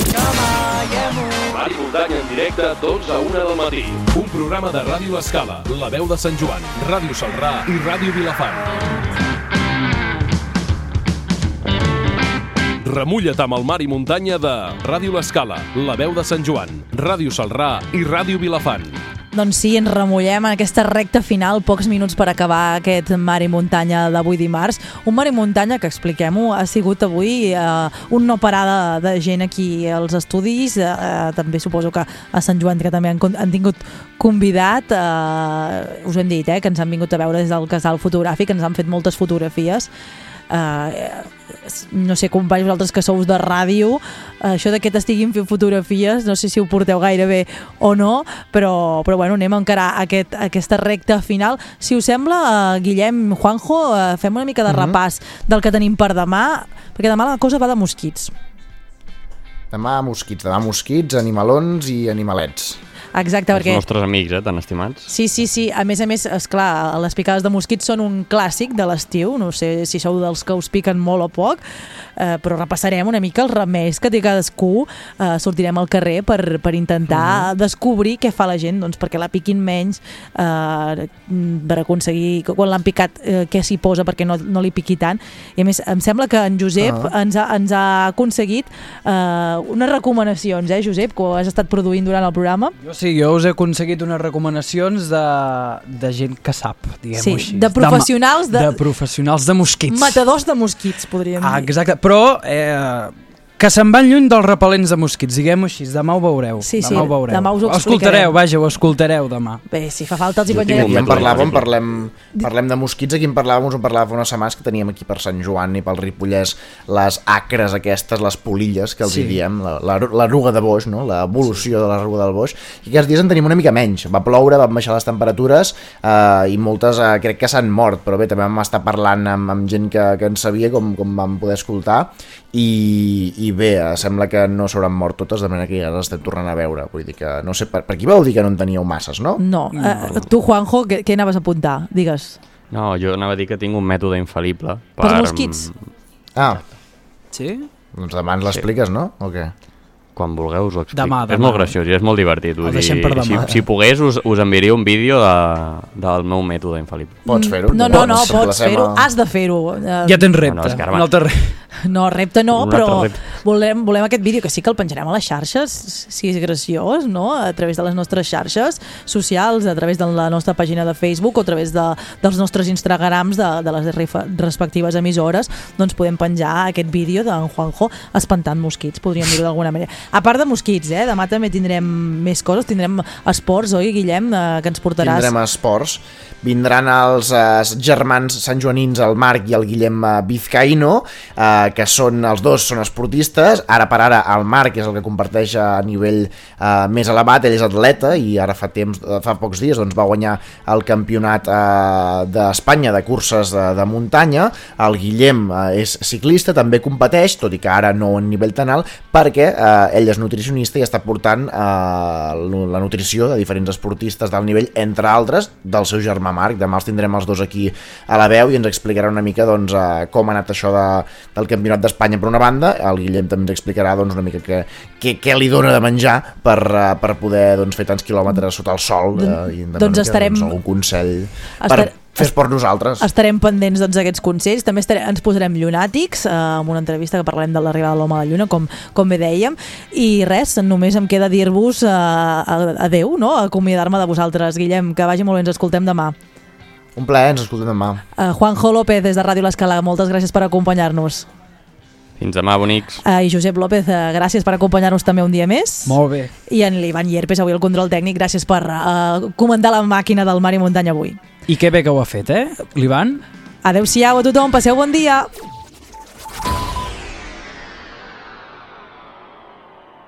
Mari Muntanya en directe, 12 a 1 del matí. Un programa de Ràdio Escala, La Veu de Sant Joan, Ràdio Salrà i Ràdio Vilafant. Remulla't amb el mar i muntanya de Ràdio L'Escala, La Veu de Sant Joan, Ràdio Salrà i Ràdio Vilafant. Doncs sí, ens remullem en aquesta recta final, pocs minuts per acabar aquest mar i muntanya d'avui dimarts. Un mar i muntanya que, expliquem-ho, ha sigut avui eh, un no parar de, gent aquí als estudis, eh, també suposo que a Sant Joan que també han, han tingut convidat, eh, us hem dit, eh, que ens han vingut a veure des del casal fotogràfic, ens han fet moltes fotografies, eh, no sé, companys, vosaltres que sou de ràdio, això de que t'estiguin fent fotografies, no sé si ho porteu gaire bé o no, però, però bueno, anem a encarar aquest, aquesta recta final. Si us sembla, eh, Guillem, Juanjo, eh, fem una mica de Mhm. repàs del que tenim per demà, perquè demà la cosa va de mosquits. Demà mosquits, demà mosquits, animalons i animalets. Exacte, Els perquè... nostres amics, eh, tan estimats. Sí, sí, sí. A més a més, és clar, les picades de mosquits són un clàssic de l'estiu. No sé si sou dels que us piquen molt o poc, eh, però repassarem una mica els remeis que té cadascú. Eh, sortirem al carrer per, per intentar descobrir què fa la gent doncs, perquè la piquin menys, eh, per aconseguir, que quan l'han picat, eh, què s'hi posa perquè no, no li piqui tant. I a més, em sembla que en Josep Ah. ens, ha, ens ha aconseguit eh, unes recomanacions, eh, Josep, que ho has estat produint durant el programa. Jo sí, jo us he aconseguit unes recomanacions de, de gent que sap, diguem-ho Sí, així. de professionals de- de... professionals de mosquits. Matadors de mosquits, podríem Ah, dir. exacte, però eh, que se'n van lluny dels repel·lents de mosquits, diguem-ho així, demà ho veureu. Sí, sí, demà ho veureu. demà us ho escoltareu, explicarem. vaja, ho escoltareu demà. Bé, si fa falta els hi I penjarem. en parlàvem, parlem, parlem de mosquits, aquí en parlàvem, us en parlàvem fa unes setmanes que teníem aquí per Sant Joan i pel Ripollès les acres aquestes, les polilles que els Sí. hi diem, la- la- l'eruga de boix, no? l'evolució de l'eruga del boix, i aquests dies en tenim una mica menys, va ploure, van baixar les temperatures eh, i moltes eh, crec que s'han mort, però bé, també vam estar parlant amb, amb gent que, que en sabia, com, com vam poder escoltar, i, i bé, eh, sembla que no s'hauran mort totes, de manera que ja les estem tornant a veure, vull dir que, no sé, per, per aquí vau dir que no en teníeu masses, no? No, eh, tu, Juanjo, què, què anaves a apuntar? Digues. No, jo anava a dir que tinc un mètode infal·lible. Pels mosquits? Ah. Sí? Doncs demà ens l'expliques, no? O què? Quan vulgueu us ho explico. Demà, És demà. molt graciós i és molt divertit. El Vull deixem dir, per demà. Si, si pogués, us, us enviaria un vídeo de, del meu mètode infal·lible. Pots fer-ho? No, no, no, pots fer-ho, has de fer-ho. Ja tens repte. No, és que un altre re... No, repte no, Un però repte. volem, volem aquest vídeo, que sí que el penjarem a les xarxes, si és graciós, no? A través de les nostres xarxes socials, a través de la nostra pàgina de Facebook o a través de, dels nostres Instagrams de, de les respectives emissores, doncs podem penjar aquest vídeo d'en Juanjo espantant mosquits, podríem dir-ho d'alguna manera. A part de mosquits, eh? Demà també tindrem més coses, tindrem esports, oi, Guillem, eh, que ens portaràs... Tindrem esports. Vindran els eh, germans santjoanins, el Marc i el Guillem eh, Vizcaíno, eh, que són els dos són esportistes. Ara per ara el Marc és el que comparteix a nivell eh, més elevat, ell és atleta i ara fa temps, eh, fa pocs dies doncs, va guanyar el campionat eh, d'Espanya de curses de, de muntanya. El Guillem eh, és ciclista, també competeix, tot i que ara no a nivell tan alt, perquè eh, ell és nutricionista i està portant eh, la nutrició de diferents esportistes d'alt nivell, entre altres, del seu germà Marc. Demà els tindrem els dos aquí a la veu i ens explicarà una mica doncs, eh, com ha anat això de, del Campionat d'Espanya per una banda. El Guillem també ens explicarà doncs, una mica què, què, què li dona de menjar per, eh, per poder doncs, fer tants quilòmetres sota el sol eh, i Doncs que, estarem- doncs, algun consell Estar- per fer esport nosaltres. Estarem pendents doncs, d'aquests consells. També estarem, ens posarem llunàtics eh, amb una entrevista que parlarem de l'arribada de l'home a la lluna, com, com bé dèiem. I res, només em queda dir-vos eh, adeu, no? acomiadar-me de vosaltres. Guillem, que vagi molt bé, ens escoltem demà. Un plaer, ens escoltem demà. Uh, Juanjo López, des de Ràdio L'Escala, moltes gràcies per acompanyar-nos. Fins demà, bonics. Uh, I Josep López, uh, gràcies per acompanyar-nos també un dia més. Molt bé. I en l'Ivan Llerpes, avui el control tècnic, gràcies per uh, comandar la màquina del mar i muntanya avui. I què bé que ho ha fet, eh, l'Ivan? Adéu-siau a tothom, passeu bon dia!